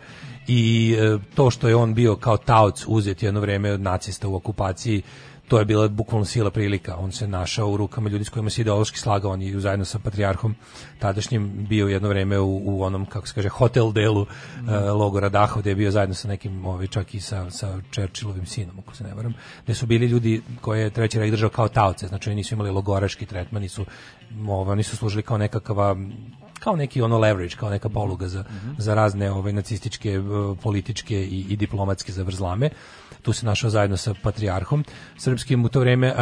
i e, to što je on bio kao tauc uzet jedno vreme od nacista u okupaciji to je bila bukvalno sila prilika. On se našao u rukama ljudi s kojima se ideološki slagao, on je zajedno sa patrijarhom tadašnjim bio jedno vreme u, u onom, kako se kaže, hotel delu mm. uh, logora Dahov, gde je bio zajedno sa nekim, ovaj, čak i sa, sa Churchillovim sinom, ako se ne varam, gde su bili ljudi koje je Treći rejk držao kao taoce, znači oni nisu imali logoraški tretman, nisu, ovaj, oni su služili kao nekakva kao neki ono leverage, kao neka poluga za, mm -hmm. za razne ove ovaj, nacističke, eh, političke i, i diplomatske zavrzlame tu se našao zajedno sa patrijarhom srpskim u to vrijeme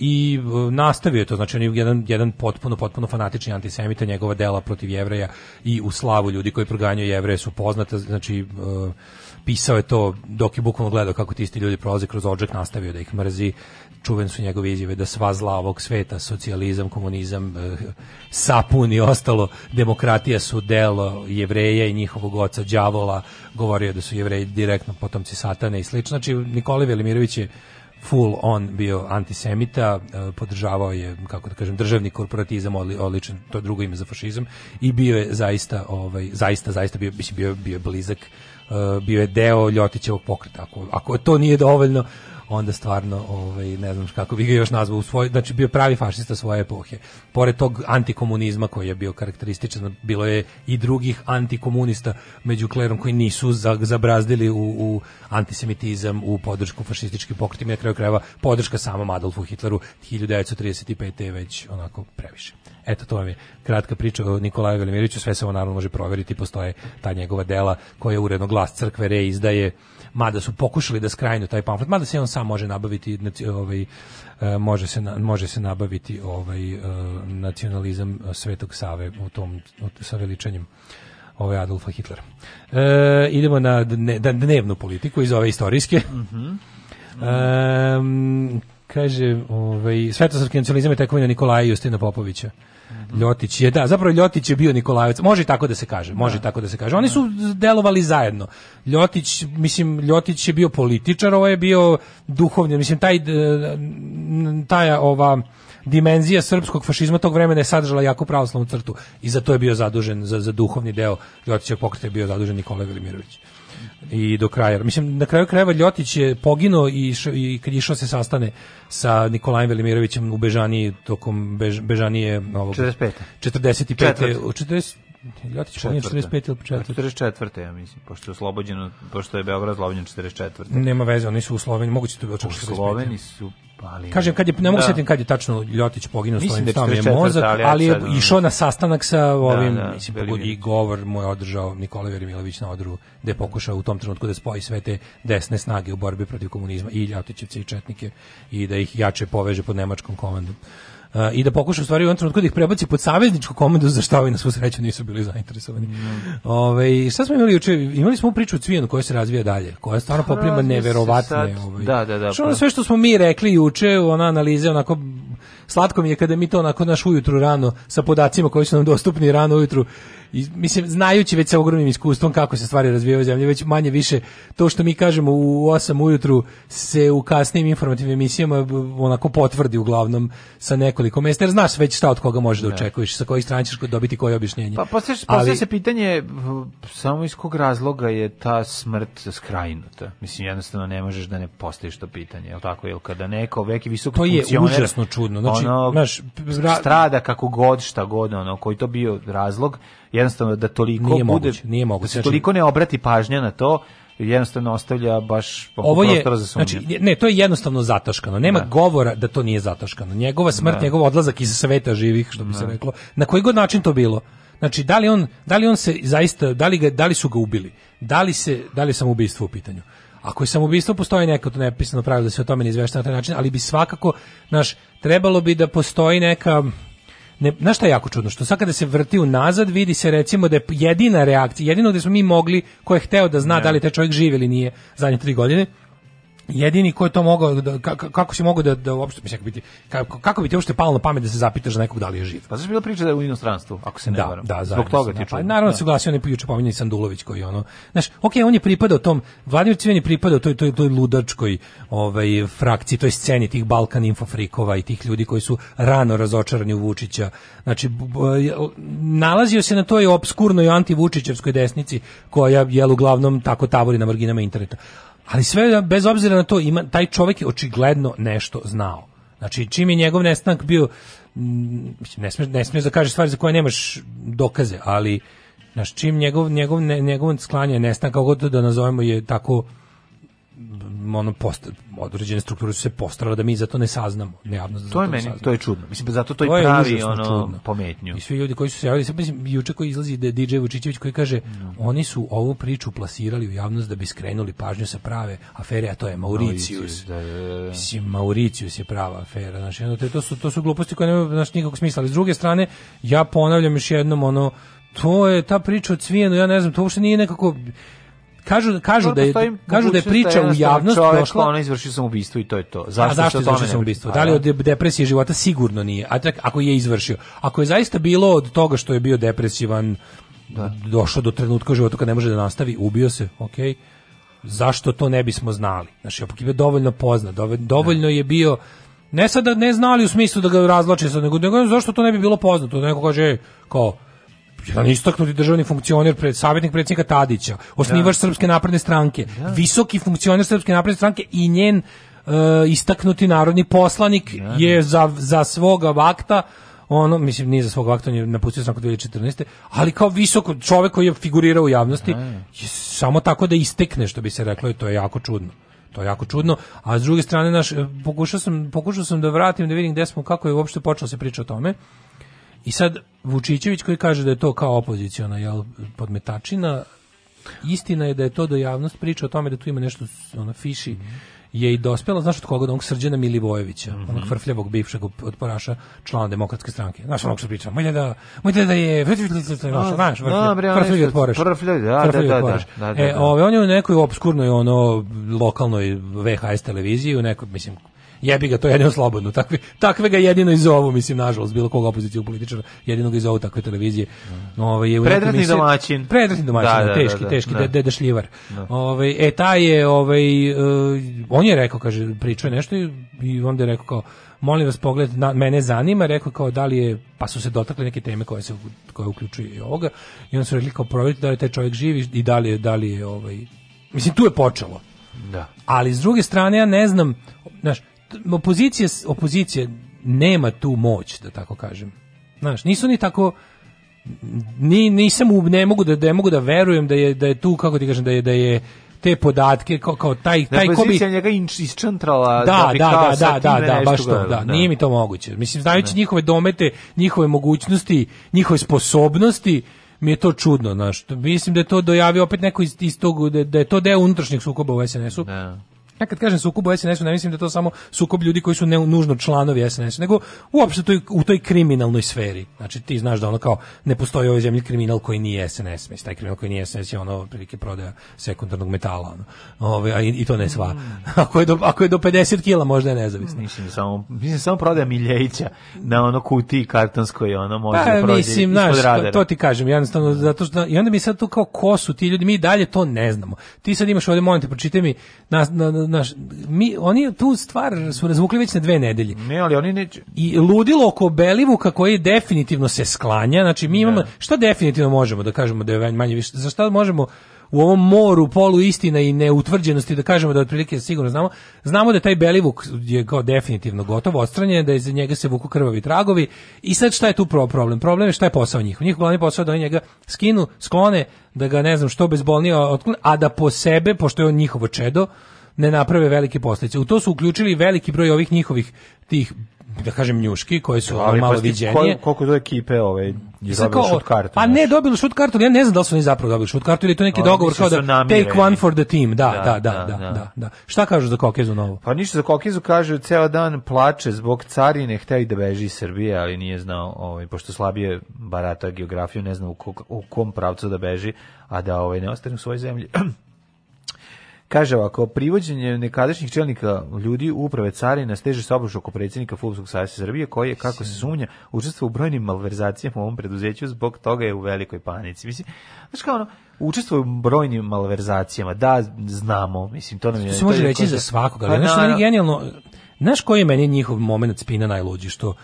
i e, nastavio je to, znači on je jedan, jedan potpuno, potpuno fanatični antisemita, njegova dela protiv jevreja i u slavu ljudi koji proganjaju jevreje su poznata, znači e, pisao je to dok je bukvalno gledao kako ti isti ljudi prolaze kroz odžak, nastavio da ih mrzi čuven su njegove izjave da sva zla ovog sveta, socijalizam, komunizam, eh, sapun i ostalo, demokratija su delo jevreja i njihovog oca đavola, govorio da su jevreji direktno potomci satane i slično. Znači Nikolaj Velimirović je full on bio antisemita, eh, podržavao je, kako da kažem, državni korporatizam odličan, to je drugo ime za fašizam i bio je zaista, ovaj, zaista, zaista bio, mislim, bio, bio blizak eh, bio je deo Ljotićevog pokreta. Ako, ako to nije dovoljno, onda stvarno ovaj ne znam kako bi ga još nazvao u svoj znači bio pravi fašista svoje epohe. Pored tog antikomunizma koji je bio karakterističan, bilo je i drugih antikomunista među klerom koji nisu zabrazdili u, u antisemitizam, u podršku fašističkim pokretima, na kraju krajeva podrška samom Adolfu Hitleru 1935. je već onako previše. Eto, to vam je kratka priča o Nikolaju Velimiriću, sve se on naravno može proveriti, postoje ta njegova dela koja je uredno glas crkve reizdaje, mada su pokušali da skrajnu taj pamflet, mada se on sam šta može nabaviti ovaj e, može se može se nabaviti ovaj e, nacionalizam Svetog Save u tom sa veličanjem ovaj Adolfa Hitlera. E, idemo na dnevnu politiku iz ove istorijske. Mhm. Mm -hmm. e, kaže, ovaj, svetosavski nacionalizam je tekovina Nikolaja Justina Popovića. Ljotić je, da, zapravo Ljotić je bio Nikolajevac. Može tako da se kaže, može i da. tako da se kaže. Oni su delovali zajedno. Ljotić, mislim, Ljotić je bio političar, ovo je bio duhovni, mislim, taj, taj ova, dimenzija srpskog fašizma tog vremena je sadržala jako pravoslavnu crtu i za to je bio zadužen, za, za duhovni deo Ljotićeg pokreta je bio zadužen Nikola Velimirović i do kraja. Mislim, na kraju krajeva Ljotić je poginuo i, i kad išao se sastane sa Nikolajem Velimirovićem u Bežaniji tokom Bež, Bežanije... Ovog, 45. 45. 40. 40 Ljotić poginuo 45 ili 44. 44. ja mislim, pošto je oslobođeno, pošto je Beograd oslobođen 44. Nema veze, oni su u Sloveniji, moguće da to je bilo čak U Sloveniji su ali Kažem kad je ne mogu da. setim kad je tačno Ljotić poginuo mislim da je mozak, ali, ali je išao na sastanak sa da, ovim da, da, mislim pogodi govor mu je održao Nikola Velimilović na odru gde je pokušao u tom trenutku da spoji sve te desne snage u borbi protiv komunizma i Ljotićevce i četnike i da ih jače poveže pod nemačkom komandom uh, i da pokuša u stvari u jednom trenutku da ih prebaci pod savezničku komandu za šta ovi na svu sreću nisu bili zainteresovani. Mm. Ove, šta smo imali juče? Imali smo priču o Cvijenu koja se razvija dalje, koja je stvarno pa, poprima neverovatne. Ovaj. Da, da, da. Što ono pa. sve što smo mi rekli juče, ona analize onako slatko mi je kada mi to onako naš ujutru rano sa podacima koji su nam dostupni rano ujutru mislim, znajući već sa ogromnim iskustvom kako se stvari razvijaju u zemlji, već manje više to što mi kažemo u 8 ujutru se u kasnim informativnim emisijama onako potvrdi uglavnom sa nekoliko mesta, jer znaš već šta od koga možeš da, da. očekuješ, sa kojih strana ćeš dobiti koje objašnjenje. Pa postoje se pitanje samo iz kog razloga je ta smrt skrajnuta. Mislim, jednostavno ne možeš da ne postaviš to pitanje, je li tako? Jel kada neko veki visok To je užasno čudno. Znači, ono, znaš, strada kako god, šta god, ono, koji to bio razlog, jednostavno da toliko nije bude moguće, nije moguće. Da se znači, toliko ne obrati pažnja na to jednostavno ostavlja baš ovo je za znači ne to je jednostavno zataškano nema ne. Da. govora da to nije zataškano njegova smrt ne. Da. njegov odlazak iz sveta živih što bi ne. se da. reklo na koji god način to bilo znači da li on da li on se zaista da li ga da li su ga ubili da li se da li je samoubistvo u pitanju ako je samoubistvo postoji neka to nepisano pravilo da se o tome ne izveštava na taj način, ali bi svakako naš trebalo bi da postoji neka ne, znaš šta je jako čudno? Što sad kada se vrti unazad, vidi se recimo da je jedina reakcija, jedino gdje smo mi mogli, ko je hteo da zna ne. da li taj čovjek živi ili nije zadnje tri godine, jedini ko je to mogao da, kako, kako si mogao da da uopšte mislim biti kako kako bi ti uopšte palo na pamet da se zapitaš za nekog da li je živ. Pa zašto bila priča da je u inostranstvu, ako se ne da, varam. Da, Zbog toga ti Pa naravno da. da. se oglasio onaj juče Sandulović koji ono, znaš, okej, okay, on je pripadao tom Vladimir Cvijan je pripadao toj toj toj ludačkoj ovaj frakciji, toj sceni tih Balkan infofrikova i tih ljudi koji su rano razočarani u Vučića. Znači nalazio se na toj obskurnoj Vučićevskoj desnici koja je uglavnom tako tavori na marginama interneta. Ali sve, da, bez obzira na to, ima, taj čovjek je očigledno nešto znao. Znači, čim je njegov nestanak bio, mm, mislim ne smeš ne smeš da kažeš stvari za koje nemaš dokaze, ali, znači, čim njegov, njegov, njegov sklanje nestanka, kako god da nazovemo, je tako ono post, određene strukture su se postarale da mi zato ne saznamo, ne javno to To je meni, saznamo. to je čudno. Mislim pa zato to, to i pravi ono čudno. pometnju. I svi ljudi koji su se javili, mislim juče koji izlazi da DJ Vučićević koji kaže no. Da. oni su ovu priču plasirali u javnost da bi skrenuli pažnju sa prave afere, a to je Mauricius. Da, da, da, da. Mislim Mauricius je prava afera, znači ono, to su to su gluposti koje nemaju znači nikakvog smisla. Ali s druge strane, ja ponavljam još jednom ono to je ta priča o cvijenu, ja ne znam, to uopšte nije nekako kažu da kažu da je kažu da je priča u javnost čovjek, došla ona izvršio samoubistvo i to je to zašto, a zašto izvrši samoubistvo da, da li da. od depresije života sigurno nije a tak, ako je izvršio ako je zaista bilo od toga što je bio depresivan da. došao do trenutka u životu kad ne može da nastavi ubio se okej okay. zašto to ne bismo znali znači opak je dovoljno poznat dovoljno je bio ne sada ne znali u smislu da ga razvlače nego, nego zašto to ne bi bilo poznato neko kaže kao jedan istaknuti državni funkcioner, pred savjetnik predsjednika Tadića, osnivač da. Srpske napredne stranke, da. visoki funkcioner Srpske napredne stranke i njen uh, istaknuti narodni poslanik da, da. je za, za svoga vakta ono, mislim, nije za svog vakta, on je napustio sam kod 2014. Ali kao visoko čovek koji je figurirao u javnosti, da. je samo tako da istekne, što bi se reklo, i to je jako čudno. To je jako čudno, a s druge strane naš eh, pokušao sam pokušao sam da vratim da vidim gde smo kako je uopšte počelo da se priča o tome. I sad Vučićević koji kaže da je to kao opoziciona jel, podmetačina, istina je da je to do da javnost priča o tome da tu ima nešto ono, fiši, je i dospjela, znaš od koga, od onog Srđana Milivojevića, mm -hmm. onog frfljavog bivšeg odporaša člana demokratske stranke. Znaš onog što priča, moj da, moj da je znaš, frfljavi odporaš. Frfljavi, da, da, da, da, da, E, ove, on je u nekoj obskurnoj, ono, lokalnoj VHS televiziji, u nekoj, mislim, jebi ga, to je jedino slobodno. Takve, takve ga jedino iz ovu, mislim, nažalost, bilo kog opoziciju političara, jedino ga iz ovu takve televizije. Da. Ove, ovaj, je predratni misli, domaćin. Predratni domaćin, da, da, da, da teški, da, teški, ne. deda šljivar. Ove, ovaj, e, ta je, ovaj, uh, on je rekao, kaže, pričao je nešto i, i onda je rekao kao, molim vas pogled, na, mene zanima, rekao kao da li je, pa su se dotakli neke teme koje se koje uključuju i ovoga i on su rekli kao provjeriti da li taj čovjek živi i da li je, da li je ovaj, mislim tu je počelo. Da. Ali s druge strane ja ne znam, znaš, Hm, opozicija, opozicija nema tu moć, da tako kažem. Znaš, nisu ni tako ni nisam ne mogu da ne mogu da verujem da je da je tu kako ti kažem da je da je te podatke kao, kao taj taj ko bi njega isčantrala da da da da da, da da da, da, baš to da, da, nije mi to moguće mislim znajući ne. njihove domete njihove mogućnosti njihove sposobnosti mi je to čudno znaš mislim da je to dojavio opet neko iz, iz tog da, da je to deo unutrašnjeg sukoba u SNS-u ja kad kažem sukob u SNS-u, ne mislim da to samo sukob ljudi koji su ne, nužno članovi SNS-a, nego uopšte toj, u toj kriminalnoj sferi. Znači ti znaš da ono kao ne postoji u ovoj zemlji kriminal koji nije SNS, mislim taj kriminal koji nije SNS je ono prilike prodaja sekundarnog metala, ono. Ove, a i, i to ne sva. Mm. ako, je do, ako je do 50 kila možda je nezavisno. Mislim samo, mislim samo prodaja miljeća na ono kutiji kartonskoj, ono može pa, da prođe mislim, znaš, to, to, ti kažem, jednostavno, da. zato što, i onda mi sad tu kao ko su ti ljudi, mi dalje to ne znamo. Ti sad imaš ovde, molim te, pročitaj mi, na, na naš, mi, oni tu stvar su razvukli već na dve nedelje. Ne, ali oni neće. I ludilo oko Belivuka koji definitivno se sklanja, znači mi da. imamo, šta definitivno možemo da kažemo da je manje više, za šta možemo u ovom moru polu istina i neutvrđenosti da kažemo da otprilike sigurno znamo znamo da taj Belivuk je kao definitivno gotovo odstranjen da iz njega se vuku krvavi tragovi i sad šta je tu problem problem je šta je posao njih njih glavni posao da oni njega skinu sklone da ga ne znam što bezbolnije otklone a da po sebe pošto je on njihovo čedo ne naprave velike posljedice. U to su uključili veliki broj ovih njihovih tih da kažem njuški koji su ali, malo viđenije. Kol, koliko do ekipe ove ovaj, je dobilo šut kartu? Pa ne, dobili šut kartu, ja ne znam da li su oni zapravo dobili šut kartu ili to neki dogovor kao da take one for the team. Da, da, da, da, da, da, da. da, da. Šta kažu za Kokezu novo? Pa ništa za Kokezu kaže, ceo dan plače zbog carine, hteli da beži iz Srbije, ali nije znao, ovaj pošto slabije barata geografiju, ne zna u, kog, u kom pravcu da beži, a da ovaj ne ostane u svojoj zemlji. Kaže ovako, privođenje nekadašnjih čelnika ljudi uprave carina steže se obruš oko predsjednika Fupskog savjeza Srbije, koji je, kako se sumnja, učestvo u brojnim malverzacijama u ovom preduzeću, zbog toga je u velikoj panici. Mislim, znaš kao ono, učestvuje u brojnim malverzacijama, da, znamo, mislim, to nam je... To se može reći za svakoga, pa ali pa, znaš, genijalno, znaš koji je meni njihov moment spina najluđi, što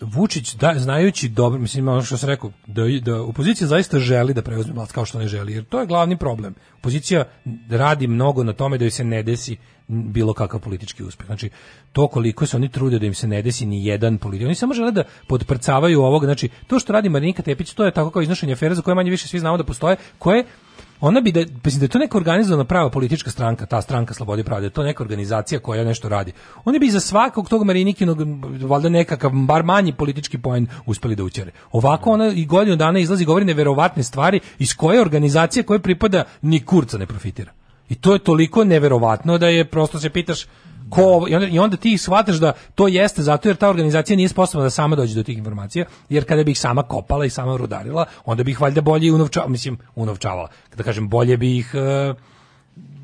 Vučić da, znajući dobro, mislim ono što se rekao, da, da opozicija zaista želi da preuzme vlast kao što ne želi, jer to je glavni problem. Opozicija radi mnogo na tome da joj se ne desi bilo kakav politički uspjeh. Znači, to koliko se oni trude da im se ne desi ni jedan politički. Oni samo žele da podprcavaju ovog, znači, to što radi Marinika Tepić, to je tako kao iznošenje afera za koje manje više svi znamo da postoje, koje ona bi da mislim da je to neka organizovana prava politička stranka, ta stranka Slobode i pravde, to neka organizacija koja nešto radi. Oni bi za svakog tog Marinikinog valjda nekakav bar manji politički poen uspeli da učere. Ovako ona i godinu dana izlazi govori neverovatne stvari iz koje organizacije koje pripada ni kurca ne profitira. I to je toliko neverovatno da je prosto se pitaš ko i onda, i onda ti shvataš da to jeste zato jer ta organizacija nije sposobna da sama dođe do tih informacija, jer kada bi ih sama kopala i sama rudarila, onda bi ih valjda bolje unovčavala, mislim, unovčavala. kada kažem, bolje bi ih uh,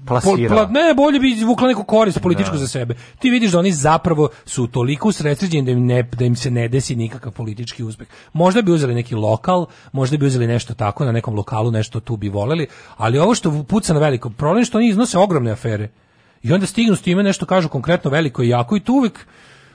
plasirala. ne, bolje bi izvukla neku korist političku da. za sebe. Ti vidiš da oni zapravo su toliko usredsređeni da im ne da im se ne desi nikakav politički uspeh. Možda bi uzeli neki lokal, možda bi uzeli nešto tako na nekom lokalu, nešto tu bi voleli, ali ovo što puca na veliko problem što oni iznose ogromne afere. I onda stignu s time nešto kažu konkretno veliko i jako i tu uvek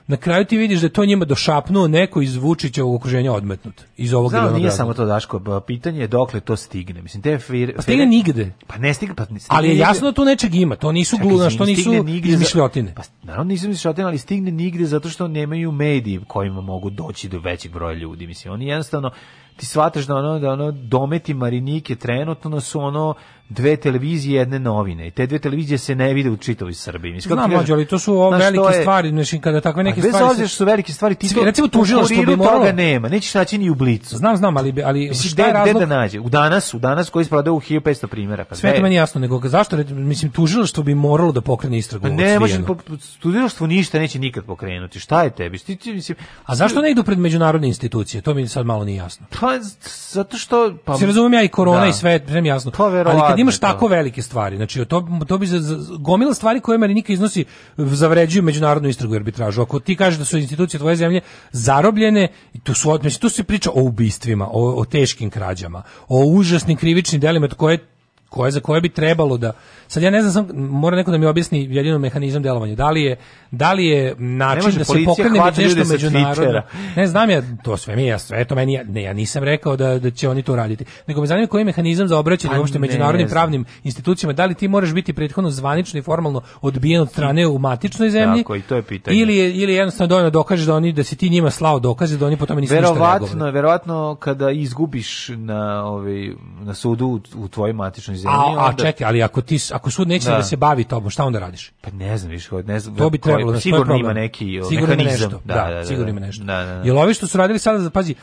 na kraju ti vidiš da to njima došapnuo neko iz Vučićevog okruženja odmetnut. Iz ovog Znam, nije samo to Daško, pitanje je dokle to stigne. Mislim te fir, pa stigne nigde. Pa ne stigne, pa ne stigne. Ali je jasno da tu nečeg ima, to nisu gluna, što nisu izmišljotine. Pa naravno nisu izmišljotine, ali stigne nigde zato što nemaju mediji kojima mogu doći do većeg broja ljudi. Mislim oni jednostavno ti shvataš da ono da ono dometi Marinike trenutno su ono dve televizije, jedne novine. I te dve televizije se ne vide u čitavoj Srbiji. Mislim Znam, mođo, ali to su ove velike je, stvari, znači kada takve neke stvari. Bez obzira što su velike stvari, ti to recimo tužilo što bi moralo toga nema. Nećeš naći ni u blicu. Znam, znam, ali ali mislim, šta je razlog? da nađe? U danas, u danas koji se prodaje u 1500 primjeraka. Pa sve to meni jasno, nego zašto mislim tužilo što bi moralo da pokrene istragu. Pa ne, može tužilaštvo ništa neće nikad pokrenuti. Šta je tebi? Ti, mislim, a zašto ne idu pred međunarodne institucije? To mi sad malo nije jasno. Pa zato što pa se razumem ja i korona da. i sve, sve jasno. Pa, verovatno imaš tako velike stvari, znači to, to bi za, za, gomila stvari koje Marinika iznosi zavređuju međunarodnu istragu i arbitražu. Ako ti kažeš da su institucije tvoje zemlje zarobljene, i tu, su, mislim, tu se priča o ubistvima, o, o teškim krađama, o užasnim krivičnim delima od koje koje za koje bi trebalo da sad ja ne znam sam, mora neko da mi objasni jedino mehanizam delovanja da li je da li je način da se pokrene nešto međunarodno ne znam ja to sve mi ja sve to meni ne ja nisam rekao da da će oni to raditi nego me zanima koji je mehanizam za obraćanje pa uopšte međunarodnim pravnim institucijama da li ti možeš biti prethodno zvanično i formalno odbijen od strane u matičnoj zemlji tako i to je pitanje ili je, ili jednostavno dovoljno da dokažeš da oni da si ti njima slao dokaze da oni potom tome nisu verovatno verovatno kada izgubiš na ovaj na sudu u, u tvojoj matičnoj zemlji. A, a čekaj, ali ako, ti, ako sud neće da. da se bavi tobom, šta onda radiš? Pa ne znam više, ne znam. To bi trebalo, znaš, sigurno ima neki sigurno mehanizam. Nešto, da, da, da, da, sigurno da. ima nešto. Da, da, da. Jel ovi što su radili sada, pazi,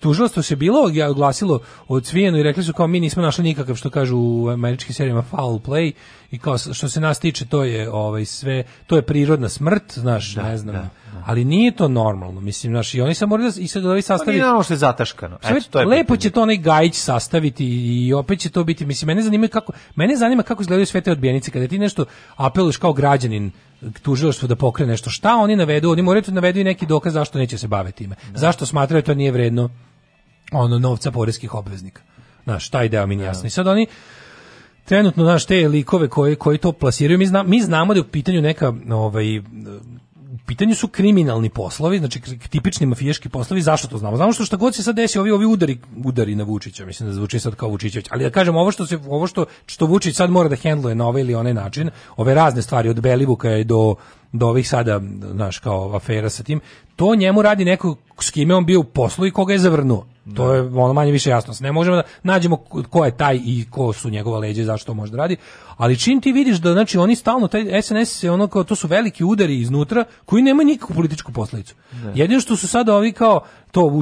tužilastvo se bilo ja oglasilo odsvijeno i rekli su kao mi nismo našli nikakav što kažu u američkim serijama foul play i kao što se nas tiče to je ovaj sve, to je prirodna smrt, znaš, da, ne znam. Da ali nije to normalno, mislim, znači i oni se moraju da i sad ovi sastaviti. Pa nije što je zataškano. Eto, to je lepo će to onaj Gajić sastaviti i opet će to biti, mislim, mene zanima kako, mene zanima kako izgledaju sve te odbijenice, kada ti nešto apeluješ kao građanin, tužilaštvo da pokrene nešto. Šta oni navedu? Oni moraju da navedu i neki dokaz zašto neće se baviti time. Da. Zašto smatraju da to nije vredno ono novca poreskih obveznika. Znaš, taj deo mi nije da. jasno. I sad oni trenutno, znaš, te likove koji, koji to plasiraju, mi, zna, mi znamo da je u pitanju neka ovaj, pitanju su kriminalni poslovi, znači tipični mafijaški poslovi, zašto to znamo? Znamo što šta god se sad desi, ovi ovi udari udari na Vučića, mislim da zvuči sad kao Vučićević, ali da kažem ovo što se ovo što što Vučić sad mora da hendluje na ovaj ili onaj način, ove razne stvari od Belivuka do do ovih sada, znaš, kao afera sa tim, to njemu radi neko s kime on bio u poslu i koga je zavrnuo. To da. je ono manje više jasno. Ne možemo da nađemo ko je taj i ko su njegova leđa i zašto da radi. Ali čim ti vidiš da znači oni stalno taj SNS se ono kao to su veliki udari iznutra koji nema nikakvu političku posledicu. Da. Jedino što su sada ovi kao to u,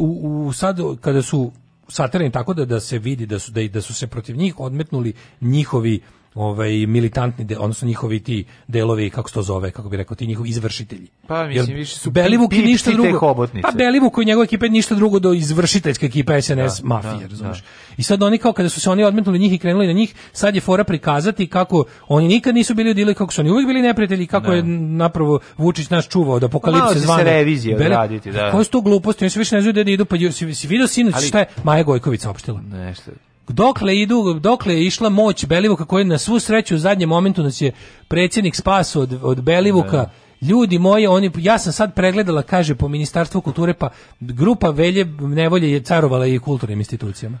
u, u, sad kada su satrani tako da da se vidi da su da, da su se protiv njih odmetnuli njihovi ovaj militantni de, odnosno njihovi ti delovi kako se to zove kako bi rekao ti njihovi izvršitelji pa mislim Jer, više su Belivuk pa, i ništa drugo pa Belivuk i njegova ekipa ništa drugo do izvršiteljske ekipa SNS da, mafije da, da. i sad oni kao kada su se oni odmetnuli njih i krenuli na njih sad je fora prikazati kako oni nikad nisu bili udili kako su oni uvek bili neprijatelji kako da. je napravo Vučić nas čuvao da apokalipse zvane se revizije Beli... odraditi da koje su to gluposti oni se više ne znaju da idu pa si, si video sinoć šta je Maja Gojković saopštila nešto dokle idu, dokle je išla moć Belivuka koji na svu sreću u zadnjem momentu nas je predsjednik spas od, od Belivuka. Ne. Da. Ljudi moji, oni, ja sam sad pregledala, kaže, po Ministarstvu kulture, pa grupa Velje Nevolje je carovala i kulturnim institucijama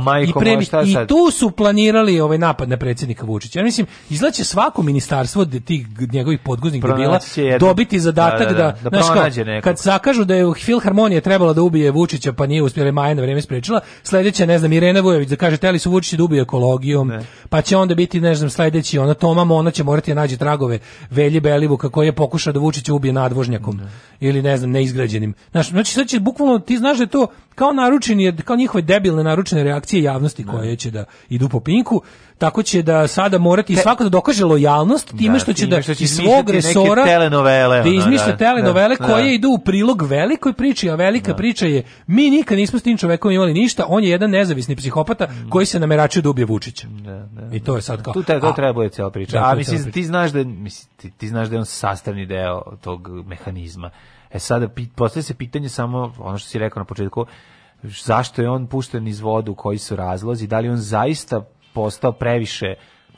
majko, I, premi, šta I tu su planirali ovaj napad na predsjednika Vučića. Ja mislim, izlače svako ministarstvo tih njegovih podguznih bila dobiti zadatak da, da, da, da, da znaš, kao, kad zakažu da je Filharmonija trebala da ubije Vučića, pa nije uspjela Maja na vrijeme sprečila, sljedeće, ne znam, Irena Vujović da kaže, teli su Vučići da ubije ekologijom, ne. pa će onda biti, ne znam, sledeći, ona Toma Mona će morati da nađe tragove Velji Belivuka koji je pokušao da Vučića ubije nadvožnjakom ne. ili, ne znam, neizgrađenim. Znaš, znači, znači, bukvalno ti znaš da je to kao naručeni, kao njihove debilne naručene reakcije javnosti da. koje će da idu po pinku, tako će da sada morati Te, svako da dokaže lojalnost time da, što će da što će iz svog resora telenovele, da izmišlja da, telenovele da, da, koje idu u prilog velikoj priči, a velika da. priča je mi nikad nismo s tim čovekom imali ništa, on je jedan nezavisni psihopata mm. koji se nameračio da ubije Vučića. I to je sad kao. Tu te, to treba je cela priča. a mislim ti znaš da mislim, ti, ti znaš da je on sastavni deo tog mehanizma. E sada postavlja se pitanje samo ono što si rekao na početku, zašto je on pušten iz vodu, koji su razlozi, da li on zaista postao previše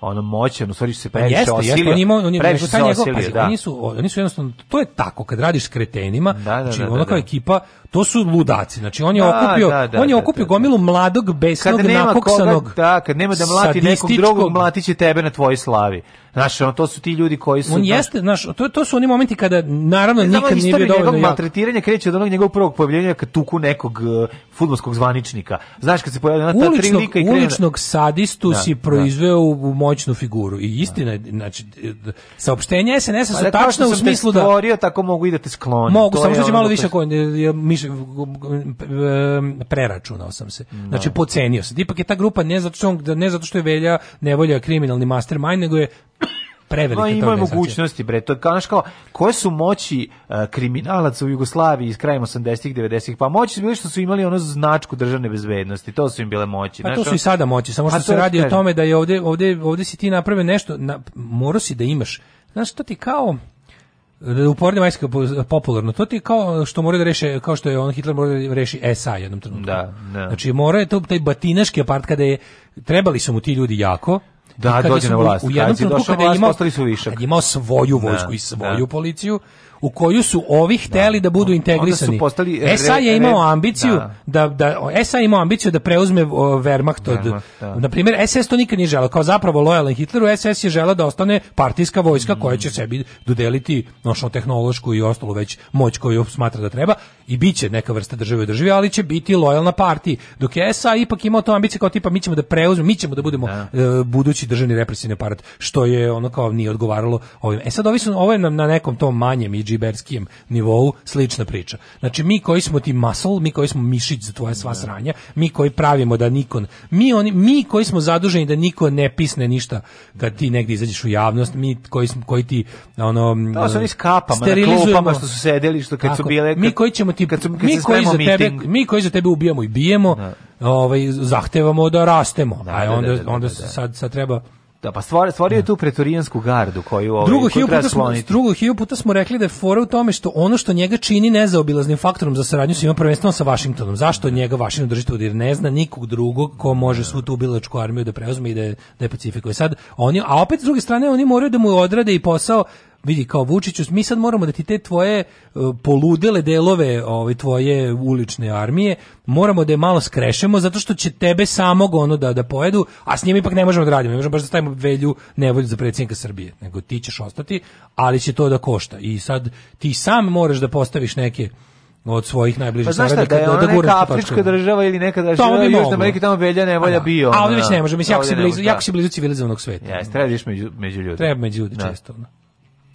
ono moćan, u stvari se pa previše jeste, osilio. Jeste, on ima, on je, previše se njegov, pazi, da. Oni su, oni su jednostavno, to je tako, kad radiš s kretenima, da, da, znači da, da, ono kao da. ekipa, to su ludaci. Znači on je da, okupio, da, da, on je da, okupio da, gomilu da. mladog besnog nakoksanog. da, kad nema da mlati nekog drugog, mlatiće tebe na tvojoj slavi. Znači on to su ti ljudi koji su... On znaš, jeste, znaš, to, to su oni momenti kada, naravno, ne, nikad nije bio dovoljno maltretiranja kreće od onog njegovog prvog pojavljenja kad tuku nekog uh, e, futbolskog zvaničnika. Znaš, kad se pojavio na ta uličnog, i krene... Uličnog sadistu da, si proizveo u moćnu figuru. I istina je, znači, saopštenje SNS-a su pa tačno u smislu da... Stvorio, tako mogu i da te skloni. Mogu, samo što će malo više, je, je, znači preračunao sam se. No. Da. Znači pocenio se. Ipak je ta grupa ne zato što on, ne zato što je Velja nevolja kriminalni mastermind, nego je prevelike no, ima mogućnosti bre to kao kao koje su moći uh, kriminalaca u Jugoslaviji iz kraja 80-ih 90-ih pa moći su bile što su imali ono značku državne bezbednosti to su im bile moći pa to su i sada moći samo što pa se radi o tome da je ovdje ovdje ovdje si ti napravio nešto na, morao si da imaš znaš to ti kao Da uporne majske popularno. To ti kao što moraju da reše, kao što je on Hitler mora da reši SA jednom trenutku. Da, da. Znači mora je to taj batinaški apart kada je trebali su mu ti ljudi jako. Da, dođe na vlast. U jednom trenutku kada je imao, su više. Kada imao svoju vojsku da, i svoju da. policiju, u koju su ovi hteli da, da budu integrisani. Onda e, re, SA je imao ambiciju da. da, da e, SA je imao ambiciju da preuzme Wehrmacht od Wehrmacht, da. na primjer SS to nikad nije želeo kao zapravo lojalan Hitleru SS je želeo da ostane partijska vojska mm. koja će sebi dodeliti nošno tehnološku i ostalu već moć koju smatra da treba i biće neka vrsta države u državi, ali će biti lojalna partiji. Dok je SA ipak imao to ambicije kao tipa mi ćemo da preuzmemo, mi ćemo da budemo da. Uh, budući državni represivni aparat, što je ono kao nije odgovaralo ovim. E sad ovi su ovo je na, na nekom tom manjem i džiberskijem nivou slična priča. Znači mi koji smo ti muscle, mi koji smo mišić za tvoje sva da. sranja, mi koji pravimo da nikon, mi oni mi koji smo zaduženi da niko ne pisne ništa kad ti negde izađeš u javnost, mi koji smo koji ti ono da, su oni s kapama, na klupama što su sedeli, što kad Tako, su bile. Kad... Mi koji ćemo ti kad, kad mi koji za tebe, mi koji za tebe ubijamo i bijemo, da. ovaj zahtevamo da rastemo. Da, a da, onda da, da, onda sad sad treba da pa stvorio, stvorio je tu pretorijansku gardu koju ovaj drugo hiljopu puta smo drugo puta smo rekli da je fora u tome što ono što njega čini nezaobilaznim faktorom za saradnju sa ima prvenstveno sa Vašingtonom. Zašto njega Vašington drži tu jer ne zna nikog drugog ko može svu tu bilačku armiju da preuzme i da da je pacifikuje. Sad oni a opet s druge strane oni moraju da mu odrade i posao vidi kao Vučiću, mi sad moramo da ti te tvoje uh, poludele delove ove ovaj, tvoje ulične armije moramo da je malo skrešemo zato što će tebe samog ono da da pojedu, a s njima ipak ne možemo da radimo, ne možemo baš da stavimo velju nevolju za predsjednika Srbije, nego ti ćeš ostati, ali će to da košta. I sad ti sam moraš da postaviš neke od svojih najbližih pa, saradnika da, je da- ona da, da neka afrička država ili neka pa država bi Južne da Amerike tamo velja nevolja da. bio. A ovdje već ne može, mislim jako si blizu, jako si blizu civilizovanog sveta. Ja, trebaš među među ljudi. Treba među ljudi često.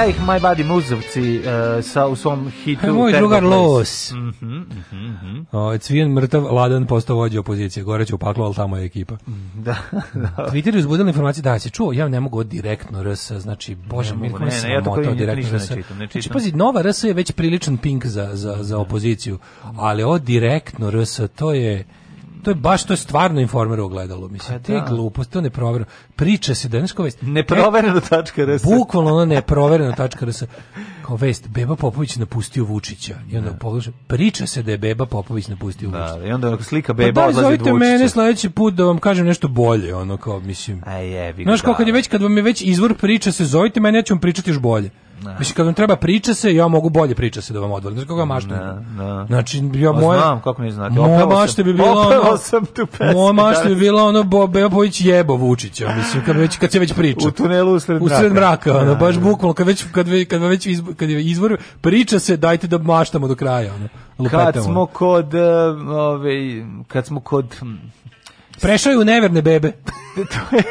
Ej, my buddy Muzovci uh, sa u svom hitu e, moj drugar Los. Mhm, mm mhm, mm mhm. Mm mrtav, Ladan postao vođa opozicije. Goreć u paklu, al tamo je ekipa. Mm, da. da. Twitter je uzbudila informacije da se čuo, ja ne mogu direktno RS, znači bože mi, ne, ne, ne, ja to direktno ne čitam, ne znači, čitam. Znači, pazi, nova RS je već priličan pink za, za, za da. opoziciju, ali ovo direktno RS to je to je baš to je stvarno informer ogledalo mislim. Te pa gluposti, to da. ne provereno. Priča se da nešto vest. Neprovereno.rs. E, bukvalno ono neprovereno.rs. Kao vest Beba Popović napustio Vučića. I onda da. pogledaš, priča se da je Beba Popović napustio da, Vučića. Da, i onda ako slika pa Beba pa odlazi od Vučića. mene sledeći put da vam kažem nešto bolje, ono kao mislim. Aj jebi. Znaš kako je već kad vam je već izvor priča se zovite mene ja ću vam pričati još bolje. Ne. Da. Mislim, kad vam treba priča se, ja mogu bolje priča se da vam odvolim. Znaš kako ja da, maštam? Da. Znači, ja moje... Znam, kako ne znate. Moja mašta bi bila ono... sam tu pesmu. Moja mašta bi bila ono Bobeo Bojić jebo Vučića. Mislim, kad, već, kad se već priča. U tunelu usred mraka. Usred mraka, ono, baš bukvalno. Kad već, kad, već, kad, već izbor, kad je izvor, priča se, dajte da maštamo do kraja. Ono. Kad smo kod... Eh, ove, ovaj, kad smo kod... Hm, Prešao je u neverne bebe. to je...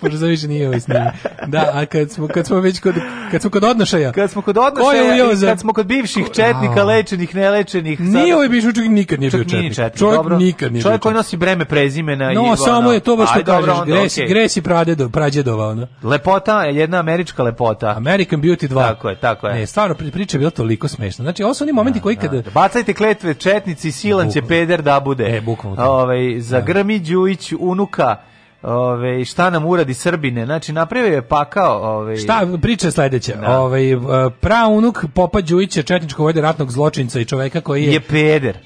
Možda više nije ovaj snimio. Da, a kad smo, kad smo već kod, kad smo kod odnošaja. Kad smo kod odnošaja i kad smo kod bivših četnika, lečenih, nelečenih. Sada... Nije ovaj bivši četnik, nikad nije bio četnik. četnik. Čovjek dobro. nikad nije Čovjek koji nosi breme prezimena. No, i, samo ono... je to baš što kažeš. Onda, gresi, okay. gresi pradedo, prađedova. Ono. Lepota, jedna američka lepota. American Beauty 2. Tako je, tako je. Ne, stvarno, priča je bila toliko smešna. Znači, ovo su oni momenti da, koji kada... Da. Bacajte kletve, četnici, silan će peder da bude. E, bukvalno. Ovaj, za da. Grmi Đujić, unuka Ove, šta nam uradi Srbine? Znači, napravio je pakao... Ove... Šta, priča je sledeća. Da. Ove, e, praunuk Popa Đujića, četničkog vojde ratnog zločinca i čoveka koji je... Je peder.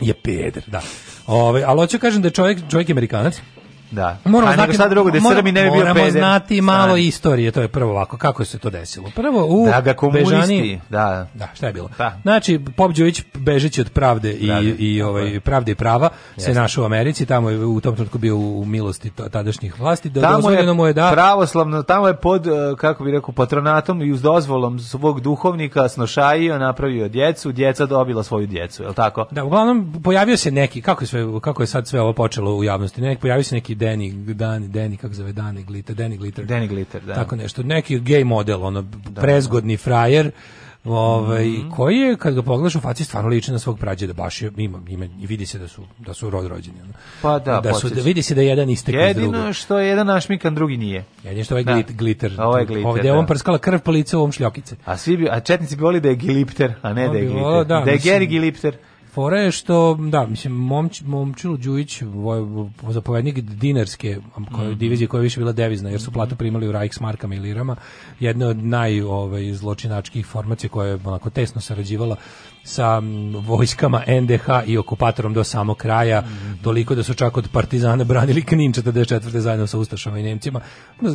Je peder, da. Ove, ali hoću da kažem da je čovek, čovjek je Amerikanac. Da. Moramo znati šta drugo, da Srbi ne bi bio Moramo znati malo istorije, to je prvo ovako, kako se to desilo. Prvo u da ga komunisti, Bežani, da. Da, šta je bilo? Da. Znači Pop Đurić bežeći od pravde i da, da, i ovaj pravde i prava Jeste. se našao u Americi, tamo je u tom trenutku bio u milosti tadašnjih vlasti, da tamo je mu je da pravoslavno, tamo je pod eh, kako bi rekao patronatom i uz dozvolom svog duhovnika snošajio, napravio djecu, djeca dobila svoju djecu, je l' tako? Da, uglavnom pojavio se neki, kako je sve kako je sad sve ovo počelo u javnosti, neki pojavio se neki Danny, Danny, Danny, kako zove, Danny Glitter, Danny Glitter. Danny Glitter, da. Tako nešto, neki gay model, ono, da, da, da. prezgodni frajer, ovaj, mm -hmm. koji je, kad ga pogledaš u faci, stvarno liči na svog prađeda, baš je, ima, ima, i vidi se da su, da su rod rođeni. Ono. Pa da, da, su, da vidi se da je jedan istek iz drugog. Jedino što je jedan našmikan, drugi nije. Jedino što je ovaj da. glitter. Ovo je glitter, Ovdje je da. on prskala krv po lice ovom šljokice. A, svi bi, a četnici bi volili da je glipter, a ne da je glitter. Da, da je Gary glipter. Fora je što, da, mislim, Momč, Momčilo Đujić, ovaj, zapovednik dinarske um, koje, mhm. divizije koja je više bila devizna, jer su mhm. platu primali u Reichsmarkama i lirama, jedna od naj ovaj, zločinačkih formacija koja je onako tesno sarađivala sa vojskama NDH i okupatorom do samog kraja, mm -hmm. toliko da su čak od partizana branili Knin 44. zajedno sa Ustašama i Nemcima. Da,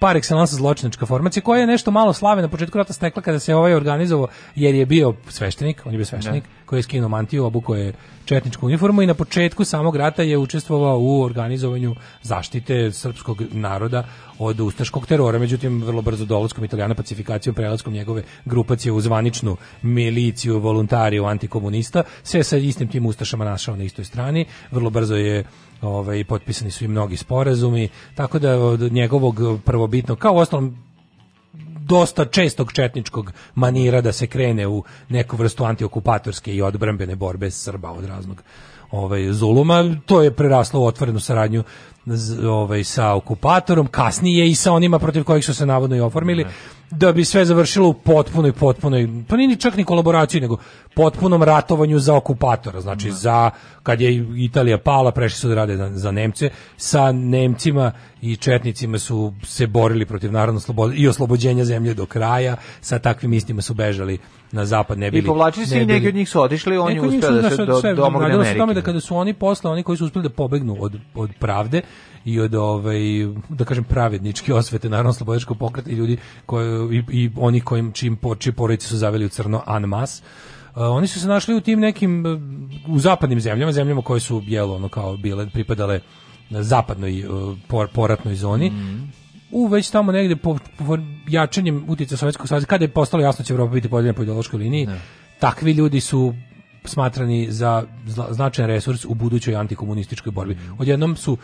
par excellence zločinačka formacija koja je nešto malo slave na početku rata stekla kada se ovaj organizovao, jer je bio sveštenik, on je bio sveštenik, da koji je skinuo mantiju, obuko je četničku uniformu i na početku samog rata je učestvovao u organizovanju zaštite srpskog naroda od ustaškog terora, međutim vrlo brzo dolaskom Italijana pacifikacijom prelaskom njegove grupacije u zvaničnu miliciju voluntariju antikomunista se sa istim tim ustašama našao na istoj strani, vrlo brzo je ovaj, potpisani su i mnogi sporazumi, tako da od njegovog prvobitnog, kao u ostalom dosta čestog četničkog manira da se krene u neku vrstu antiokupatorske i odbrambene borbe Srba od raznog ovaj zuluma to je preraslo u otvorenu saradnju ovaj sa okupatorom kasnije i sa onima protiv kojih su se navodno i oformili da bi sve završilo u potpunoj, potpunoj, pa nije čak ni kolaboraciji, nego potpunom ratovanju za okupatora, znači za, kad je Italija pala, prešli su da rade za Nemce, sa Nemcima i Četnicima su se borili protiv narodno slobode i oslobođenja zemlje do kraja, sa takvim istima su bežali na zapad ne bili. I povlačili se i neki od njih su otišli, oni uspeli da se do, domogne Amerike. Da kada su oni posle, oni koji su uspeli da pobegnu od, od pravde, i od ovaj da kažem pravedničke osvete naravno slobodačkog pokreta i ljudi koji i, i oni kojim čim poči porodice su zaveli u crno anmas mas e, oni su se našli u tim nekim e, u zapadnim zemljama, zemljama koje su jelo ono kao bile pripadale zapadnoj e, por, poratnoj zoni. Mm. U već tamo negde po, po jačanjem utjeca Sovjetskog saveza kada je postalo jasno da će Evropa biti podeljena po ideološkoj liniji, ne. Da. takvi ljudi su smatrani za značajan resurs u budućoj antikomunističkoj borbi. Mhm. Odjednom su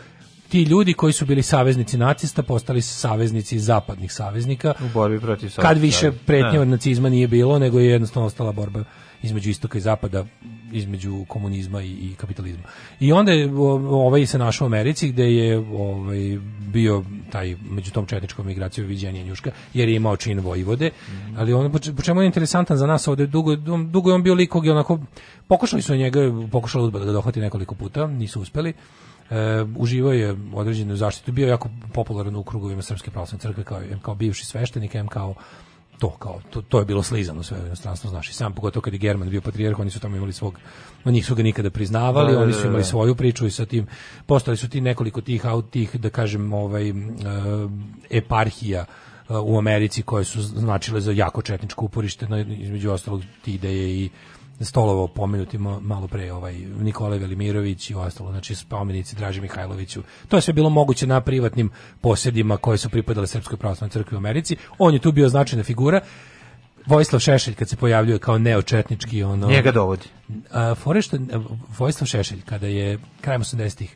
ti ljudi koji su bili saveznici nacista postali su saveznici zapadnih saveznika u borbi protiv Sovjeta. Kad više pretnje da. od nacizma nije bilo, nego je jednostavno ostala borba između istoka i zapada, između komunizma i, i kapitalizma. I onda je ovaj se našao u Americi gdje je ovaj bio taj među tom četničkom migracijom viđenje Njuška jer je imao čin vojvode, mhm. ali on po čemu je interesantan za nas ovdje dugo dugo je on bio likog i onako pokušali su njega pokušali udba da ga dohvati nekoliko puta, nisu uspeli e, uživao je određenu zaštitu, bio jako popularan u krugovima Srpske pravoslavne crkve kao, kao bivši sveštenik, em kao to kao to, to je bilo slizano sve u inostranstvu znaš sam pogotovo kad je German bio patrijarh oni su tamo imali svog oni su ga nikada priznavali da, da oni da, su da, imali svoju priču i sa tim postali su ti nekoliko tih aut tih da kažem ovaj uh, eparhija uh, u Americi koje su značile za jako četničko uporište no, između ostalog ti ideje i stolovo pomenuti malo pre ovaj Nikola Velimirović i ostalo, znači spomenici Draži Mihajloviću. To je sve bilo moguće na privatnim posjedima koje su pripadale Srpskoj pravoslavnoj crkvi u Americi. On je tu bio značajna figura. Vojislav Šešelj kad se pojavljuje kao neočetnički ono njega dovodi. A, Forešta, Vojislav Šešelj kada je krajem 80-ih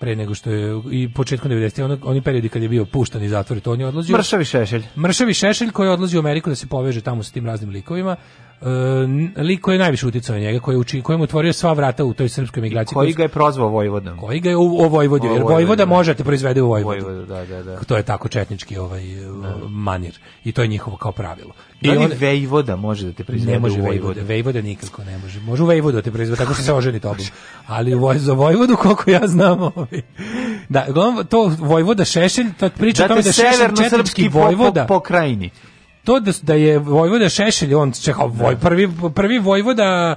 pre nego što je i početkom 90-ih, on, oni periodi kad je bio pušten iz zatvora, to on je odlazio. Mršavi Šešelj. Mršavi Šešelj koji odlazi u Ameriku da se poveže tamo sa tim raznim likovima, uh, lik koji je najviše uticao na njega, koji je uči, kojem otvorio sva vrata u toj srpskoj migraciji. Koji ga je prozvao Vojvodom. Koji ga je o Vojvodio, jer Vojvoda može da te proizvede u Vojvodu. Vojvodu da, da, da. To je tako četnički ovaj da. manir i to je njihovo kao pravilo. I da li Vejvoda može da te proizvede ne može u Vojvodu? Vejvoda nikako ne može. Može u Vejvodu da te proizvede, tako što se oženi tobom. Ali u za Vojvodu, koliko ja znam, ovaj. da, to Vojvoda Šešelj, to priča da tome da Šešelj četnički Vojvoda. Po, po, po krajini to da, da je Vojvoda Šešelj, on čekao, da. voj, prvi, prvi Vojvoda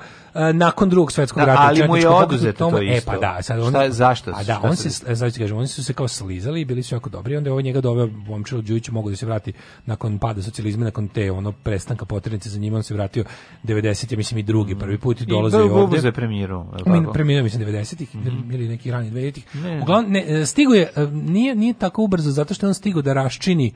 nakon drugog svetskog da, rata. Ali mu je oduzeto to e, isto. E pa da, sad on, Šta, zašto? A pa da, on se, znači kažem, oni su se kao slizali i bili su jako dobri, onda je ovo ovaj njega doveo Momčilo Đujić mogu da se vrati nakon pada socijalizma, nakon te ono prestanka potrebnice za njima, on se vratio 90 ja mislim i drugi prvi put i dolaze ovde. I Bubu za premijeru. Premijeru mislim 90-ih mm. ili neki rani 20-ih. Uglavnom, ne, e, stigo je, nije, nije tako ubrzo zato što on stigo da raščini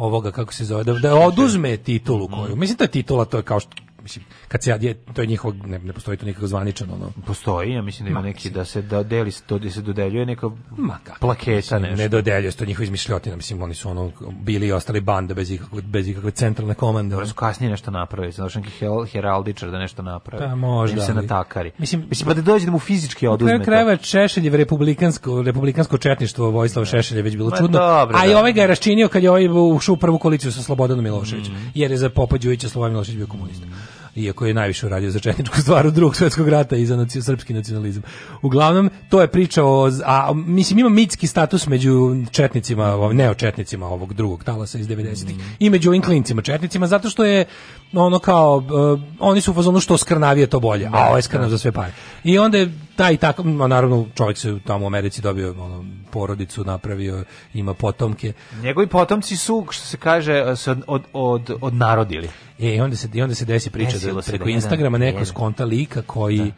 ovoga kako se zove da, da oduzme titulu koju. Mhm. Mislim da titula to je kao što mislim kad se je to je njihov ne, ne postoji to nikakav zvaničan ono postoji ja mislim da ima Ma, neki mislim. da se da deli to da se dodeljuje neka Ma, kako, plaketa mislim, nešto ne dodeljuje to njihova izmišljotina mislim oni su ono bili i ostali banda bez ikakve bez ikakve centralne komande da su kasnije nešto napravili znači neki hel, heraldičar da nešto napravi da možda Im se ali, natakari mislim mislim pa da dođe da mu fizički oduzme kraj krajeva Šešeljev republikansko republikansko četništvo Vojislava da. Šešelja već bilo Ma, čudno dobro, a da. i ovaj ga je raščinio kad je ovaj ušao u prvu koaliciju sa Slobodanom Miloševićem mm jer je za Popa Đujića Slobodan Milošević bio komunista mm iako je najviše uradio za četničku stvar u drugog svjetskog rata i za naci, srpski nacionalizam. Uglavnom, to je priča o, a mislim, ima mitski status među četnicima, neočetnicima ovog drugog talasa iz 90-ih mm. i među ovim klincima četnicima, zato što je ono kao uh, oni su u fazonu što skrnavije to bolje, a da, ovaj je skrnav da. za sve pare. I onda je taj tako, naravno čovjek se tamo u Americi dobio ono, porodicu, napravio, ima potomke. Njegovi potomci su, što se kaže, e, se od, od, od, narodili. E, i onda se, i onda se desi priča Desilo da, preko da, Instagrama jedan, neko skonta lika koji da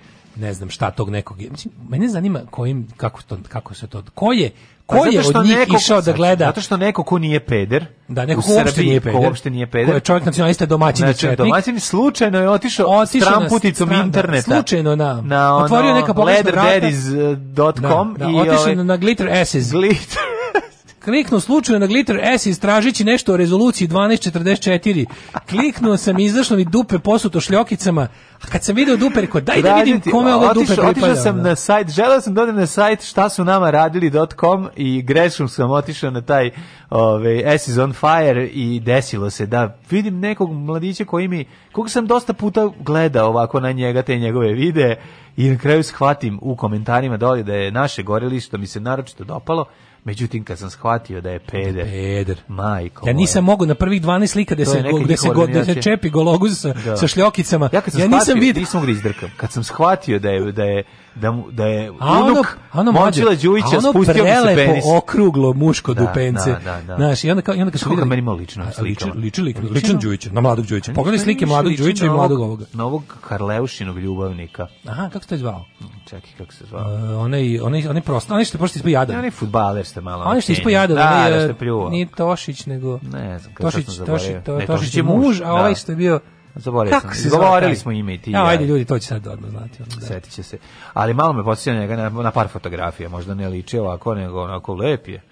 ne znam šta tog nekog. Mislim, mene zanima kojim kako to kako se to ko je Pa ko je od njih neko, išao da znači, gleda? Zato što neko ko nije peder, da neko ko uopšte nije peder, ko uopšte nije peder, ko je čovjek nacionalista domaćin znači, četnik. Domaćin slučajno je otišao, otišao stramputicom na, interneta. Slučajno na, da. na ono, otvorio neka pogrešna vrata. Leatherdaddies.com eh, da, da, i otišao ovaj na Glitter Asses. Glitter Kliknuo slučajno na Glitter S istražići nešto o rezoluciji 1244. Kliknuo sam i izašlo mi dupe posuto šljokicama. A kad sam video dupe, rekao daj da vidim kome ovo dupe pripada. Otišao sam na sajt, želeo sam da na sajt šta su nama radili.com i grešom sam otišao na taj ove, ovaj, S is on fire i desilo se da vidim nekog mladića koji mi, koga sam dosta puta gledao ovako na njega, te njegove videe i na kraju shvatim u komentarima dolje da je naše gorilište, mi se naročito dopalo, Međutim, kad sam shvatio da, da je peder, peder. majko Ja nisam mogao na prvih 12 slika da se, gde se, god gde da se čepi gologuz sa, da. sa šljokicama. Ja, kad sam ja nisam vidio. Nisam mogu da Kad sam shvatio da je, da je da, mu, da je a unuk ono, Đujića spustio mu se penis. ono okruglo muško da, dupence. Da, da, da. Znaš, i onda kao, i onda kad su videli... meni imao lično Liči, liči, ličan Đujića, na mladog Đujića. Pogledaj slike mladog Đujića i mladog ovoga. Na ovog Karleušinog ljubavnika. Aha, kako se to je zvao? Čekaj, kako se zvao? Uh, onaj, onaj, onaj prosto, onaj što je prosto ispod jada. Onaj futbaler ste malo. Onaj što je ispod jada. Da, da ste e, pljuva. Nije Tošić, nego... Ne znam, kako sam zaboravio. Tošić je muž, a da. ovaj što je bio... Zaboravio sam. Se Govorili smo ime i ti. Ja, ajde ljudi, to će sad odmah znati. da. Setit će se. Ali malo me podsjeća njega na, na par fotografija. Možda ne liči ovako, nego onako lep je.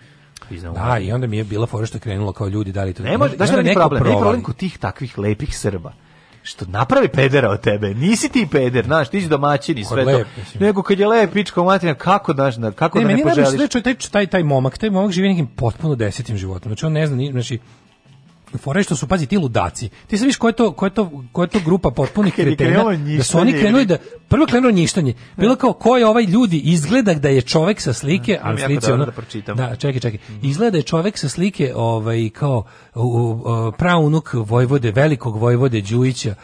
Da, i onda mi je bila fora što krenulo kao ljudi, da li to... Ne, može, da što je problem? Ne problem kod tih takvih lepih Srba što napravi pedera od tebe. Nisi ti peder, znaš, ti si domaćin i sve lep, to. Nego kad je lep pičko materina, kako daš, kako ne, da ne poželiš. Ne, meni je taj, taj, taj momak, taj momak živi nekim potpuno desetim životom. Znači on ne zna, znači fore što su pazi ti ludaci. Ti se viš koja je to koja je to koja je to grupa potpunih kretena da su oni krenuli da prvo krenulo ništanje. Bilo kao ko je ovaj ljudi izgleda da je čovjek sa slike, a slici ono, da pročitam. Da, čekaj, čekaj. Izgleda da je čovjek sa slike ovaj kao praunuk vojvode velikog vojvode Đujića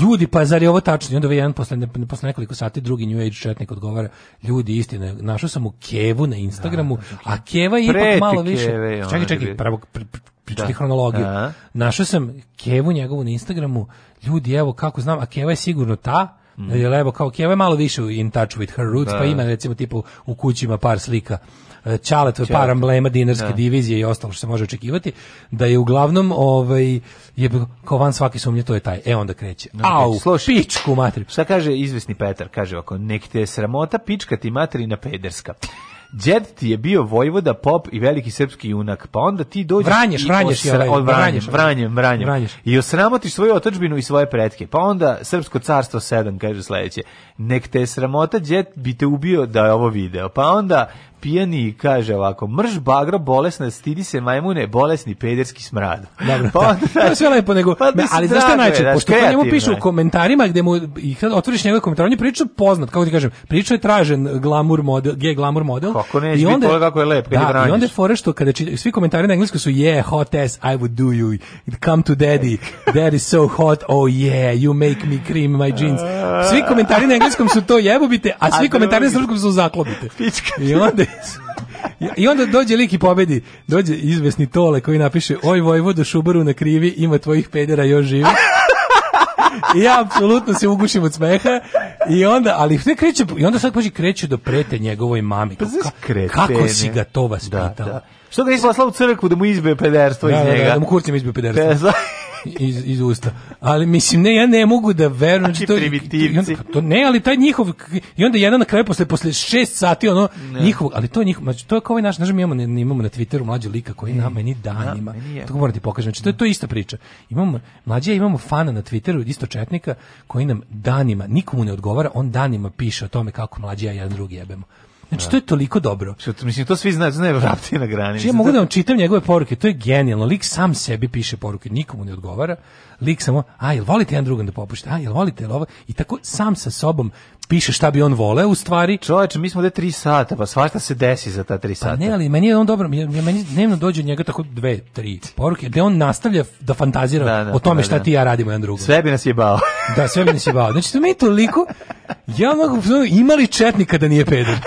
Ljudi, pa zar je ovo tačno? I onda ovaj jedan posle, ne, posle nekoliko sati drugi New Age četnik odgovara, ljudi, istina, našao sam u Kevu na Instagramu, da, da, da. a Keva je ipak malo više... Keve, čekaj, čekaj, prvo, pričali hronologiju. Našao sam Kevu njegovu na Instagramu, ljudi, evo kako znam, a Keva je sigurno ta, Mm. Je evo kao Keva je malo više in touch with her roots, da. pa ima recimo tipu u kućima par slika Čaletve, e, par emblema dinarske da. divizije i ostalo što se može očekivati, da je uglavnom ovaj, je kao van svaki sumnje, to je taj. E, onda kreće. No, Au, slušaj, pičku matri. Šta kaže izvesni Petar? Kaže ovako, nek te sramota pička ti materi na pederska. Đed ti je bio vojvoda, pop i veliki srpski junak. Pa onda ti dođeš Vranješ, Vranješ, osra... Ovaj, vranješ, Vranješ, Vranješ, Vranješ. I osramotiš svoju otačbinu i svoje pretke. Pa onda Srpsko carstvo 7 kaže sledeće. Nek te sramota, Đed bi te ubio da je ovo video. Pa onda pijani kaže ovako, mrž bagra, bolesna, stidi se majmune, bolesni pederski smrad. Dobro, pa onda, da, da, sve lepo, nego, pa me, ali znaš šta da, najče, da, pošto to njemu pišu u komentarima, gde mu, i kad otvoriš njegove komentare, on je priča poznat, kako ti kažem, priča je tražen glamur model, gej glamur model, Kako ne, I onda, kako je lep, kad da, je I onda je fore što kada čita, svi komentari na engleskom su yeah, hot ass, I would do you, come to daddy, daddy so hot, oh yeah, you make me cream my jeans. Svi komentari na engleskom su to jebobite, a svi a komentari na srpskom su Pička. I onda... I onda dođe lik i pobedi. Dođe izvesni Tole koji napiše Oj Vojvodo Šubaru na krivi, ima tvojih pedera još živi. I ja apsolutno se ugušim od smeha I onda, ali sve kreće, i onda sad kaže kreću do prete njegovoj mami. Pa kreće? kako si ga to da, vaspitao? Da, da. Što ga izlasla u crkvu da mu izbe pederstvo da, iz da, da, njega? Da, da, da mu kurcem izbe pederstvo. E, iz, iz usta. Ali mislim ne ja ne mogu da verujem znači, da to primitivci. Pa to ne, ali taj njihov i onda jedan na kraju posle posle 6 sati ono ne. njihov, ali to je njihov, znači to je kao ovaj naš, znači mi imamo ne, imamo na Twitteru mlađi lika koji nama meni danima. Da, meni to moram da ti pokažem. Znači to je to ista priča. Imamo mlađe imamo fana na Twitteru isto četnika koji nam danima nikomu ne odgovara, on danima piše o tome kako mlađe ja jedan drugi jebemo. Znači, to je toliko dobro. Što, mislim, to svi znaju, znaju vrapti na granici. Znači, ja mogu da vam čitam njegove poruke, to je genijalno. Lik sam sebi piše poruke, nikomu ne odgovara lik samo, a jel volite jedan drugom da popušite, a jel volite jel ovo, i tako sam sa sobom piše šta bi on voleo u stvari. Čoveče, mi smo da 3 sata, pa svašta se desi za ta 3 pa sata. Pa ne, ali meni je on dobro, meni dnevno dođe od njega tako dve, tri poruke, gde on nastavlja da fantazira da, da, o tome da, šta da, ti ja radimo jedan drugom. Sve bi nas jebao. da, sve bi nas jebao. Znači, to mi je toliko, ja mogu, imali četnika da nije peder.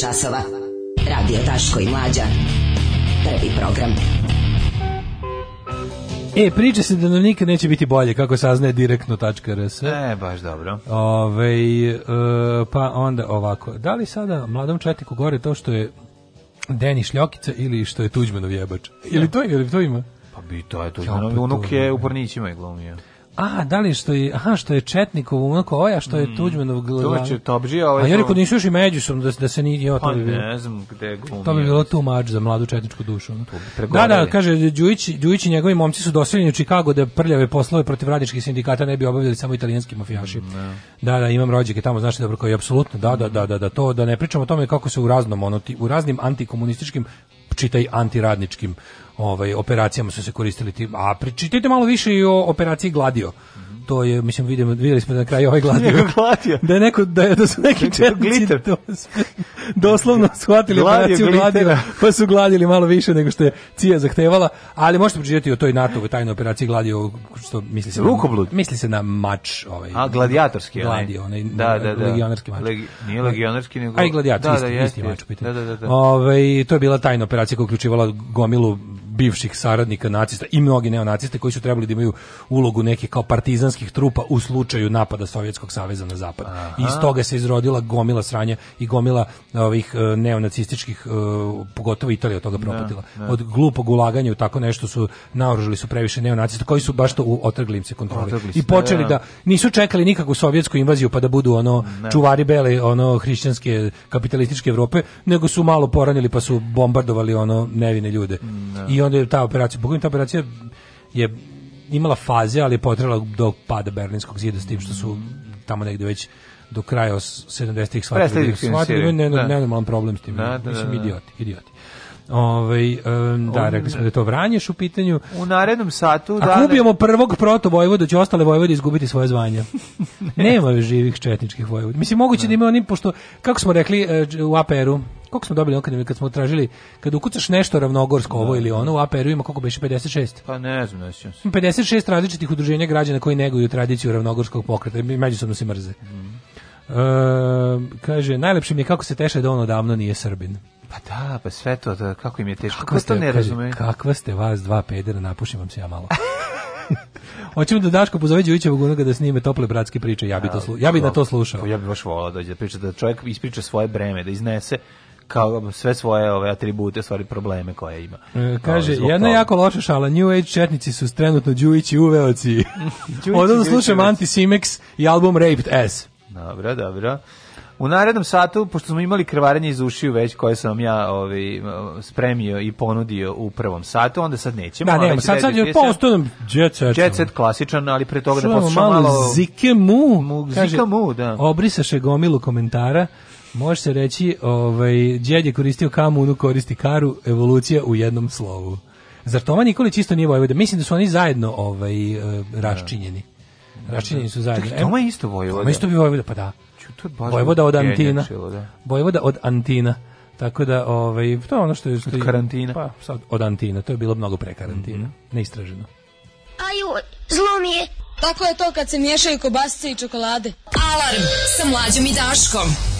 časova. Radio Taško i Mlađa. Prvi program. E, priča se da nam nikad neće biti bolje, kako saznaje direktno.rs. E, baš dobro. Ove, e, pa onda ovako, da li sada mladom četiku gore to što je Deni Šljokica ili što je Tuđmanov jebač? Ili to, ili to ima? Pa bi to je Tuđmanov, pa unuk je u Pornićima i glumio a, da li što je, aha, što je Četnikov unak oja, što je mm. Tuđmanov glava. To će Topđija, ovaj. A ja rekao nisu još i međusobno da, da se ni jo, to pa bi ne znam gde glumi. To bi bilo tu mač za mladu četničku dušu. Da, da, kaže Đujić, Đujić i njegovi momci su doseljeni u Chicago da prljave poslove protiv radničkih sindikata ne bi obavljali samo italijanski mafijaši. Mm, da, da, imam rođake tamo, znači dobro koji apsolutno da, da, da, da, da to da ne pričamo o tome kako se u raznom ono, u raznim antikomunističkim čitaj antiradničkim ovaj, operacijama su se koristili ti, a pričitajte malo više i o operaciji Gladio to je mislim vidimo videli smo da na kraju ovaj gladio. gladio. Da je neko da je, da su znači, neki četnici to, doslovno shvatili gladio, operaciju gladio, pa su gladili malo više nego što je Cija zahtevala, ali možete pročitati o toj NATO tajnoj operaciji gladio što misli se rukoblud. Na, misli se na mač ovaj. A gladijatorski gladio, onaj da, da, da. legionarski mač. Legi, nije legionarski da. nego. Aj gladijator, da, da, isti, jeste, isti mač u Da, da, da, ovaj to je bila tajna operacija koja uključivala gomilu bivših saradnika nacista i mnogi neonaciste koji su trebali da imaju ulogu neke kao partizanskih trupa u slučaju napada Sovjetskog saveza na zapad. Aha. I iz toga se izrodila gomila sranja i gomila e, ovih e, neonacističkih e, pogotovo Italija toga da, propatila. Ne, da. ne. Od glupog ulaganja u tako nešto su naoružili su previše neonacista koji su baš to u otrglim se kontroli. I počeli da. da nisu čekali nikakvu sovjetsku invaziju pa da budu ono ne. čuvari bele ono hrišćanske kapitalističke Evrope, nego su malo poranili pa su bombardovali ono nevine ljude. I onda je ta operacija, pokojim ta operacija je imala faze, ali je potrebala do pada Berlinskog zida s tim što su tamo negde već do kraja 70-ih shvatili. Da shvatili, ne, ne, ne, ne, problem s tim. Da, da, da, Mislim, da. idioti, idioti. Ovaj um, da, rekli smo da je to Vranješ u pitanju. U narednom satu da. Ako da. ubijemo prvog proto vojvodu, će ostale vojvode izgubiti svoje zvanje. Nema živih četničkih vojvoda. Mislim moguće ne. da ima onim pošto kako smo rekli e, u APR-u koliko smo dobili kad, kad smo tražili, kad ukucaš nešto ravnogorsko ovo da, ili da. ono, u APR-u ima koliko beše 56? Pa ne znam, ne sjećam 56 različitih udruženja građana koji neguju tradiciju ravnogorskog pokreta, i međusobno se mrze. Mm. E, kaže, najlepše mi je kako se teše da on odavno nije Srbin. Pa da, pa sve to, da, kako im je teško. Kako ste, ne razume? Kakva ste vas dva pedera, da napušim vam se ja malo. Hoćemo da Daško pozove Đujićevog onoga da snime tople bratske priče, ja bi, to slu, ja bi na to slušao. Ja bi baš volao da dođe da priča, da čovjek ispriča svoje breme, da iznese kao sve svoje ove atribute, stvari probleme koje ima. E, kaže, ovaj, jedna toga. jako loša šala, New Age četnici su trenutno i uveoci. Odavno slušam Simex i album Raped S. Dobro, dobro. U narednom satu, pošto smo imali krvarenje iz ušiju već, koje sam ja ovaj, spremio i ponudio u prvom satu, onda sad nećemo. Da, nema, sad, sad je postojan jet set. Jet set klasičan, ali pre toga da Čujemo da poslušamo malo... Zike mu, mu, zika kaže, mu, da. Obrisaše gomilu komentara. Može se reći, ovaj, djed je koristio kamu, unu koristi karu, evolucija u jednom slovu. Zar Toma Nikolić isto nije Vojvoda? Mislim da su oni zajedno ovaj, e, da. raščinjeni. Raščinjeni su zajedno. Čekaj, Toma je isto Vojvoda? Toma isto bi Vojvoda, pa da to Vojvoda od Antina. Da. Vojvoda od Antina. Tako da, ovaj, to je ono što je... Od stoji, karantina. Pa, sad, od Antina. To je bilo mnogo pre karantina. Mm -hmm. Neistraženo. Aju, zlo mi je. Tako je to kad se miješaju kobasice i čokolade. Alarm sa mlađom i Daškom.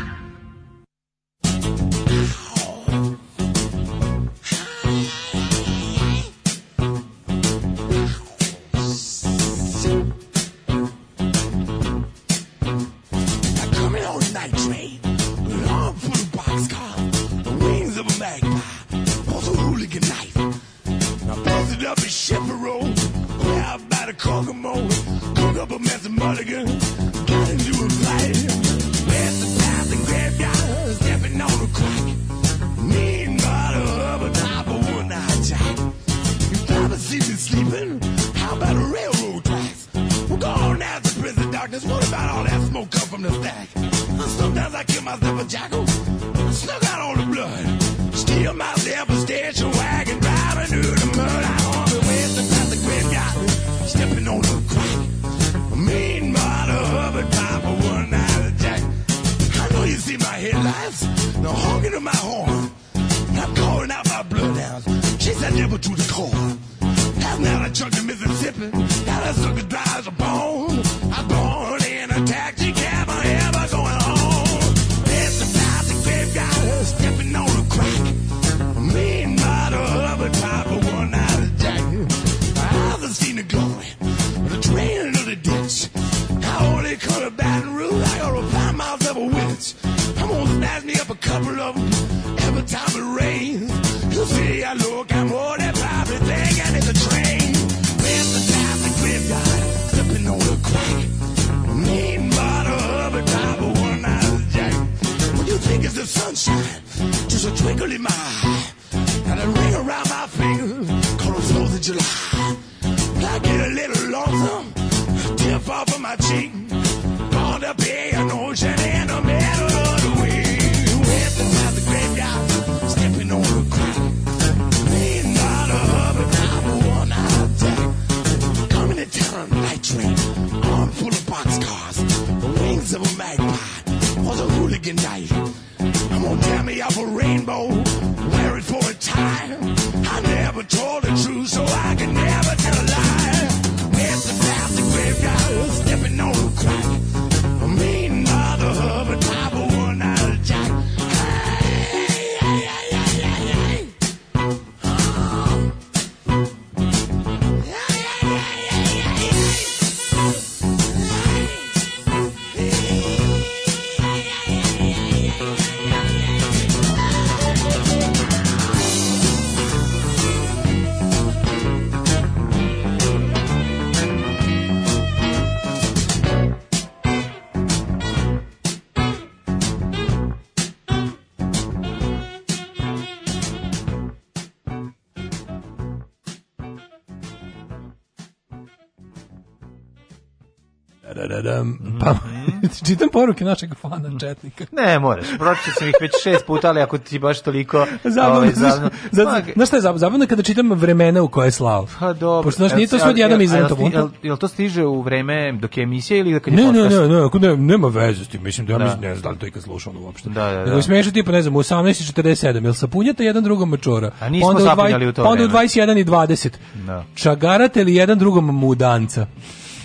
čitam poruke našeg fana mm. četnika. Ne, moraš. Pročitao sam ih već šest puta, ali ako ti baš toliko... Zabavno. Ove, ovaj, zabavno. Za, za, znaš šta je zabavno? Zabavno kada čitam vremena u koje je slao. Pa dobro. Pošto znaš, nije to svod jedan iz Jel, jel to stiže u vreme dok je emisija ili kad je ne, podcast? Ne, ne, ne, ako ne, nema veze s tim. Mislim da ja da. mislim, ne znam da li to ikad slušao uopšte. Da, da, da. Nego smiješno tipa, ne znam, u 18.47, jel sapunjate jedan drugom mačora? A nismo pa onda u, u to pa onda u 21 i 20. Da. Čagarate li jedan drugom mudanca?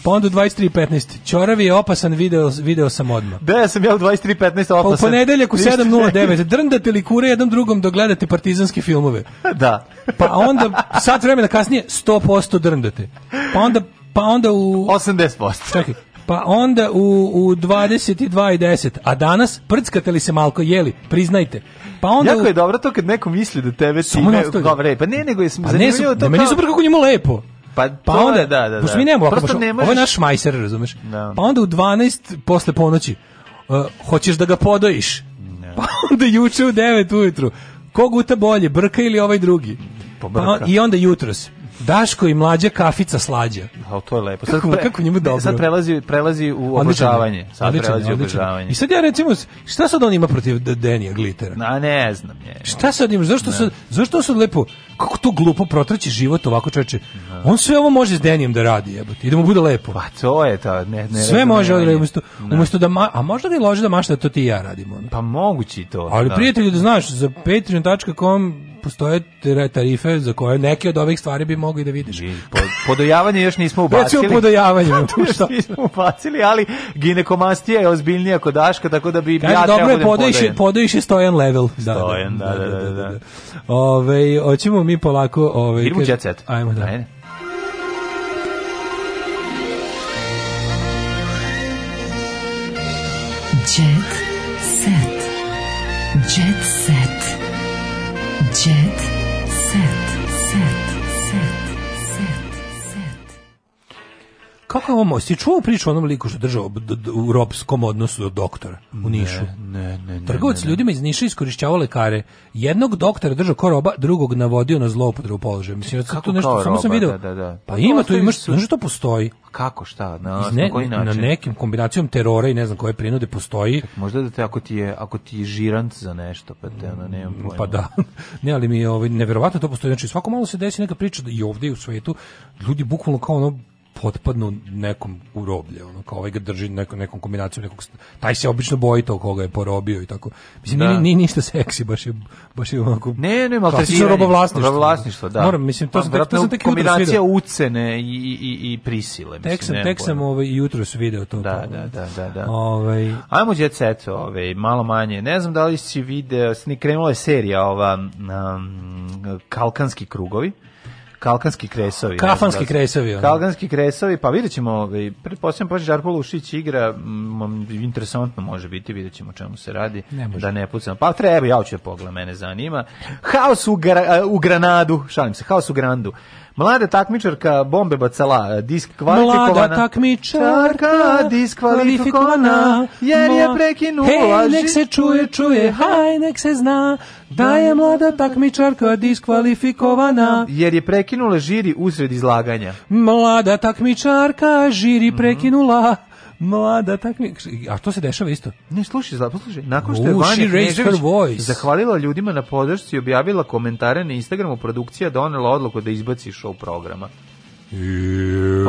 Pa onda 23.15. Ćoravi je opasan, video, video sam odmah. Da, sam ja u 23.15 opasan. Pa u ponedeljak u 7.09. Drndate li kure jednom drugom dok gledate partizanske filmove? Da. Pa onda, sat vremena kasnije, 100% drndate. Pa onda, pa onda u... 80%. Čekaj, pa onda u, u 22 i 10, a danas prckate li se malko jeli, priznajte. Pa onda jako u... je dobro to kad neko misli da tebe ti govore. Pa ne, nego je pa ne, to. Ne, meni super kako njemu lepo. Pa, pa onda, da, da, da. Pošto da. mi nemamo ovako, baš, ne možeš... ovo je naš majser, razumeš? Da. Pa onda u 12 posle ponoći, uh, hoćeš da ga podojiš. Ne. Pa onda juče u 9 ujutru, ko guta bolje, Brka ili ovaj drugi? Pa, pa I onda jutros. Daško i mlađa kafica slađa. Al to je lepo. Sad kako, kako njemu dobro. Sad prelazi prelazi u obožavanje. Sad odličan, prelazi odličan. obožavanje. I sad ja recimo šta sad on ima protiv Denija Glitera? Na ne znam je. Šta sad ima? Zašto su zašto su lepo kako to glupo protraći život ovako čoveče. Da. On sve ovo može s Denijem da radi, jebote. Idemo da bude lepo. Pa to je ta ne ne. Sve ne, može on umesto da. umesto da ma, a možda da lože da mašta da to ti i ja radimo. Pa mogući to. Ali da. prijatelju da znaš za patreon.com postoje tarife za koje neke od ovih stvari bi mogli da vidiš. po, podojavanje još nismo ubacili. Recimo podojavanje. još nismo ubacili, ali ginekomastija je ozbiljnija kod Daška, tako da bi Kaži, ja dobro je podojiš, podojiš je stojan level. Da, stojan, da, da, da. da, da, da. da. da. Ove, oćemo mi polako... Ove, Idemo jet set. Ajmo, da. Ajde. Kako je ovo, si čuo priču o onom liku što držao u ropskom odnosu do doktora u Nišu? Ne, ne, ne. Trgovac ljudima iz Niša iskorišćavao lekare. Jednog doktora držao kao roba, drugog navodio na zloupotrebu položaja. Mislim, kako to nešto, samo sam video. Da, da, da. Pa, pa ima to, imaš, su... znaš da to postoji. Kako, šta, na, ne, na koji način? Na nekim kombinacijom terora i ne znam koje prinude postoji. Tak, možda da te, ako ti je, ako ti je žirant za nešto, pa te, ono, nemam mm, pojma. Pa da, ne, ali mi je, ovaj, nevjerovatno to postoji. Znači, svako malo se desi neka priča da i ovdje i u svetu, ljudi bukvalno kao ono, potpadnu nekom u roblje, ono kao ovaj ga drži neko, nekom kombinacijom nekog taj se obično boji tog koga je porobio i tako. Mislim da. ni ništa seksi baš je baš je onako. Ne, ne, maltretiranje. Robovlasništvo. Robovlasništvo, da. Moram, mislim to pa, sam tek kombinacija ucene i i i prisile, mislim. Tek sam tek sam ovaj jutros video to. Da, pa, da, da, da, da. Ovaj Ajmo jet set, ovaj malo manje. Ne znam da li si video, ni krenula je serija ova um, Kalkanski krugovi. Kalkanski kresovi. Kafanski da, kresovi. Ono. Kalkanski kresovi, pa vidjet ćemo, ovaj, pretpostavljam pa Žarko Lušić igra, m, mm, interesantno može biti, vidjet ćemo čemu se radi, ne da ne pucam. Pa treba, ja ću da pogledam, mene zanima. Haos u, gra, u Granadu, šalim se, Haos u Grandu. Mlada takmičarka bombe bacala, eh, disk kvalifikovana. Mlada takmičarka diskvalifikovana, jer je prekinula. Hej, nek se čuje, čuje, haj, nek se zna, da je mlada takmičarka diskvalifikovana. Jer je prekinula žiri usred izlaganja. Mlada takmičarka žiri prekinula. Mm -hmm mlada takmi... A to se dešava isto? Ne, slušaj, poslušaj. Nakon što je Vani zahvalila ljudima na podršci i objavila komentare na Instagramu, produkcija donela odluku da izbaci show programa.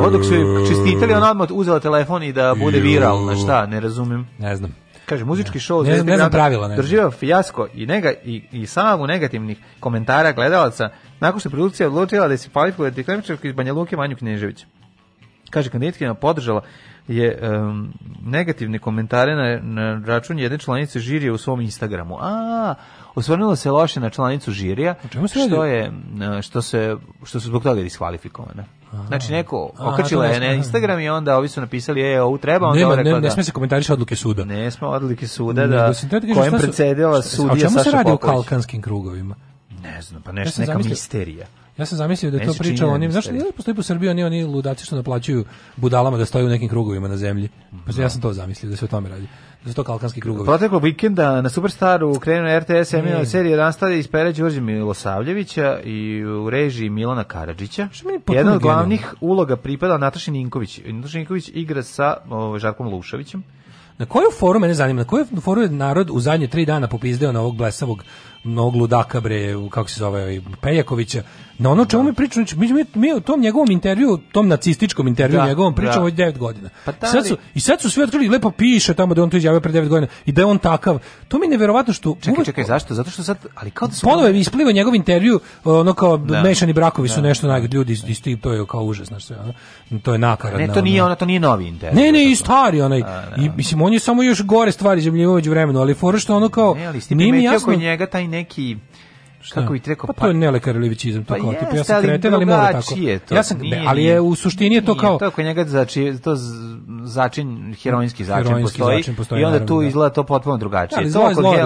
Ovo dok su čestitali, ona odmah uzela telefon i da bude viralna, šta, ne razumem. Ne znam. Kaže, muzički show ne, ne znam pravila, ne drživa fijasko i, nega, i, i samu negativnih komentara gledalaca nakon što je produkcija odlučila da se kvalifikuje deklamičarka iz Banja Luke Vanju Knežević. Kaže, kandidatkinja podržala je um, negativne komentare na, na račun jedne članice žirija u svom Instagramu. A, osvrnula se loše na članicu žirija, što je što se što su zbog toga diskvalifikovane. Znači neko okačila je na Instagram i onda ovi su napisali ej ovu treba, onda Nema, rekla ne, ne da. sme se komentariše odluke suda. Ne sme odluke suda da, da kojem precedila sudija Saša Popović. A čemu se radi u kalkanskim krugovima? Ne znam, pa nešto, neka misterija. Ja sam zamislio da to priča o onim, znači ne postoji po Srbiji oni oni ludaci što naplaćuju budalama da stoje u nekim krugovima na zemlji. Pa ja sam to zamislio da se o tome radi. Da su to kalkanski krugovi. Proteklog vikenda na Superstaru krenuo RTS emitna serija Rastad iz Pere Đorđe Milosavljevića i u režiji Milana Karadžića. Jedna od glavnih uloga pripada Nataši Ninković. Nataša Ninković igra sa o, ovaj, Žarkom Luševićem. Na koju foru mene zanima, na koju foru je narod u zadnje tri dana popizdeo na ovog blesavog, novog ludaka bre, kako se zove, ovaj, Pejakovića, Na ono čemu mi pričamo, znači, mi, mi, mi u tom njegovom intervju, tom nacističkom intervju da, njegovom da. pričamo već 9 godina. Pa da, sad su, I sad su svi otkrili, lepo piše tamo da on to izjavio pre 9 godina i da je on takav. To mi je neverovatno što... Čekaj, uvek, čekaj, zašto? Zato što sad, ali kao da su... Ponovo je isplivao njegov intervju, ono kao da. mešani brakovi da. su nešto naj ljudi iz, iz, to je kao užas, znaš sve, ono. To je nakaradno. Ne, to nije, ona, to nije novi intervju. Ne, ne, i stari onaj. A, da, I, mislim, on je samo još gore stvari zemljivo među vremenu, ali fora što ono kao... Ne, ali njega taj neki šta? kako bi ti rekao pa, to je nelekarilevićizam to pa kao tipa ja sam kreten ali mora tako to, ja sam nije, ali je u suštini je to kao to kao njega znači to začin heroinski začin, heroinski postoji, začin postoji i onda naravno, tu da. izgleda to potpuno drugačije ali da, to zlo, je,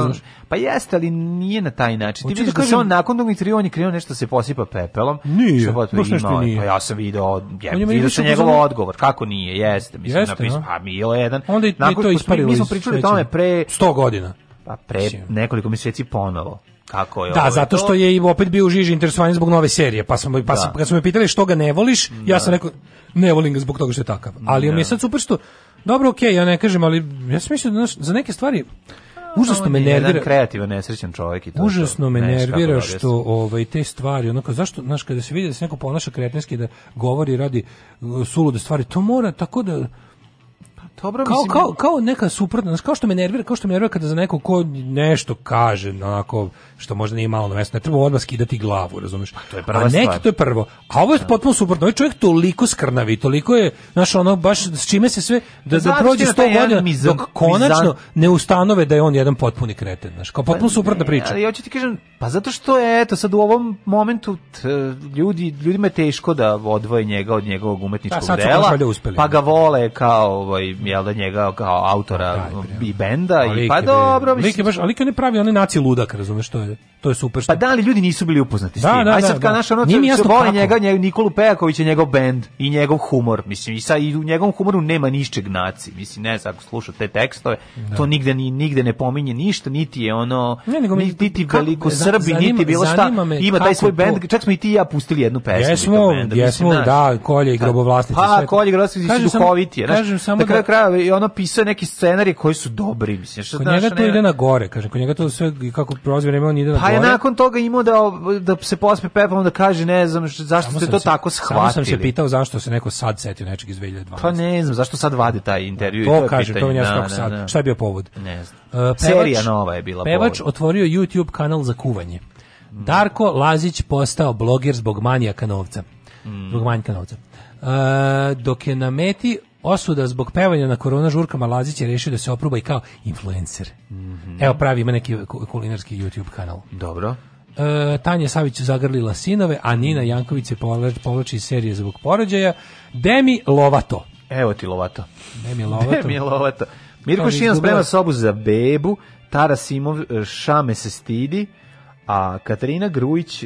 pa jeste ali nije na taj način ti da vidiš da se on nakon dok mi je krenuo nešto se posipa pepelom nije što baš nešto nije pa ja sam video je video se njegov odgovor kako nije jeste mislim napisao a pa je jedan onda je to isparilo mi smo pričali o tome pre 100 godina pa pre nekoliko meseci ponovo kako je Da, ovo zato što je i opet bio u žiži interesovanje zbog nove serije, pa smo pa da. kad smo me pitali što ga ne voliš, da. ja sam da. rekao ne volim ga zbog toga što je takav. Ali da. mi je da. sad super što dobro, okej, okay, ja ne kažem, ali ja sam mislio da za neke stvari užasno me nervira. Jedan kreativan, nesrećan čovjek i to. Užasno me nervira da što ovaj te stvari, onako zašto znaš kada se vidi da se neko ponaša kretenski da govori radi uh, sulude stvari, to mora tako da Dobro, kao, mislim... kao, kao neka suprotna, kao što me nervira, kao što me nervira kada za neko ko nešto kaže, onako, što možda nije malo na mesto, ne treba odmah skidati glavu, razumiješ? Pa to je prva A neki to je prvo. A ovo je da. potpuno suprotno. Ovaj čovjek toliko skrnavi, toliko je, znaš, ono, baš s čime se sve, da, da prođe sto godina, mizan, dok konačno mizan... ne ustanove da je on jedan potpuni kreten, znaš, kao potpuno pa, suprotna priča. Ali ja ću ti kažem, pa zato što je, eto, sad u ovom momentu t, ljudi, ljudima je teško da odvoje njega od njegovog umetničkog da, dela, pa ga vole kao, ovaj, Mm. jel da njega kao autora i benda i pa dobro mislim je baš ali kao ne pravi onaj naci ludak razumeš to je to je super što... pa da li ljudi nisu bili upoznati s da, tim da, aj sad da, kad naša ono voli njega njegov Nikolu Pejakovića, njegov bend i njegov humor mislim i sa i u njegovom humoru nema ničeg naci mislim ne znam slušate te tekstove to nigde ni nigde ne pominje ništa niti je ono ne, nego mi, niti veliko Srbi niti bilo šta ima taj svoj bend čak smo i ti ja pustili jednu pesmu jesmo jesmo da kolje i grobovlasnici pa kolje i grobovlasnici su duhoviti kažem samo da kraja i ono pisao neki scenarij koji su dobri, mislim. Što kod znaš, njega to ne... ide na gore, kažem, kod njega to sve kako prolazi vreme on ide na pa gore. Pa je nakon toga imao da da se pospe pepom da kaže ne znam zašto samo ste to se, tako shvatili. Samo sam se pitao zašto se neko sad setio nečeg iz 2012. Pa ne znam, zašto sad vadi taj intervju to i to kaže, to ne znam da, kako sad. Da, da. Šta je bio povod? Ne znam. Uh, pevač, Serija nova je bila Pevač povod. otvorio YouTube kanal za kuvanje. Mm. Darko Lazić postao bloger zbog manijaka novca. Mm. Zbog manjka novca. Uh, dok je na meti osuda zbog pevanja na korona žurkama Lazić je rešio da se opruba i kao influencer. Mm -hmm. Evo pravi ima neki kulinarski YouTube kanal. Dobro. E, Tanja Savić zagrlila sinove, a Nina Janković se povlači iz serije zbog porođaja. Demi Lovato. Evo ti Lovato. Demi Lovato. Demi Lovato. Mirko Šijan sprema sobu za bebu, Tara Simov e, šame se stidi, a Katarina Grujić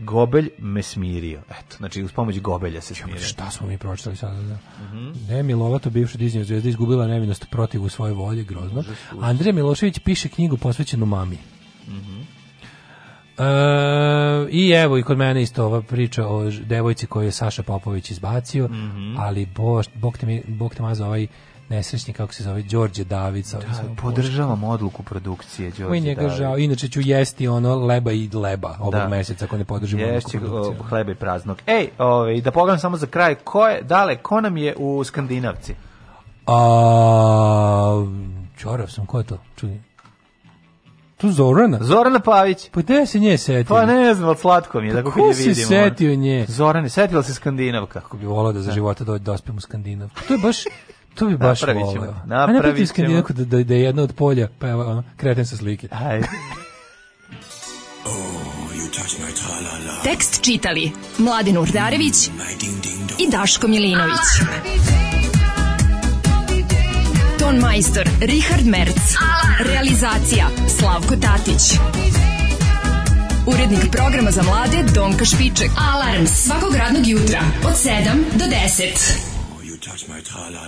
Gobelj me smirio. Eto, znači uz pomoć Gobelja se smirio. Šta smo mi pročitali sada? Da. da. Mm -hmm. Demi Lovato, bivša Disney zvezda, izgubila nevinost protiv u svoje volje, grozno. Andrija Milošević piše knjigu posvećenu mami. Mm -hmm. E, I evo i kod mene isto ova priča o devojci koju je Saša Popović izbacio, mm -hmm. ali bo, bog, te mi, bog te maza ovaj nesrećni kako se zove Đorđe David sa da, podržavam odluku produkcije Đorđe Moj njega žao inače ću jesti ono leba i leba ovog da. meseca ako ne podržimo Ješće hleba i praznog ej ovaj da pogledam samo za kraj ko je dale ko nam je u Skandinavci a Čorav sam ko je to čuj tu Zorana? Zorana Pavić. Pa gde se nje setio? Pa ne znam, od slatko mi je, tako pa da ko se setio nje? Zorane, setila se Skandinavka. Kako bi volao da za da. života dođe dospem da u Skandinavku. To je baš, To bi baš napravit ćemo. voleo. Napravit ćemo. Napravit ćemo. Da, da, da je jedno od polja, pa evo, ono, kreten sa slike. Ajde. Tekst čitali Mladin Urdarević i Daško Milinović. Ton majstor Richard Merc. Realizacija Slavko Tatić. Urednik programa za mlade Donka Špiček. Alarms svakog radnog jutra od 7 do 10. Oh, you touch my